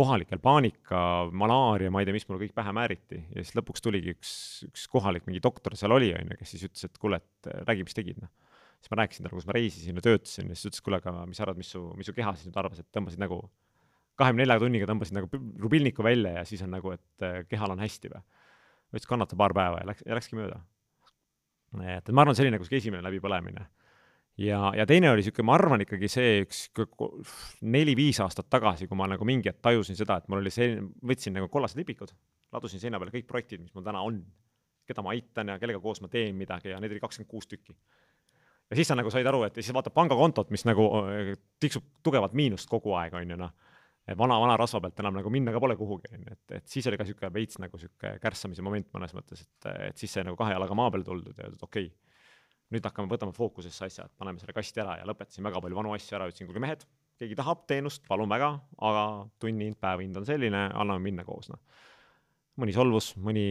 kohalikel paanika, malaaria, ma ei tea, mis mulle kõik pähe määriti ja siis lõpuks tuligi üks, üks kohalik mingi doktor seal oli, on ju, kes siis ütles, et kuule, et räägi, mis tegid, noh. siis ma rääkisin talle, kus ma reisisin ja töötasin ja siis ütles, kuule, aga mis sa arvad, mis su, mis su keha siis nüüd arvas, et tõmbasid nagu kahekümne nelja tunniga tõmbasid nagu rubilniku välja ja siis on nagu, et äh, kehal on hästi või. ütles, kannata paar päeva ja läks, ja läkski mööda. et ma arvan, see oli nagu sihuke esimene läbipõlemine ja, ja teine oli niisugune, ma arvan ikkagi see üks neli-viis aastat tagasi, kui ma nagu mingi hetk tajusin seda, et mul oli selline, võtsin nagu kollased lipikud, ladusin seina peale kõik projektid, mis mul täna on, keda ma aitan ja kellega koos ma teen midagi ja neid oli kakskümmend kuus tükki. ja siis sa nagu said aru, et siis vaatad pangakontot, mis nagu äh, tiksub tugevalt miinust kogu aeg, on ju noh. vana, vana rasva pealt enam nagu minna ka pole kuhugi, on ju, et, et siis oli ka niisugune veits nagu niisugune kärssamise moment mõnes mõttes, et, et siis sai nagu kahe jalaga maa peale tuldud ja okei okay, nüüd hakkame, võtame fookusesse asja, et paneme selle kasti ära ja lõpetasin väga palju vanu asju ära, ütlesin, kuulge mehed, keegi tahab teenust, palun väga, aga tunni hind, päeva hind on selline, anname minna koos, noh. mõni solvus, mõni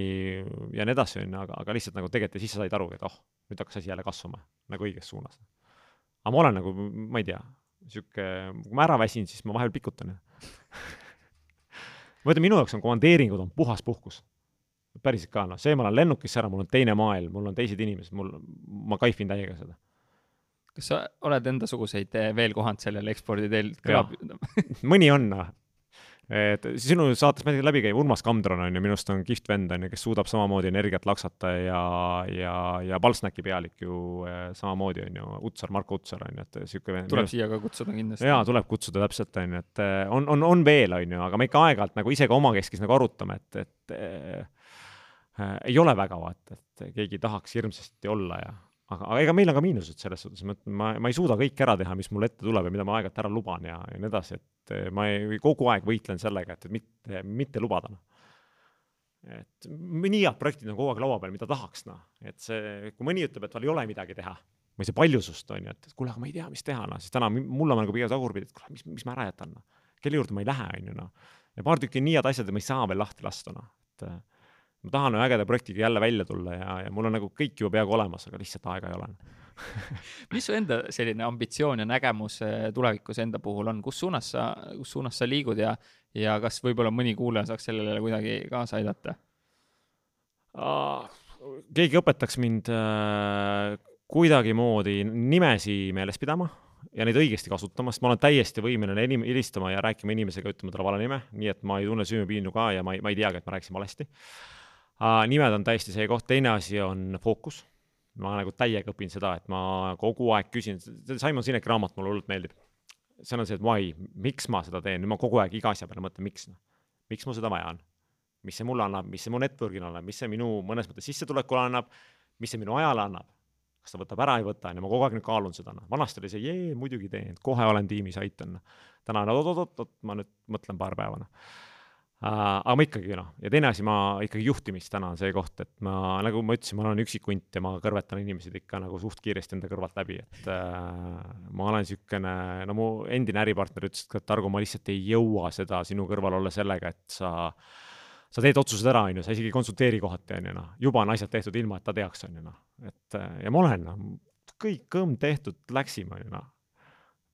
ja nii edasi, on ju, aga, aga lihtsalt nagu tegelikult ja siis sa said aru, et oh, nüüd hakkas asi jälle kasvama nagu õiges suunas. aga ma olen nagu, ma ei tea, sihuke, kui ma ära väsin, siis ma vahel pikutan [LAUGHS] ma ütlen, minu jaoks on komandeeringud on puhas puhkus päriselt ka, noh, see, ma olen lennukisse ära, mul on teine maailm, mul on teised inimesed, mul, ma kaifin täiega seda. kas sa oled endasuguseid eh, veel kohanud sellel eksporditeel [LAUGHS] mõni on, noh. et sinu saates meeldib läbi käia, Urmas Kamdron on ju, minu arust on kihvt vend, on ju, kes suudab samamoodi energiat laksata ja, ja, ja Palsnäki pealik ju eh, samamoodi on ju, Utsar, Marko Utsar on ju, et sihuke tuleb siia ka kutsuda kindlasti. jaa, tuleb kutsuda täpselt, on ju, et eh, on, on, on veel, on ju, aga me ikka aeg-ajalt nagu ise ka omakeskis nagu arutame, et, et ei ole väga vaata, et keegi tahaks hirmsasti olla ja aga, aga ega meil on ka miinused selles suhtes, ma ma, ma ei suuda kõike ära teha, mis mul ette tuleb ja mida ma aeg-ajalt ära luban ja, ja nii edasi, et eh, ma ei, kogu aeg võitlen sellega, et mitte, mitte lubada, noh. et nii head projektid on kogu aeg laua peal, mida tahaks, noh, et see, kui mõni ütleb, et tal ei ole midagi teha, või see paljusust on ju, et kuule, aga ma ei tea, mis teha, noh, siis täna mul on nagu pigem tagurpidi, et kuule, mis, mis ma ära jätan, noh. kelle juurde ma ei lähe, on ju, noh. ja paar tükki nii head asjad, et ma ei saa veel lahti lasta, noh, et ma tahan ühe ägeda projektiga jälle välja tulla ja, ja mul on nagu kõik juba peaaegu olemas, aga lihtsalt aega ei ole [LAUGHS] mis su enda selline ambitsioon ja nägemus eh, tulevikus enda puhul on, kus suunas sa, kus suunas sa liigud ja, ja kas võib-olla mõni kuulaja saaks sellele kuidagi kaasa aidata uh,? keegi õpetaks mind uh, kuidagimoodi nimesi meeles pidama ja neid õigesti kasutama, sest ma olen täiesti võimeline enim-, helistama ja rääkima inimesega, ütlema talle vale nime, nii et ma ei tunne süümepiinu ka ja ma ei, ma ei teagi, et ma rääkisin valesti uh,. Nimed on täiesti see koht, teine asi on fookus. ma nagu täiega õpin seda, et ma kogu aeg küsin, Simon Sineki raamat mulle hullult meeldib. seal on see, et why, miks ma seda teen, nüüd ma kogu aeg iga asja peale mõtlen, miks, noh. miks mul seda vaja on? mis see mulle annab, mis see mu network'ile annab, mis see minu mõnes mõttes sissetulekule annab, mis see minu ajale annab, kas ta võtab ära, ei võta, on ju, ma kogu aeg nüüd kaalun seda, noh, vanasti oli see, jee, muidugi teen, kohe olen tiimis, aitan, täna on oot-oot-oot, ma nüüd mõtlen paar päeva, noh aga ma ikkagi noh, ja teine asi, ma ikkagi juhtimist täna on see koht, et ma, nagu ma ütlesin, ma olen üksik hunt ja ma kõrvetan inimesed ikka nagu suht kiiresti enda kõrvalt läbi, et äh, ma olen niisugune, no mu endine äripartner ütles, et Targo, ma lihtsalt ei jõua seda sinu kõrval olla sellega, et sa sa teed otsused ära, on ju, sa isegi ei konsulteeri kohati, on ju, noh, juba on asjad tehtud ilma, et ta teaks, on ju, noh, et ja ma olen, noh, kõik kõmm tehtud, läksime, on ju, noh.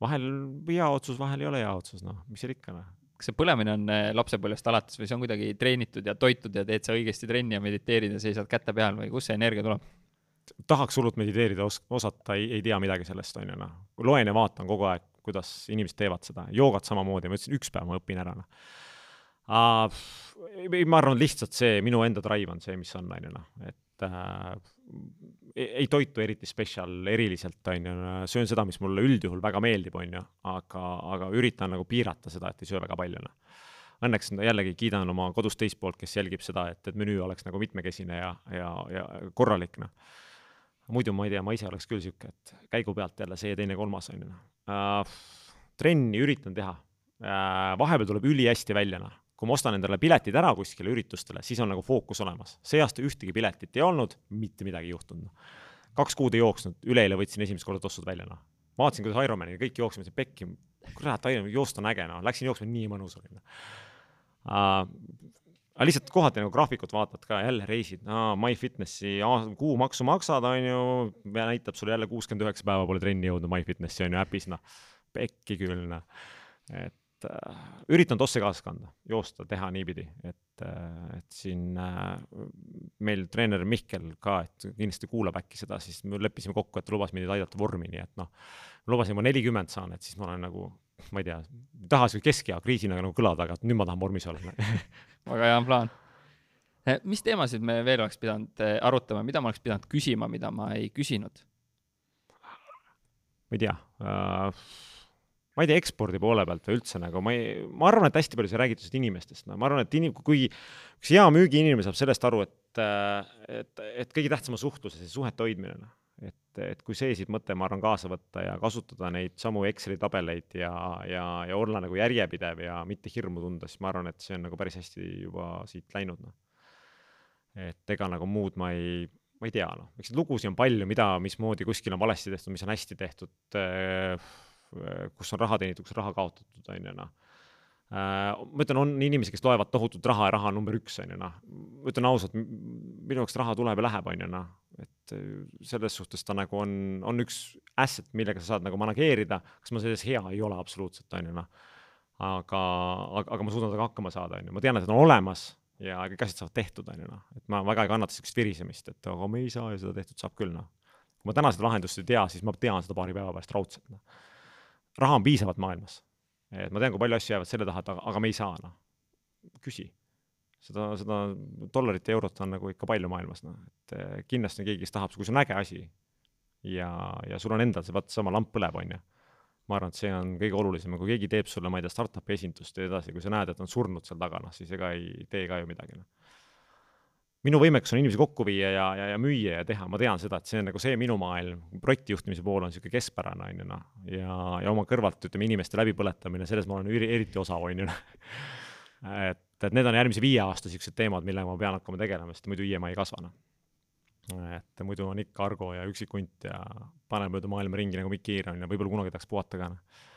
vahel hea otsus, vahel ei ole hea otsus, noh, mis seal ikka, noh kas see põlemine on äh, lapsepõlvest alates või see on kuidagi treenitud ja toitud ja teed sa õigesti trenni ja mediteerid ja seisad käte peal või kust see energia tuleb? tahaks hullult mediteerida os-, osata, ei, ei tea midagi sellest, on ju, noh. loen ja vaatan kogu aeg, kuidas inimesed teevad seda, joogat samamoodi, ma ütlesin, üks päev ma õpin ära, noh. ma arvan, lihtsalt see minu enda drive on see, mis on, on ju, noh, et äh, ei toitu eriti spetsial, eriliselt, on ju, söön seda, mis mulle üldjuhul väga meeldib, on ju, aga, aga üritan nagu piirata seda, et ei söö väga palju, noh. Õnneks jällegi kiidan oma kodust teist poolt, kes jälgib seda, et, et menüü oleks nagu mitmekesine ja, ja, ja korralik, noh. muidu ma ei tea, ma ise oleks küll niisugune, et käigu pealt jälle see, teine, kolmas, on ju, noh uh,. trenni üritan teha uh,, vahepeal tuleb ülihästi välja, noh kui ma ostan endale piletid ära kuskile üritustele, siis on nagu fookus olemas. see aasta ühtegi piletit ei olnud, mitte midagi ei juhtunud. kaks kuud ei jooksnud, üleeile võtsin esimest korda tossud välja, noh. vaatasin, kuidas Ironmani kõik jooksma, mõtlesin, pekki, kurat, Ironman, joosta on äge, noh, läksin jooksma, nii mõnus oli, noh uh,. aga lihtsalt kohati nagu graafikut vaatad ka, jälle reisid no,, MyFitnessi kuumaksu maksad, on ju, näitab sulle jälle kuuskümmend üheksa päeva pole trenni jõudnud MyFitnessi, on ju, äpis, noh. pekki küll, noh. et et äh, üritan tosse kaasa kanda, joosta, teha niipidi, et äh,, et siin äh, meil treener Mihkel ka, et kindlasti kuulab äkki seda, siis me leppisime kokku, et lubas mind aidata vormi, nii et noh, lubasin, ma nelikümmend saan, et siis ma olen nagu, ma ei tea, tahaks keskea kriisina nagu kõlada, aga nüüd ma tahan vormis olla [LAUGHS] väga hea plaan. Eh, mis teemasid me veel oleks pidanud eh, arutama, mida ma oleks pidanud küsima, mida ma ei küsinud? ma ei tea uh, ma ei tea, ekspordi poole pealt või üldse nagu ma ei, ma arvan, et hästi palju sai räägitud inimestest, no ma arvan, et inim-, kui üks hea müügiinimene saab sellest aru, et, et, et kõige tähtsam on suhtlus ja see suhete hoidmine, noh. et, et kui see siit mõte, ma arvan, kaasa võtta ja kasutada neid samu Exceli tabeleid ja, ja, ja olla nagu järjepidev ja mitte hirmu tunda, siis ma arvan, et see on nagu päris hästi juba siit läinud, noh. et ega nagu muud ma ei, ma ei tea, noh, eks lugusid on palju, mida, mismoodi kuskil on valesti tehtud, mis on hästi tehtud äh, kus on raha teenitud, kus raha kaotatud, on ju noh äh, ma ütlen, on inimesi, kes loevad tohutut raha ja raha on number üks, on ju noh. ma ütlen ausalt, minu jaoks raha tuleb ja läheb, on ju noh. et äh, selles suhtes ta nagu on, on üks asset, millega sa saad nagu manageerida, kas ma selles hea ei ole absoluutselt, on ju noh. aga, aga, aga ma suudan temaga hakkama saada, on ju, ma tean, et ta on olemas ja kõik asjad saavad tehtud, on ju noh. et ma väga ei kannata sihukest virisemist, et aga me ei saa ja seda tehtud saab küll, noh. kui ma täna seda lahendust ei tea, siis ma tean seda paari päeva pärast raudselt, noh raha on piisavalt maailmas. et ma tean, kui palju asju jäävad selle taha, et aga, aga me ei saa, noh. küsi. seda, seda dollarit ja eurot on nagu ikka palju maailmas, noh, et eh, kindlasti on keegi, kes tahab, kui see on äge asi ja, ja sul on endal see vaata sama lamp põleb, on ju. ma arvan, et see on kõige olulisem ja kui keegi teeb sulle, ma ei tea, startup'i esindust ja edasi, kui sa näed, et on surnud seal taga, noh, siis ega ei tee ka ju midagi, noh minu võimekus on inimesi kokku viia ja, ja, ja müüa ja teha, ma tean seda, et see on nagu see minu maailm, projektijuhtimise pool on niisugune keskpärane, on ju noh, ja, ja oma kõrvalt, ütleme, inimeste läbipõletamine, selles ma olen eriti osav, on ju noh. [LAUGHS] et, et need on järgmise viie aasta niisugused teemad, millega ma pean hakkama tegelema, sest muidu IEMA ei kasva, noh. et muidu on ikka Argo ja üksik hunt ja paneb mööda maailma ringi nagu Mikk Iir on ju, võib-olla kunagi tahaks puhata ka, noh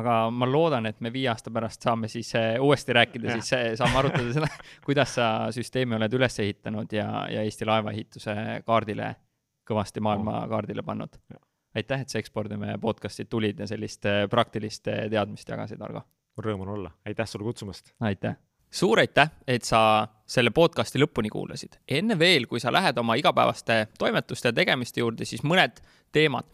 aga ma loodan, et me viie aasta pärast saame siis äh, uuesti rääkida, siis äh, saame arutada seda, kuidas sa süsteemi oled üles ehitanud ja, ja Eesti laevaehituse kaardile, kõvasti maailmakaardile pannud. aitäh, et sa Ekspordime podcast'i tulid ja sellist äh, praktilist teadmist jagasid, Argo. Rõõm on olla, aitäh sulle kutsumast. aitäh suur aitäh, et sa selle podcasti lõpuni kuulasid. enne veel, kui sa lähed oma igapäevaste toimetuste ja tegemiste juurde, siis mõned teemad.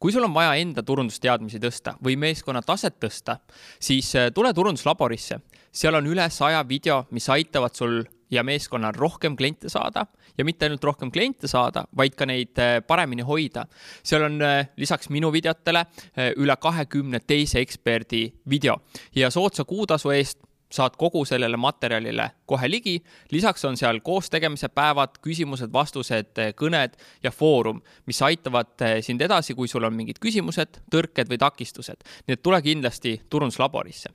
kui sul on vaja enda turundusteadmisi tõsta või meeskonna taset tõsta, siis äh, tule turunduslaborisse. seal on üle saja video, mis aitavad sul ja meeskonnal rohkem kliente saada ja mitte ainult rohkem kliente saada, vaid ka neid äh, paremini hoida. seal on äh, lisaks minu videotele üle kahekümne teise eksperdi video ja soodsa kuutasu eest saad kogu sellele materjalile kohe ligi. lisaks on seal koostegemise päevad, küsimused-vastused, kõned ja foorum, mis aitavad eh, sind edasi, kui sul on mingid küsimused, tõrked või takistused. nii et tule kindlasti turunduslaborisse